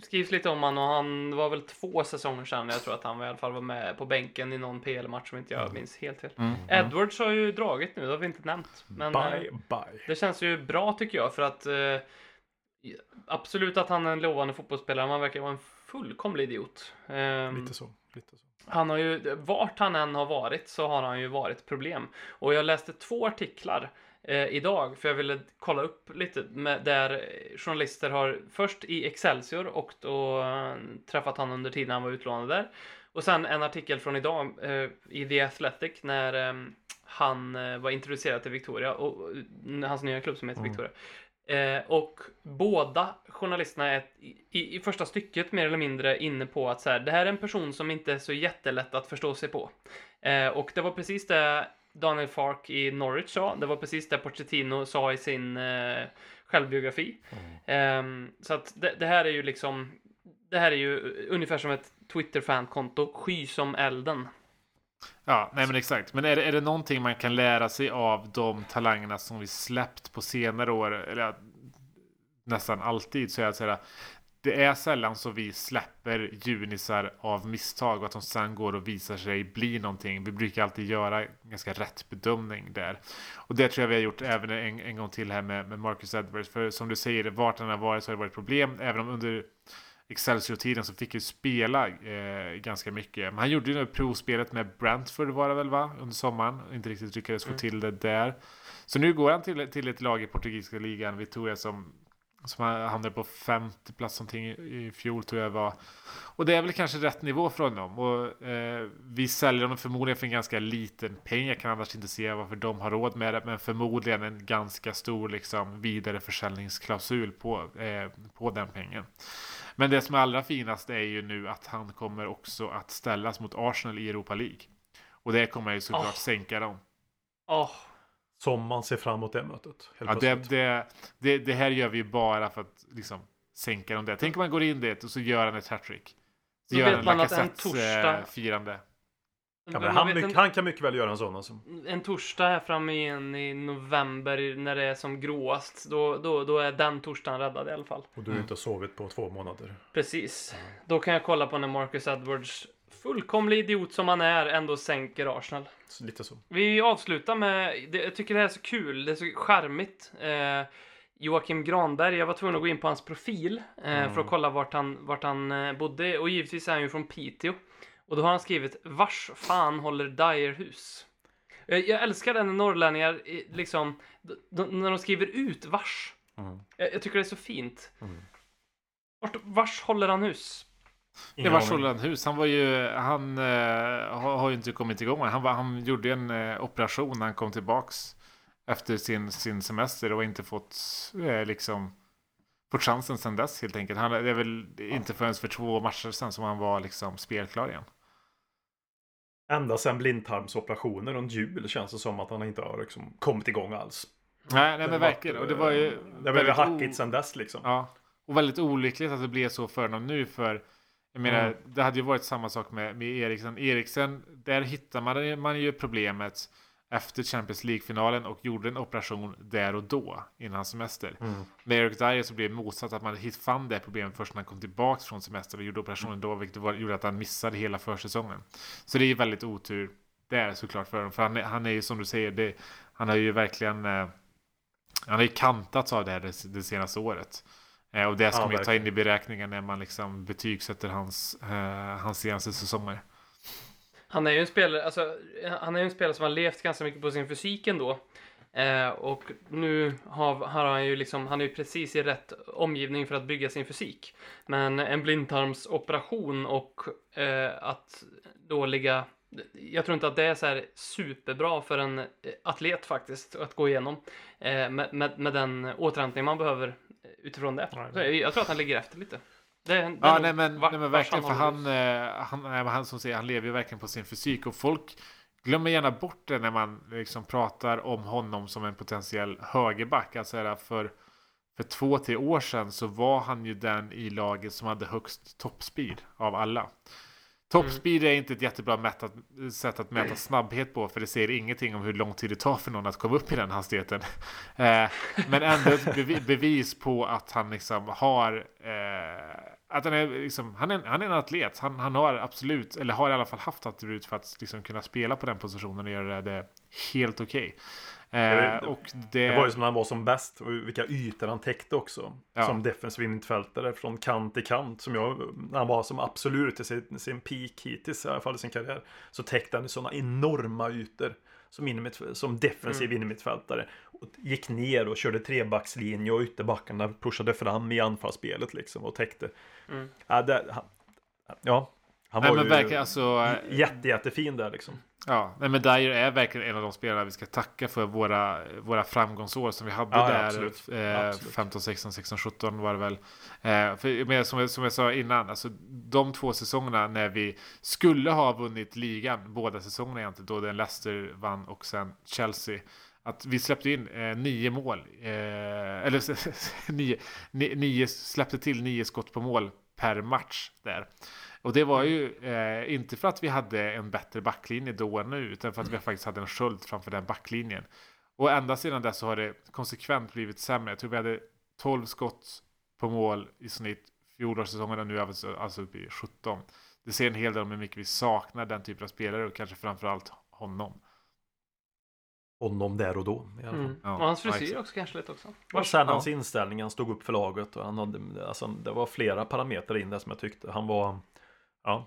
skrivs lite om han och han var väl två säsonger sedan. Jag tror att han i alla fall var med på bänken i någon PL-match som inte jag mm. minns helt fel. Mm. Edwards har ju dragit nu, det har vi inte nämnt. Men bye, eh, bye. det känns ju bra tycker jag för att eh, absolut att han är en lovande fotbollsspelare, men han verkar vara en fullkomlig idiot. Eh, lite så. Lite så. Han har ju, vart han än har varit så har han ju varit problem. Och jag läste två artiklar eh, idag, för jag ville kolla upp lite med, där journalister har först i Excelsior och då eh, träffat han under tiden han var utlånad där. Och sen en artikel från idag eh, i The Athletic när eh, han var introducerad till Victoria och eh, hans nya klubb som heter mm. Victoria. Eh, och båda journalisterna är i, i, första stycket mer eller mindre inne på att så här, det här är en person som inte är så jättelätt att förstå sig på. Eh, och det var precis det Daniel Fark i Norwich sa. Det var precis det Pochettino sa i sin eh, självbiografi. Mm. Eh, så att det, det, här är ju liksom, det här är ju ungefär som ett Twitter-fankonto, sky som elden. Ja, nej men exakt. Men är det, är det någonting man kan lära sig av de talangerna som vi släppt på senare år, eller nästan alltid, så är det att det är sällan så vi släpper junisar av misstag och att de sen går och visar sig bli någonting. Vi brukar alltid göra ganska rätt bedömning där. Och det tror jag vi har gjort även en, en gång till här med, med Marcus Edwards. För som du säger, vart han har varit så har det varit problem. Även om under Excelsior-tiden så fick ju spela eh, ganska mycket. Men han gjorde ju provspelet med Brentford var det väl va? Under sommaren. Inte riktigt lyckades få mm. till det där. Så nu går han till, till ett lag i portugisiska ligan, Victoria, som som hamnade på femte plats någonting i fjol tror jag var. Och det är väl kanske rätt nivå för honom. Och eh, vi säljer honom förmodligen för en ganska liten peng. Jag kan annars inte se varför de har råd med det. Men förmodligen en ganska stor liksom vidareförsäljningsklausul på, eh, på den pengen. Men det som är allra finast är ju nu att han kommer också att ställas mot Arsenal i Europa League. Och det kommer ju såklart oh. sänka dem. Oh. Som man ser fram emot det mötet. Ja, det, det, det, det, här gör vi ju bara för att liksom sänka dem där. Tänk om man går in dit och så gör han ett hattrick. Så, så gör han Lacazette-firande. Ja, han, en, han, kan mycket väl göra en sån alltså. En torsdag här framme igen i november när det är som gråast. Då, då, då är den torsdagen räddad i alla fall. Och du mm. inte sovit på två månader. Precis. Då kan jag kolla på när Marcus Edwards fullkomlig idiot som han är ändå sänker Arsenal. Lite så. Vi avslutar med, jag tycker det här är så kul, det är så charmigt. Eh, Joakim Granberg, jag var tvungen att gå in på hans profil eh, mm. för att kolla vart han, vart han eh, bodde. Och givetvis är han ju från Piteå. Och då har han skrivit Vars fan håller Dyer hus? Jag, jag älskar det när norrlänningar liksom, när de skriver ut vars. Mm. Jag, jag, tycker det är så fint. Mm. Vart, vars håller han hus? Det var Solan Hus. Han var ju, han uh, har, har, ju inte kommit igång. Han, var, han gjorde en uh, operation när han kom tillbaks efter sin, sin semester och inte fått uh, liksom fått chansen sedan dess helt enkelt. Han, det är väl inte förrän för två matcher sedan som han var liksom spelklar igen. Ända sedan blindtarmsoperationen runt jul känns det som att han inte har liksom kommit igång alls. Nej, nej men verkligen. Och det var ju... Det har blivit hackigt sedan dess liksom. Ja. Och väldigt olyckligt att det blev så för honom nu för jag menar, mm. det hade ju varit samma sak med, med Eriksen. Eriksen, där hittar man, man ju problemet efter Champions League-finalen och gjorde en operation där och då innan semester. Mm. Med Eric Dyer så blev det motsatt att man fann det problemet först när han kom tillbaka från semester och gjorde operationen då, vilket var, gjorde att han missade hela försäsongen. Så det är väldigt otur där såklart för honom. För han, han är ju som du säger, det, han har ju verkligen eh, han har ju kantats av det här det, det senaste året. Eh, och det ska Ja, man ju ta verkligen. in i beräkningen när man liksom betygsätter hans, eh, hans senaste säsonger. Han är ju en spelare, alltså, han är en spelare som har levt ganska mycket på sin fysik ändå. Eh, och nu har, har han ju liksom, han är ju precis i rätt omgivning för att bygga sin fysik. Men en blindtarmsoperation och eh, att då ligga jag tror inte att det är så superbra för en atlet faktiskt att gå igenom eh, med, med, med den återhämtning man behöver eh, utifrån det. Så jag, jag tror att han ligger efter lite. Det, det Ja, nej men, vart- nej, men verkligen, för han, eh, han, nej, han som säger, han lever ju verkligen på sin fysik och folk glömmer gärna bort det när man liksom pratar om honom som en potentiell högerback. Alltså för, för två, tre år sedan så var han ju den i laget som hade högst toppspeed av alla. Toppspeed är inte ett jättebra mätat, sätt att mäta snabbhet på för det säger ingenting om hur lång tid det tar för någon att komma upp i den hastigheten. Eh, men ändå ett bevi- bevis på att han liksom har eh, att han är, liksom, han, är, han är en atlet. Han, han har absolut, eller har i alla fall haft attribut för att liksom kunna spela på den positionen och göra det helt okej. Eh, Det- det, var ju som när han var som bäst och vilka ytor han täckte också. Ja. Som defensiv mittfältare från kant till kant. Som jag, när han var som absolut i sin, sin peak hittills i alla fall i sin karriär. Så täckte han sådana enorma ytor. Som, som defensiv Mm. innermittfältare. Gick ner och körde trebackslinje och ytterbackarna pushade fram i anfallsspelet liksom och täckte. Mm. Ja, det, han, ja, han nej, var men ju verkligen alltså. jätte, jättefin där liksom. Ja, nej, men Dyer är verkligen en av de spelarna vi ska tacka för våra, våra framgångsår som vi hade Ja, ja, där. absolut. Eh, Absolut. 15, 16, 16, 17 var det väl. Eh, för, men som, som jag sa innan, alltså, de två säsongerna när vi skulle ha vunnit ligan, båda säsongerna egentligen, då den Leicester vann och sen Chelsea. Att vi släppte in eh, nio mål, eh, eller [laughs] nio, ni- nio, släppte till nio skott på mål per match där. Och det var ju eh, inte för att vi hade en bättre backlinje då än nu, utan för att vi faktiskt hade en sköld framför den backlinjen. Och ända sedan dess så har det konsekvent blivit sämre. Jag tror vi hade 12 skott på mål i snitt fjolårssäsongen och nu är vi så- alltså uppe i 17. Det säger en hel del om hur mycket vi saknar den typen av spelare och kanske framförallt honom. Honom där och då. I alla fall. Mm. Ja, och hans frisyr exakt. också kanske lite också. Och sen Ja. hans inställning, han stod upp för laget och han hade, alltså, det var flera parametrar in där som jag tyckte. Han var, ja,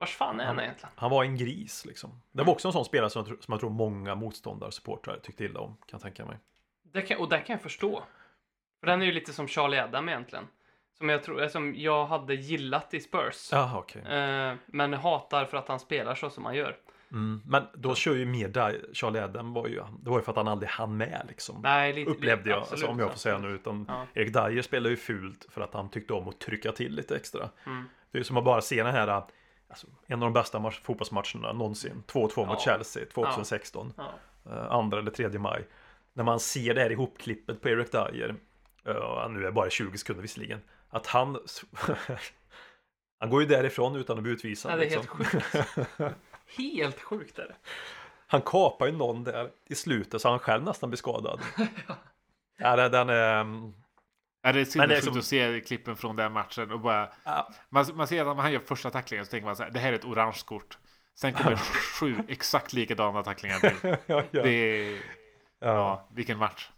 Vars fan är han egentligen? han var en gris liksom. Det var också en sån spelare som jag, tror- som jag tror många motståndare, supportrar tyckte illa om, kan jag tänka mig. Det kan, och det kan jag förstå. För den är ju lite som Charlie Adam egentligen. Som jag, tror, som jag hade gillat i Spurs. Jaha, okej. Eh, men hatar för att han spelar så som han gör. Mm. Men då kör ju mer där, Charlie Adam var ju, det var ju för att han aldrig hann med liksom. Nej, lite, Upplevde jag, absolut, alltså, om jag får säga nu. Utan Ja. Erik Dyer spelar ju fult för att han tyckte om att trycka till lite extra. Mm. Det är som att bara se den här, alltså, en av de bästa match, fotbollsmatcherna någonsin. 2-2 mot Ja. Chelsea 2016. Ja. eh, andra eller tredje maj. När man ser det här ihopklippet på Eric Dyer, uh, nu är det bara 20 sekunder visserligen, att han [laughs] han går ju därifrån utan att bli utvisad. Ja, det är helt liksom. [laughs] Helt sjukt är det. Han kapar ju någon där i slutet så han själv nästan blir skadad. [laughs] ja, det- den är... mm, Ja, det är är sinnessjukt som- att se klippen från den matchen och bara Ja. man, man ser att när han gör första tacklingen så tänker man så här, det här är ett orange kort. Sen kommer [laughs] sju exakt likadana tacklingar till. [laughs] ja, ja. Det är, ja. ja, vilken match.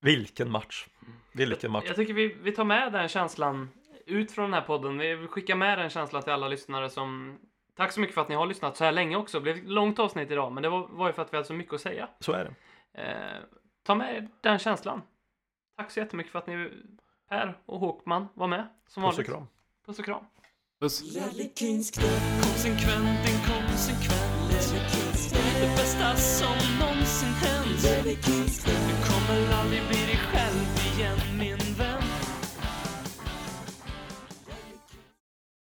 Vilken match. Vilken match. Jag tycker vi, vi tar med den känslan ut från den här podden. Vi skickar med den känslan till alla lyssnare som... Tack så mycket för att ni har lyssnat så här länge också. Det blev ett långt avsnitt idag, men det var, var ju för att vi hade så mycket att säga. Så är det. Eh, ta med den känslan. Tack så jättemycket för att ni, Per och Håkman, var med. Som Puss och kram. Puss och kram. Puss. Konsekvent, inkonsekvent Det bästa som